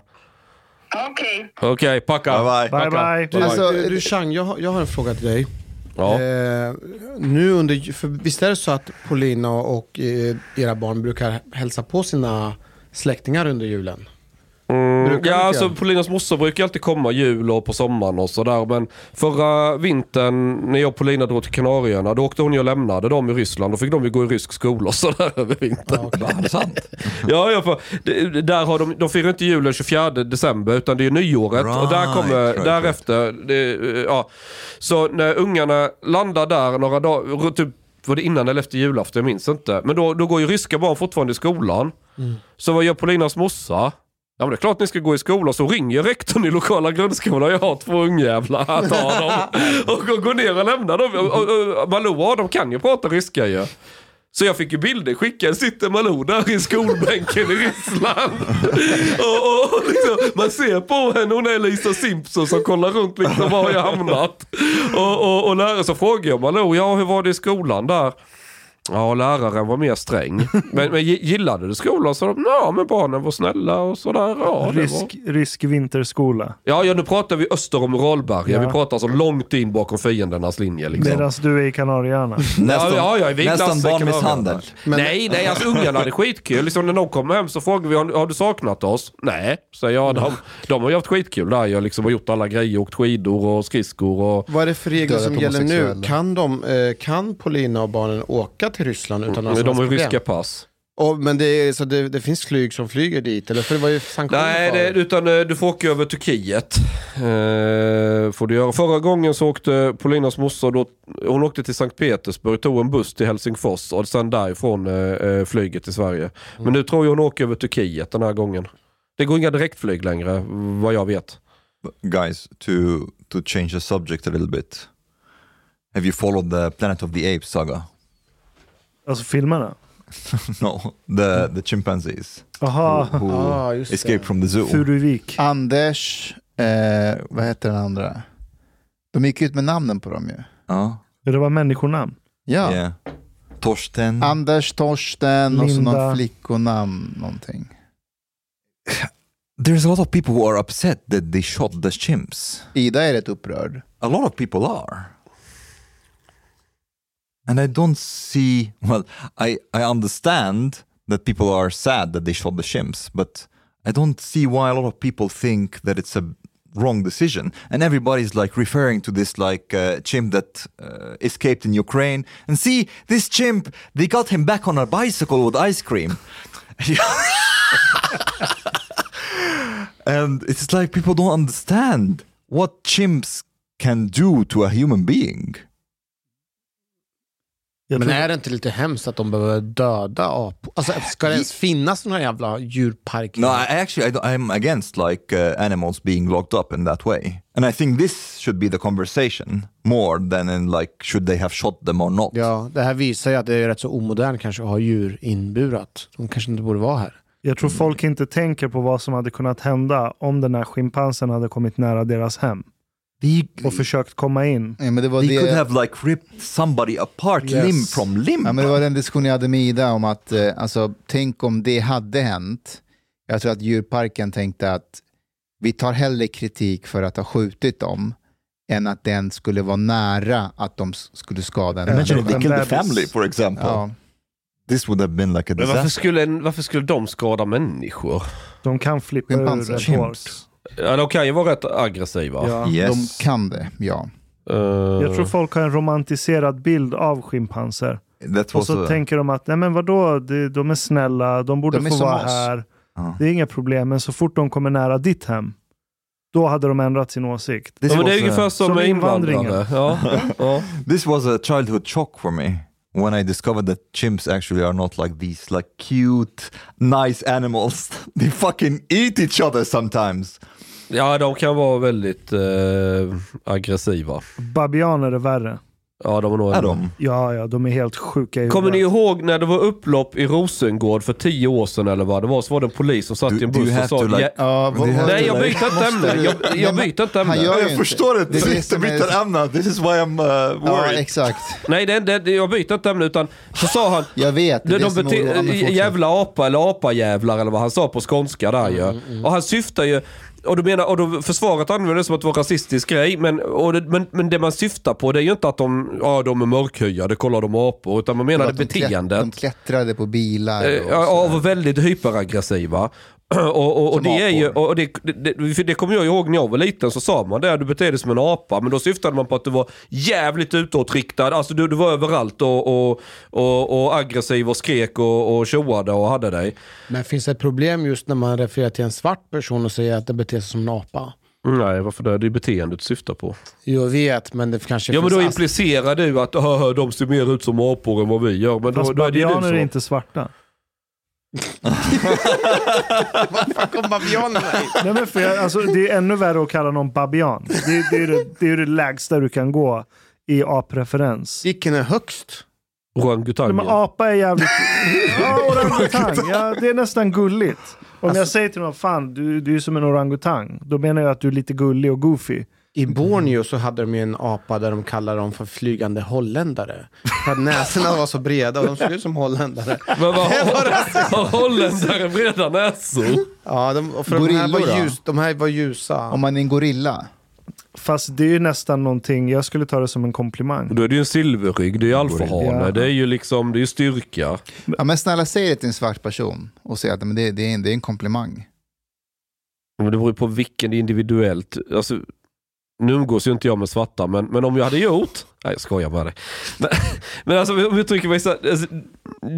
Okay. Okej, packa. Bye bye. Bye Packa. bye. Bye-bye. Alltså, Rushang, jag, har- jag har en fråga till dig. Ja. Eh, nu under, för visst är det så att Polina och eh, era barn brukar hälsa på sina släktingar under julen? Mm, ja, alltså? Polinas morsa brukar alltid komma jul och på sommaren och sådär. Men förra vintern när jag och Polina drog till Kanarieöarna, då åkte hon ju och lämnade dem i Ryssland. Då fick de ju gå i rysk skola och sådär över vintern. Är det sant? Ja, ja för, det, där har de, de firar inte julen 24 december utan det är nyåret. och där Right, kommer right, därefter, det, ja. Så när ungarna landar där några dagar, typ var det innan eller efter julafton, jag minns inte. Men då, då går ju ryska barn fortfarande i skolan. Så vad gör Polinas morsa? Ja men det är klart ni ska gå i skolan, så ringer rektorn i lokala grundskolan, jag har två ungjävlar, här tar dem. Och, går ner och lämnar dem. Och, och, och Malou och de kan ju prata ryska ju. Så jag fick ju bilder skickade, sitter Malou där i skolbänken i Ryssland. och, och, och liksom, man ser på henne, hon är Lisa Simpson som kollar runt liksom, var har jag hamnat. Och, och, och lärare så frågar jag Malou, ja hur var det i skolan där? Ja, läraren var mer sträng. Men, men gi- gillade du skolan? Så de, ja, men barnen var snälla och sådär. Ja, det var... Rysk vinterskola. ja, ja, nu pratar vi öster om Uralbergen. Ja. Vi pratar alltså långt in bakom fiendernas linje. Liksom. Medan du är i Kanarieöarna. Nästan, ja, ja, Viglas nästan barnmisshandel. vara nej, nej, alltså ungarna hade skitkul. Liksom, när de kommer hem så frågar vi, har, har du saknat oss? Nej, säger jag. De, de har ju haft skitkul där. Jag liksom har gjort alla grejer, åkt skidor och skridskor och... Vad är det för regler som gäller nu? Kan, de, eh, kan Polina och barnen åka till Ryssland utan några Men de har ryska pass. Och, men det, är, så det, det finns flyg som flyger dit? Eller? För det var ju sanktioner Nej, det, utan eh, du får åka över Turkiet. Eh, får du göra. Förra gången så åkte Paulinas morsa, då, hon åkte till Sankt Petersburg, tog en buss till Helsingfors och sen därifrån eh, eh, flyget till Sverige. Men nu tror jag hon åker över Turkiet den här gången. Det går inga direktflyg längre, vad jag vet. Guys, to, to change the subject a little bit. Have you followed the Planet of the Apes saga? Alltså filmerna. no, the, the chimpanzees Jaha, who Ah, just det. escaped from the zoo. Furuvik. Anders, eh, vad heter den andra? De gick ut med namnen på dem ju. Ja, Det var människonamn. Ja. yeah. Torsten. Anders, Torsten och så Linda. någon flickonamn någonting. There's a lot of people who are upset that they shot the chimps. Ida är rätt upprörd. A lot of people are. And I don't see, well, I, I understand that people are sad that they shot the chimps, but I don't see why a lot of people think that it's a wrong decision. And everybody's like referring to this like uh, chimp that uh, escaped in Ukraine. And see, this chimp, they got him back on a bicycle with ice cream. and it's like people don't understand what chimps can do to a human being. Jag Men tror- är det inte lite hemskt att de behöver döda apor? Alltså, ska det ens finnas några jävla djurparker? No, I actually I I'm against like uh, animals being locked up in that way, and I think this should be the conversation more than in like should they have shot them or not. Ja, det här visar ju att det är rätt så omodernt kanske att ha djur inburat. De kanske inte borde vara här. Jag tror folk inte tänker på vad som hade kunnat hända om den här schimpansen hade kommit nära deras hem They, och försökt komma in. Ja, men det var they det... could have like ripped somebody apart Yes. limb from limb. Ja, men det var den diskussionen jag hade med Ida om att, eh, alltså, tänk om det hade hänt. Jag tror att djurparken tänkte att vi tar hellre kritik för att ha skjutit dem än att den skulle vara nära att de skulle skada en Imagine if they killed the family, for example. Ja. This would have been like a Men varför disaster. skulle, varför skulle de skada människor? De kan flippa ur rätt hårt. Ja, de kan ju vara rätt aggressiva. Ja. Yes. De kan det, ja. Eh, Jag tror folk har en romantiserad bild av schimpanser. Och så a, tänker de att nej men vadå, de, de är snälla, de borde De är få vara oss. här. Ja. Det är inga problem, men så fort de kommer nära ditt hem, då hade de ändrat sin åsikt. this, ja, men det är ungefär som som med invandringen. invandrare. Ja, ja. this was a childhood shock for me when I discovered that chimps actually are not like these like cute, nice animals. They fucking eat each other sometimes. Ja, de kan vara väldigt eh, aggressiva. Babianer är värre. Ja, de är nog Är de? Ja, ja, de är helt sjuka i Kommer ni huvudet. ihåg när det var upplopp i Rosengård för tio år sedan eller vad det var? Så var det en polis som satt Do- i en do you buss have och sa... to, like- "Ja, ja vad, vad- Nej, jag byter inte ämne. Jag, jag byter inte han ämne. gör ju Jag inte. förstår det. Det är det Inte som är- byta ämne. This is why I'm uh, Ja, worried. exakt. Nej, det, det, jag byter inte ämne utan så sa han... Jag vet. Det De, det de som mig jävla apa eller apajävlar eller vad han sa på skånska där ju. Mm, Och han syftar ju, och du menar, och då försvaret använder det som att det var en rasistisk grej, men, det, men, men det man syftar på det är ju inte att de, ja, de är mörkhyade, kolla de apor, utan man menar det beteendet. De klättrade på bilar. Eh, och och var väldigt hyperaggressiva. Och, och, och, det är ju, och det, det, det, kommer jag ihåg när jag var liten så sa man det, du beter dig som en apa. Men då syftade man på att du var jävligt utåtriktad, alltså du, du var överallt och, och, och, och aggressiv och skrek och, och tjoade och hade dig. Men finns det ett problem just när man refererar till en svart person och säger att den beter sig som en apa? Nej, varför det? Det är beteendet du syftar på. Jag vet, men det kanske Ja men då implicerar du att "Haha, de ser mer ut som apor än vad vi gör. Men då, Fast då är det ju du som... är inte svarta. Var kom babianerna in? Nej, men för jag, alltså, det är ännu värre att kalla någon babian. Det, det, är det, det är det lägsta du kan gå i apreferens. Vilken är högst? Nej, Orangutanger. Men apa är jävligt... Ja, orangutang. Ja, det är nästan gulligt. Om jag säger till någon, fan du, du är som en orangutang. Då menar jag att du är lite gullig och goofy. I Borneo så hade de ju en apa där de kallade dem för flygande holländare. För att näsorna var så breda och de såg ut som holländare. Men vad har holländare breda näsor? Ja, de, och för de här, var ljus, de här var ljusa. Om man är en gorilla. Fast det är ju nästan någonting, jag skulle ta det som en komplimang. Då är det ju en silverrygg, det är ju alfahane, Ja. det är ju liksom, det är styrka. Ja, men snälla säg det till en svart person och säg att men det, det, är en, det är en komplimang. Men det beror ju på vilken det är individuellt. Alltså, nu umgås ju inte jag med svarta, men, men om jag hade gjort... Nej, jag skojar dig. Men, men alltså, om jag uttrycker mig så alltså,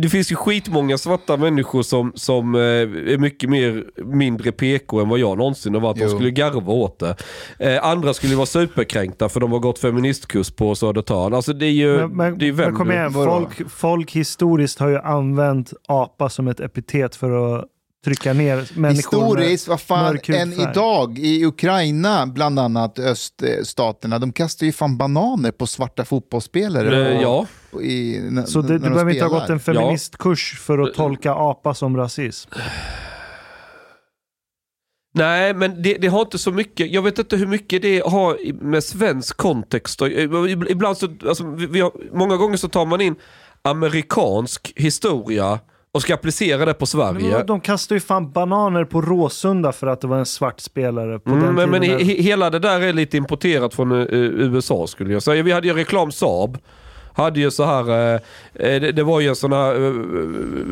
Det finns ju skitmånga svarta människor som, som eh, är mycket mer, mindre PK än vad jag någonsin har varit. De skulle garva åt det. Eh, andra skulle vara superkränkta för de har gått feministkurs på Södertörn. Alltså det är ju... Men, men, det är vem men kom igen, folk, folk historiskt har ju använt apa som ett epitet för att trycka ner människor Historiskt, vad fan, än idag i Ukraina, bland annat öststaterna, de kastar ju fan bananer på svarta fotbollsspelare. Eh, ja. I, Så det, du behöver inte ha gått en feministkurs för att tolka apa som rasism. Nej, men det, det har inte så mycket. Jag vet inte hur mycket det har med svensk kontext. och- Ibland så, alltså, vi, vi har, många gånger så tar man in amerikansk historia och ska applicera det på Sverige. Men de kastar ju fan bananer på Råsunda för att det var en svart spelare på Mm, den men men tiden. he, he- hela det där är lite importerat från eh, USA skulle jag säga. Vi hade ju reklam Saab. Hade ju så här, eh, eh, det, det var ju sån här eh,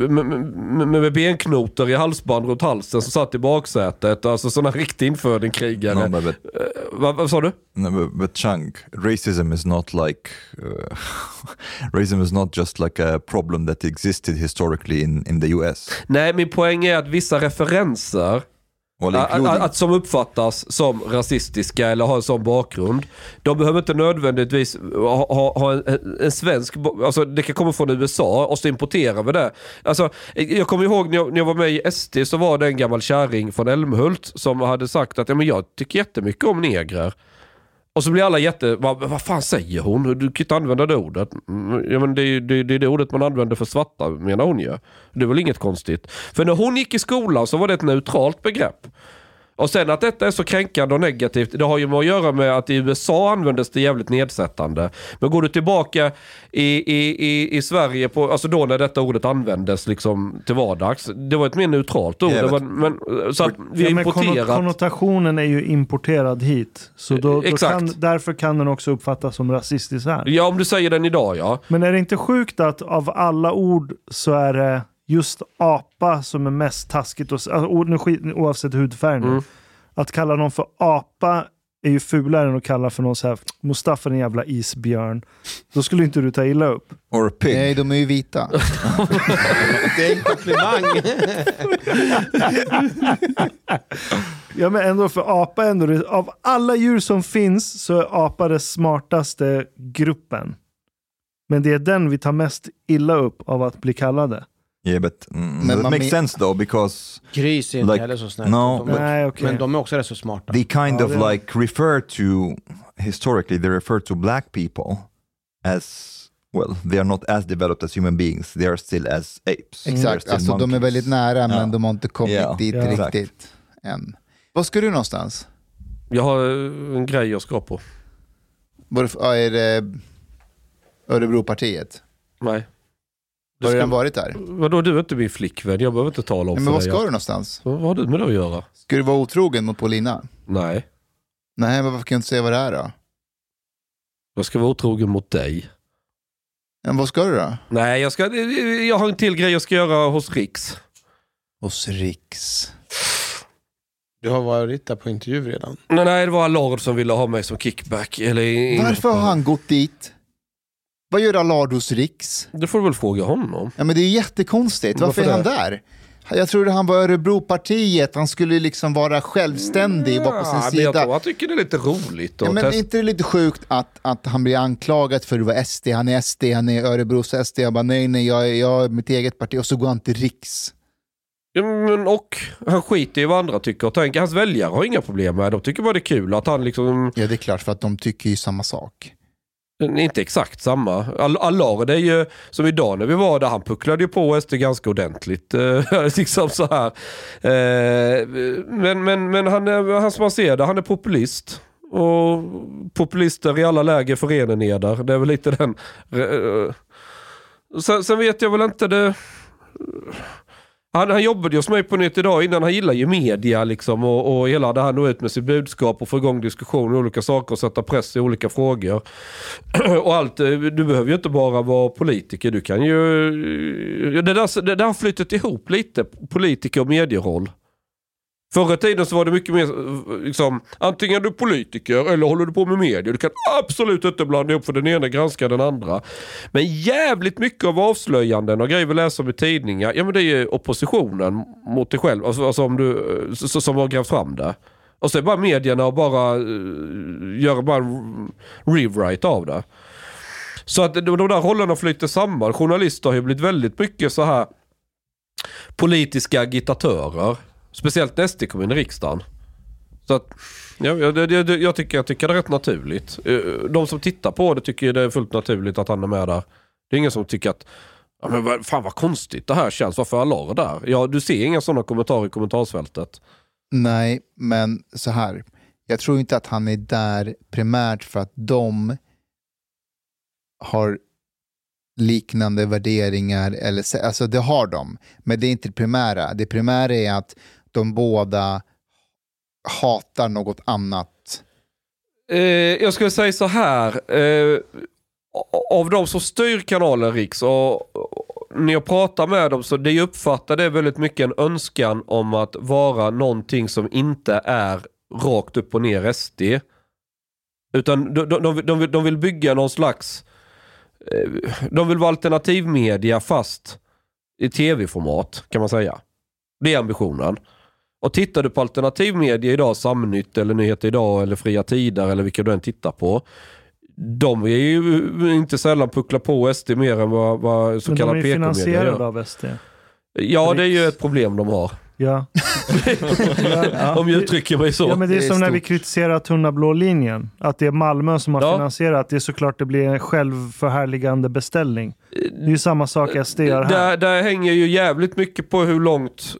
med, med, med benknotor i halsband runt halsen som satt i baksätet. Alltså sådana riktig infödingkrigare. No, but, Eh, vad, vad sa du? no, but, but Chang, racism is not like uh, racism is not just like a problem that existed historically in, in the US. Nej, min poäng är att vissa referenser att, att, som uppfattas som rasistiska eller har en sån bakgrund. De behöver inte nödvändigtvis ha, ha, ha en, en svensk, alltså det kan komma från USA och så importerar vi det. Alltså, jag kommer ihåg när jag, när jag var med i SD så var det en gammal kärring från Älmhult som hade sagt att ja, men jag tycker jättemycket om negrer. Och så blir alla jätte, vad, vad fan säger hon? Du kan inte använda det ordet. Mm, ja, men det, är det, det är det ordet man använder för svarta menar hon ju. Det är väl inget konstigt. För när hon gick i skolan så var det ett neutralt begrepp. Och sen att detta är så kränkande och negativt, det har ju med att göra med att i USA användes det jävligt nedsättande. Men går du tillbaka i, i, i, i Sverige, på, alltså då när detta ordet användes liksom till vardags, det var ett mer neutralt ord. Var, men- så att vi Ja, importerat. konnotationen är ju importerad hit. Så då, då kan, därför kan den också uppfattas som rasistisk här. Ja, om du säger den idag ja. Men är det inte sjukt att av alla ord så är det just apa som är mest taskigt, och, alltså, ord- nu skit, oavsett hudfärg nu. Mm. Att kalla någon för apa är ju fulare än att kalla för någon så här, Mustafa en jävla isbjörn. Då skulle inte du ta illa upp. Or pig. Nej, de är ju vita. Det är en komplimang. Ja men ändå för apa ändå av alla djur som finns så är apa det smartaste gruppen. Men det är den vi tar mest illa upp av att bli kallade. Yeah, but mm, Men that makes sense though because Gris är inte Like- heller så snällt. no, de, Nej, okej. Men de är också rätt så smarta. they kind Ja, of det like refer to historically they refer to black people as well they are not as developed as human beings they are still as apes They're Exakt, alltså de är monkeys. väldigt nära men Ja. de har inte kommit Ja. dit Ja. riktigt än. Var ska du någonstans? Jag har eh, en grej jag ska på. Var det, ja, är det Örebropartiet? Nej. Du Har du ska- redan varit där? Vadå, du är inte min flickvän. Jag behöver inte tala om Nej, men var dig. ska du någonstans? Vad har du med det att göra? Ska du vara otrogen mot Paulina? Nej. Nej, men varför kan jag inte säga vad det är då? Jag ska vara otrogen mot dig. Men vad ska du då? Nej, jag, ska, jag har en till grej jag ska göra hos Riks. Hos Riks. Du har varit där på intervju redan. Nej, nej, det var Allard som ville ha mig som kickback. Eller Varför har han gått dit? Vad gör Allard hos Riks? Det får du väl fråga honom. Ja, men det är jättekonstigt. Varför, Varför är han där? Jag trodde han var Örebropartiet. Han skulle liksom vara självständig, vara på sin sida. jag tror han tycker det är lite roligt. Ja, men är inte det lite sjukt att, att han blir anklagad för att vara SD, han är SD, han är Örebros SD, jag bara nej, nej, jag, är- jag är mitt eget parti och så går han till Riks. Ja, men och han skiter i vad andra tycker och tänker. Hans väljare har inga problem med det. De tycker bara det är kul att han liksom, Ja, det är klart, för att de tycker ju samma sak. Eh, inte exakt samma. All- Allard är ju, som idag när vi var där, han pucklade ju på SD ganska ordentligt. Eh, liksom så här. Eh, men men, men han, är, han som man ser det, han är populist. Och populister i alla läger förenar eder. Det är väl lite den... Sen, sen vet jag väl inte det... Han, han jobbade ju hos mig på Nytt Idag innan. Han gillar ju media liksom och, och hela det här nå ut med sitt budskap och få igång diskussioner och olika saker och sätta press i olika frågor. och allt, eh, du behöver ju inte bara vara politiker. Du kan ju... Eh, det där, det där har flyttat ihop lite, politiker och medieroll. Förr i tiden så var det mycket mer eh, liksom, antingen är du politiker eller håller du på med media. Du kan absolut inte blanda ihop för den ena granskar den andra. Men jävligt mycket av avslöjanden och grejer vi läser om i tidningar, ja men det är ju oppositionen mot dig själv, alltså, alltså om du, eh, så- så- som har grävt fram det. Och så är bara medierna och bara uh, gör bara en rewrite av det. Så att de, de där rollerna flyter samman. Journalister har ju blivit väldigt mycket så här politiska agitatörer. Speciellt när SD kom in i riksdagen. Så att, ja, jag, jag, jag, tycker, jag tycker det är rätt naturligt. Eh, de som tittar på det tycker det är fullt naturligt att han är med där. Det är ingen som tycker att ja, men fan vad konstigt det här känns, varför är Allard där? Ja, du ser inga sådana kommentarer i kommentarsfältet. Nej, men så här. Jag tror inte att han är där primärt för att de har liknande värderingar. Eller, alltså det har de, men det är inte det primära. Det primära är att de båda hatar något annat. Eh, jag skulle säga så här. Eh, av de som styr kanalen Riks och, och när jag pratar med dem så det jag uppfattar det väldigt mycket en önskan om att vara någonting som inte är rakt upp och ner SD. Utan de, de, de, vill- de, vill, de vill bygga någon slags... Eh, de vill vara alternativmedia fast i tv-format kan man säga. Det är ambitionen. Och tittar du på alternativmedia idag, Samnytt eller Nyheter Idag eller Fria Tider eller vilka du än tittar på. De är ju inte sällan puckla på SD mer än vad, vad så Men de kallad är ju PK-media finansierade gör. av SD. Ja, det är ju ett problem de har. Ja. ja. Om jag uttrycker mig så. Ja, men det är Det är som när vi kritiserar tunna blå linjen. Att det är Malmö som har Ja. finansierat. Det är såklart det blir en självförhärligande beställning. Det är ju samma sak SD gör här. Där, där hänger ju jävligt mycket på hur långt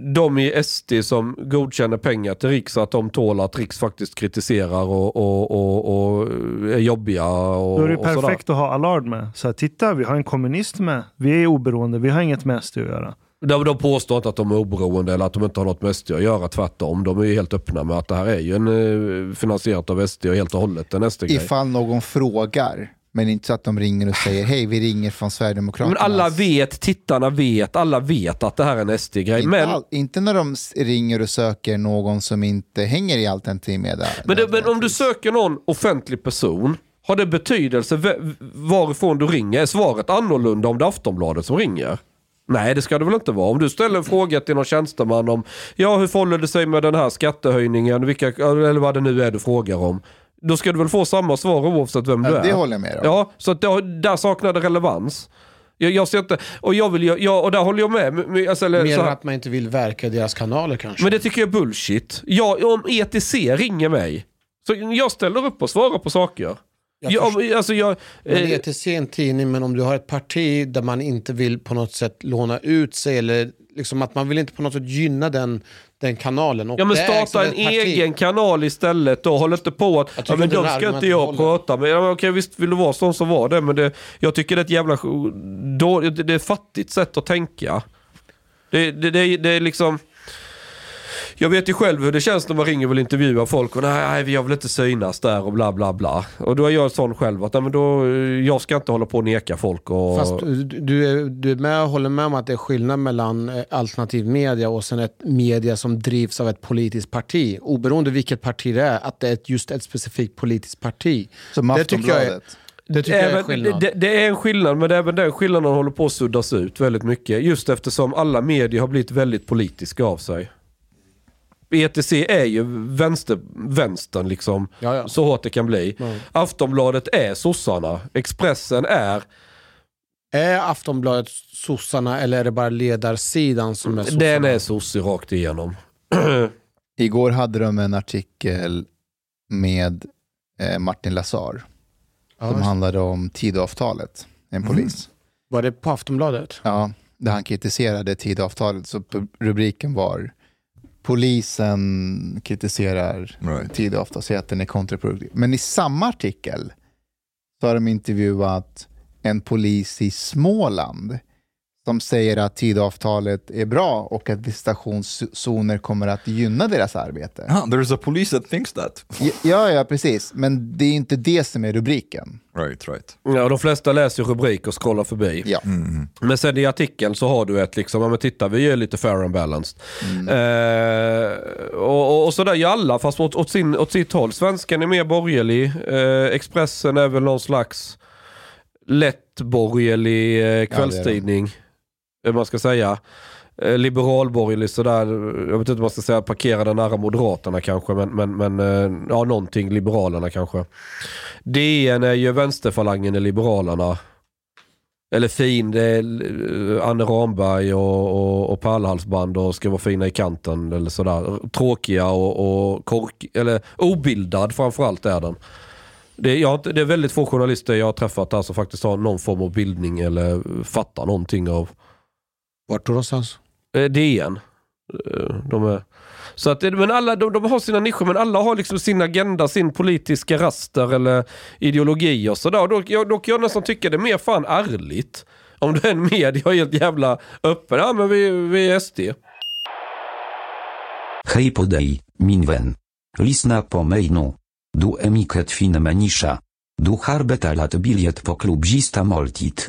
de i SD som godkänner pengar till Riks att de tål att Riks faktiskt kritiserar och, och, och, och är jobbiga och, Då är det perfekt att ha Allard med. Så här, titta, vi har en kommunist med. Vi är oberoende, vi har inget med SD att göra. De, de påstår inte att de är oberoende eller att de inte har något med SD att göra, tvärtom. De är ju helt öppna med att det här är ju en, eh, finansierat av SD och helt och hållet en SD-grej. Ifall någon frågar, men inte så att de ringer och säger hej, vi ringer från Sverigedemokraterna. Men alla vet, tittarna vet, alla vet att det här är en SD-grej. Inte, Men, all, inte när de ringer och söker någon som inte hänger i alternativ media. men, det, men om du söker någon offentlig person, har det betydelse varifrån du ringer? Är svaret annorlunda om det är Aftonbladet som ringer? Nej, det ska det väl inte vara. Om du ställer en fråga till någon tjänsteman om ja, hur förhåller det sig med den här skattehöjningen, vilka, eller vad det nu är du frågar om. Då ska du väl få samma svar oavsett vem du Ja, är. det håller jag med om. Ja, så att det, där saknar det relevans. Jag, jag ser inte, och, jag vill, jag, och där håller jag med. Alltså, eller, Mer så här- att man inte vill verka i deras kanaler kanske. men det tycker jag är bullshit. Jag, om ETC ringer mig, så jag ställer upp och svarar på saker. Jag Jag, alltså jag, Men eh, ETC är en tidning, men om du har ett parti där man inte vill på något sätt låna ut sig eller liksom att man vill inte på något sätt gynna den, den kanalen. Och ja, men starta en ett parti. egen kanal istället då. Håll inte på att Jag ja, men de ska inte jag håller. prata med. Ja, men okej, visst vill du vara sån så var det. Men det, jag tycker det är ett jävla då, det, det är ett fattigt sätt att tänka. Det, det, det, det är liksom... Jag vet ju själv hur det känns när man ringer och vill intervjua folk och nej, jag vill inte synas där och bla bla bla. Och då är jag sån själv att nej, men då, jag ska inte hålla på och neka folk. Och, Fast du, är, du är med, håller med om att det är skillnad mellan eh, alternativ media och sen ett media som drivs av ett politiskt parti. Oberoende vilket parti det är, att det är just ett specifikt politiskt parti. Som Det tycker jag är- Aftonbladet. Det tycker jag är Även, skillnad. det, det är en skillnad, men även den skillnaden håller på att suddas ut väldigt mycket. Just eftersom alla medier har blivit väldigt politiska av sig. ETC är ju vänster, vänstern liksom, Ja, ja. så hårt det kan bli. Ja. Aftonbladet är sossarna, Expressen är, Är Aftonbladet sossarna eller är det bara ledarsidan som är sossarna? den är sossig rakt igenom. Igår hade de en artikel med eh, Martin Lazar Ja, som handlade om Tidöavtalet, en polis. Var det på Aftonbladet? Ja, där han kritiserade Tidöavtalet. Så rubriken var Polisen kritiserar Right. Tidöavtalet, säger att den är kontraproduktiv. Men i samma artikel så har de intervjuat en polis i Småland som säger att Tidöavtalet är bra och att visitationszoner kommer att gynna deras arbete. Ah, there's a police that thinks that. Ja, ja, precis. Men det är inte det som är rubriken. Right, right. Ja, de flesta läser ju rubrik och scrollar förbi. Ja. Men sen i artikeln så har du ett liksom, ja men titta vi är lite fair and balanced. Eh, och, och, och sådär gör alla fast åt, åt, sin, åt sitt håll. Svenskan är mer borgerlig, eh, Expressen är väl någon slags lätt borgerlig eh, kvällstidning. eh, Eh, man ska säga. Eh, liberalborgerlig sådär, jag vet inte om man ska säga parkerade nära Moderaterna kanske, men, men, men eh, ja någonting Liberalerna kanske. DN är ju vänsterfalangen i Liberalerna. Eller fin, det är Anne Ramberg och, och, och pärlhalsband och ska vara fina i kanten eller sådär. Tråkiga och, och kork, eller obildad framförallt är den. Det är, jag, det är väldigt få journalister jag har träffat där som faktiskt har någon form av bildning eller fattar någonting av vart då någonstans? eh, DN. Eh, De är, så att, men alla, de, de har sina nischer men alla har liksom sin agenda, sin politiska raster eller ideologi och sådär. Och Då, jag, då kan jag nästan tycka det är mer fan ärligt. Om du är en media är helt jävla öppen. Ja men vi, vi är SD. Hej podej, min vän. Lisna po mejnu. Du emiket fin menisza. Du harbeta lat biliet po klubzista moltit.